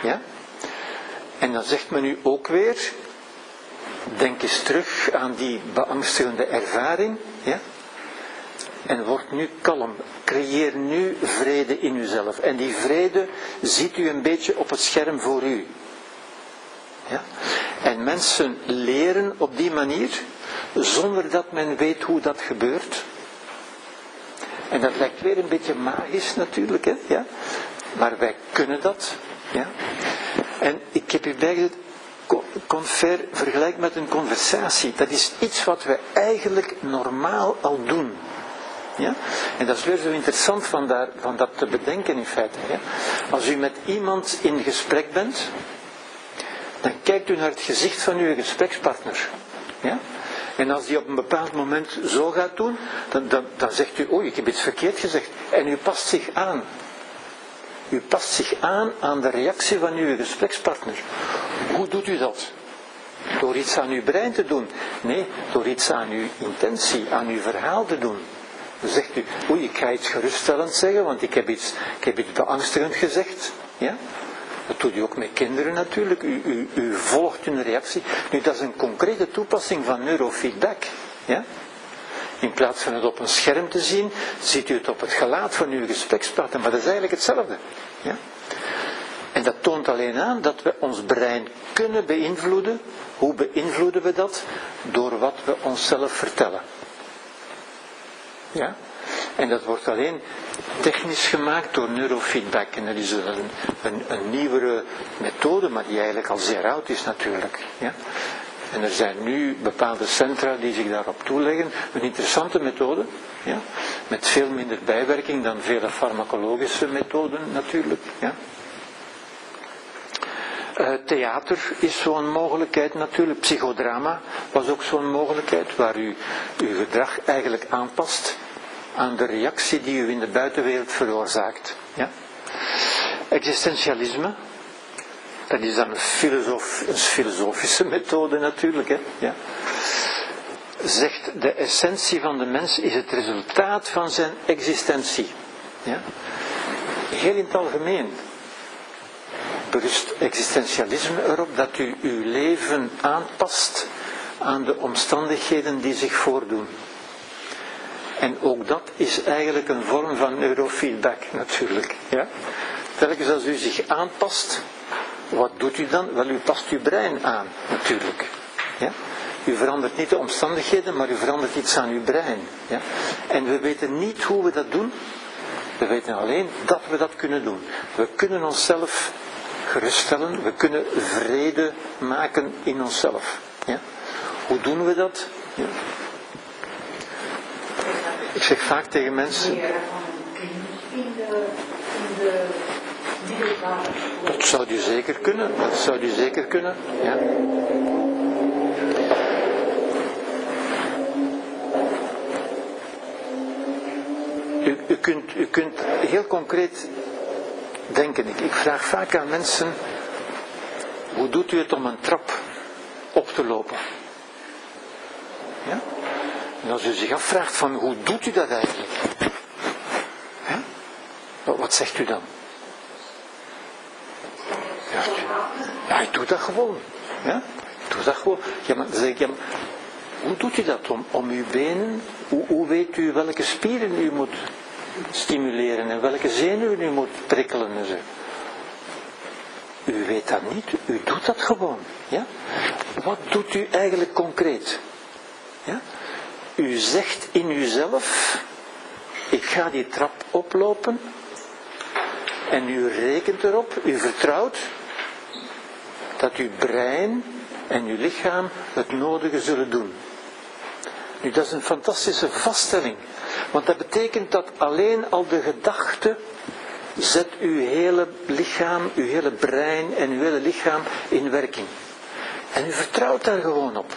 Ja? En dan zegt men u ook weer, denk eens terug aan die beangstigende ervaring. Ja? En word nu kalm. Creëer nu vrede in uzelf. En die vrede ziet u een beetje op het scherm voor u. Ja? En mensen leren op die manier, zonder dat men weet hoe dat gebeurt. En dat lijkt weer een beetje magisch natuurlijk, hè? Ja? maar wij kunnen dat. Ja? En ik heb u bijgezet, confer, vergelijk met een conversatie. Dat is iets wat we eigenlijk normaal al doen. Ja? En dat is weer zo interessant van, daar, van dat te bedenken in feite. Als u met iemand in gesprek bent, dan kijkt u naar het gezicht van uw gesprekspartner. Ja? En als die op een bepaald moment zo gaat doen, dan, dan, dan zegt u, oh, ik heb iets verkeerd gezegd. En u past zich aan. U past zich aan aan de reactie van uw gesprekspartner. Hoe doet u dat? Door iets aan uw brein te doen? Nee, door iets aan uw intentie, aan uw verhaal te doen. Dan zegt u, oei, ik ga iets geruststellend zeggen, want ik heb iets, ik heb iets beangstigend gezegd. Ja? Dat doet u ook met kinderen natuurlijk. U, u, u volgt hun reactie. Nu, dat is een concrete toepassing van neurofeedback. Ja? In plaats van het op een scherm te zien, ziet u het op het gelaat van uw gesprekspartner. Maar dat is eigenlijk hetzelfde. Ja? En dat toont alleen aan dat we ons brein kunnen beïnvloeden. Hoe beïnvloeden we dat? Door wat we onszelf vertellen. Ja? En dat wordt alleen technisch gemaakt door neurofeedback. En dat is een, een, een nieuwere methode, maar die eigenlijk al zeer oud is natuurlijk. Ja? En er zijn nu bepaalde centra die zich daarop toeleggen. Een interessante methode, ja? met veel minder bijwerking dan vele farmacologische methoden natuurlijk. Ja? Uh, theater is zo'n mogelijkheid natuurlijk. Psychodrama was ook zo'n mogelijkheid waar u uw gedrag eigenlijk aanpast aan de reactie die u in de buitenwereld veroorzaakt. Ja? Existentialisme, dat is dan een filosofische methode natuurlijk. Hè? Ja. Zegt de essentie van de mens is het resultaat van zijn existentie. Ja? Heel in het algemeen berust existentialisme erop dat u uw leven aanpast aan de omstandigheden die zich voordoen. En ook dat is eigenlijk een vorm van neurofeedback natuurlijk. Ja? Telkens als u zich aanpast, wat doet u dan? Wel, u past uw brein aan natuurlijk. Ja? U verandert niet de omstandigheden, maar u verandert iets aan uw brein. Ja? En we weten niet hoe we dat doen. We weten alleen dat we dat kunnen doen. We kunnen onszelf geruststellen, we kunnen vrede maken in onszelf. Ja? Hoe doen we dat? Ik zeg vaak tegen mensen. Dat zou je zeker kunnen, dat zou je zeker kunnen. Ja. U, u, kunt, u kunt heel concreet denken. Ik, ik vraag vaak aan mensen, hoe doet u het om een trap op te lopen? Ja? En als u zich afvraagt van hoe doet u dat eigenlijk? Wat- zegt u dan? Ja, ik doe dat gewoon. Ja? Ik doe dat gewoon. Zeg ik, hoe doet u dat om, uw benen? Hoe weet u welke spieren u moet stimuleren en welke zenuwen u moet prikkelen en zo? U weet dat niet, u doet dat gewoon. Ja? Wat doet u eigenlijk concreet? Ja? U zegt in uzelf, ik ga die trap oplopen en u rekent erop, u vertrouwt dat uw brein en uw lichaam het nodige zullen doen. Nu, dat is een fantastische vaststelling. Want dat betekent dat alleen al de gedachte zet uw hele lichaam, uw hele brein en uw hele lichaam in werking. En u vertrouwt daar gewoon op.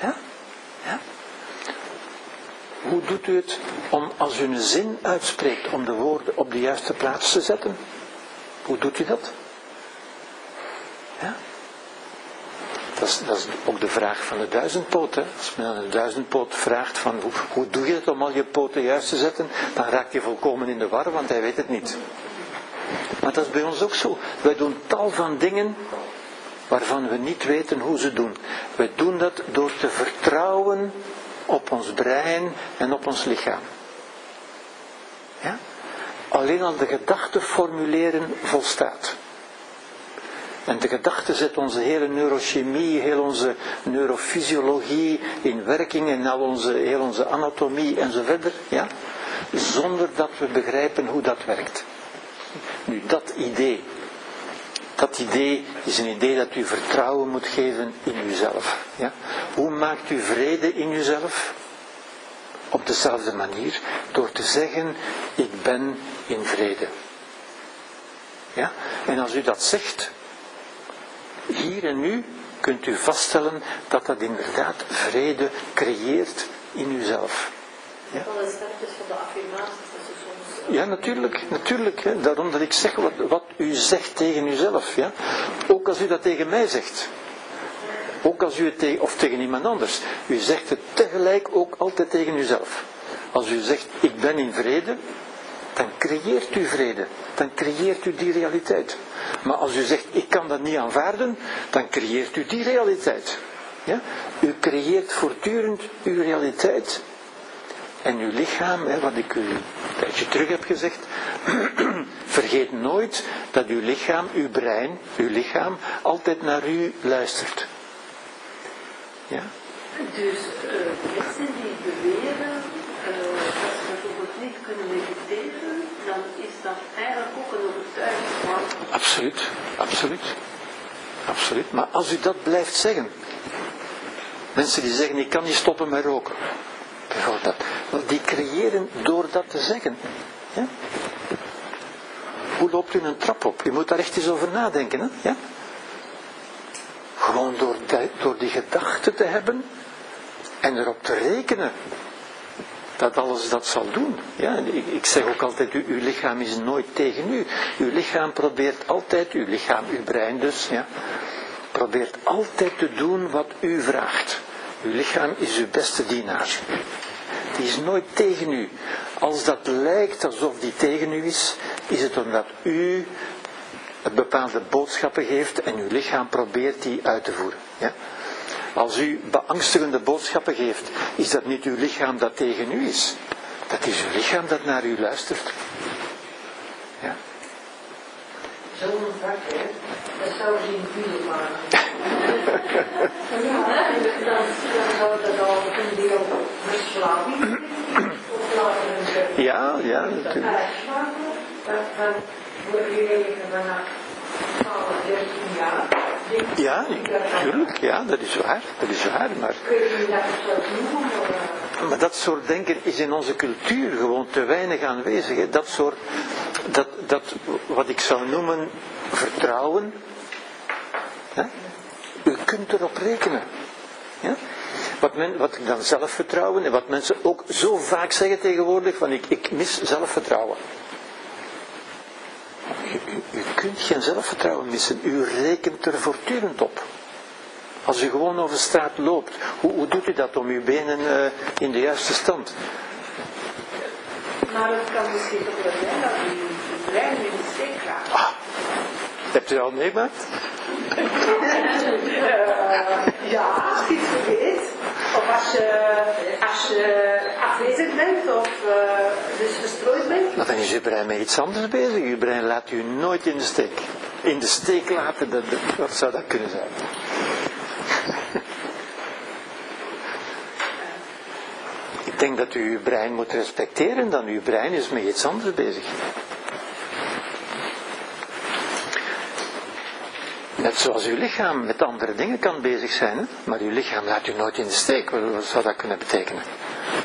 Ja? Ja? Hoe doet u het om als u een zin uitspreekt om de woorden op de juiste plaats te zetten? Hoe doet u dat? Ja? Dat is, dat ook de vraag van de duizendpoot. Als men aan de duizendpoot vraagt van hoe, hoe doe je het om al je poten juist te zetten, dan raakt je volkomen in de war, want hij weet het niet. Maar dat is bij ons ook zo. Wij doen tal van dingen waarvan we niet weten hoe ze doen. Wij doen dat door te vertrouwen op ons brein en op ons lichaam. Ja? Alleen al de gedachte formuleren volstaat. En de gedachte zet onze hele neurochemie, heel onze neurofysiologie in werking en al onze, heel onze anatomie en zo verder. Ja? Zonder dat we begrijpen hoe dat werkt. Nu, dat idee. Dat idee is een idee dat u vertrouwen moet geven in uzelf. Ja? Hoe maakt u vrede in uzelf? Op dezelfde manier, door te zeggen, ik ben in vrede. Ja? En als u dat zegt, hier en nu, kunt u vaststellen dat dat inderdaad vrede creëert in uzelf. Ja. Alle stapjes van de affirmaties, dat ze soms... Ja, natuurlijk, natuurlijk. Hè. Daarom dat ik zeg wat, wat u zegt tegen uzelf. Ja. Ook als u dat tegen mij zegt. Ook als u het tegen, of tegen iemand anders. U zegt het tegelijk ook altijd tegen uzelf. Als u zegt, ik ben in vrede, dan creëert u vrede. Dan creëert u die realiteit. Maar als u zegt, ik kan dat niet aanvaarden, dan creëert u die realiteit. Ja? U creëert voortdurend uw realiteit. En uw lichaam, hè, wat ik u een tijdje terug heb gezegd, [CLEARS THROAT] vergeet nooit dat uw lichaam, uw brein, uw lichaam, altijd naar u luistert. Ja? Dus uh, mensen die beweren uh, dat ze bijvoorbeeld niet kunnen mediteren, dan is dat eigenlijk ook een overtuiging van. Absoluut, absoluut. Absoluut. Maar als u dat blijft zeggen, mensen die zeggen ik kan niet stoppen met roken, bijvoorbeeld dat, die creëren door dat te zeggen. Ja? Hoe loopt u een trap op? U moet daar echt eens over nadenken. Hè? Ja? Gewoon door, door die gedachte te hebben en erop te rekenen dat alles dat zal doen. Ja, ik, ik zeg ook altijd, uw lichaam is nooit tegen u. Uw lichaam probeert altijd, uw lichaam, uw brein dus, ja, probeert altijd te doen wat u vraagt. Uw lichaam is uw beste dienaar. Die is nooit tegen u. Als dat lijkt alsof die tegen u is, is het omdat u bepaalde boodschappen geeft en uw lichaam probeert die uit te voeren. Ja? Als u beangstigende boodschappen geeft, is dat niet uw lichaam dat tegen u is. Dat is uw lichaam dat naar u luistert. Ja. Zo'n vak, hè, dat zou in video maken. [LAUGHS] ja, dan, zou dat al een deel verslaving of later een Ja, ja, natuurlijk. Dan, word je vanaf 12, 13 jaar. Ja, natuurlijk, ja, dat is waar, dat is waar, maar maar dat soort denken is in onze cultuur gewoon te weinig aanwezig. Dat soort, dat, dat, wat ik zou noemen vertrouwen. Hè. U kunt erop rekenen. Ja? Wat, men, wat ik dan zelfvertrouwen en wat mensen ook zo vaak zeggen tegenwoordig, van ik, ik mis zelfvertrouwen. U, u, u kunt geen zelfvertrouwen missen, u rekent er voortdurend op. Als u gewoon over straat loopt, hoe, hoe doet u dat om uw benen uh, in de juiste stand? Maar het kan misschien toch wel zijn dat u uw brein in de steek gaat. Ah, hebt u dat al meegemaakt? uh, [LAUGHS] ja, iets vergeet. Of als je, als je afwezig bent of uh, dus verstrooid bent. Maar dan is je brein met iets anders bezig. Je brein laat u nooit in de steek. In de steek laten, dat, wat zou dat kunnen zijn? [LAUGHS] Ik denk dat u uw brein moet respecteren, dan uw brein is met iets anders bezig. Net zoals uw lichaam met andere dingen kan bezig zijn, maar uw lichaam laat u nooit in de steek. Wat zou dat kunnen betekenen?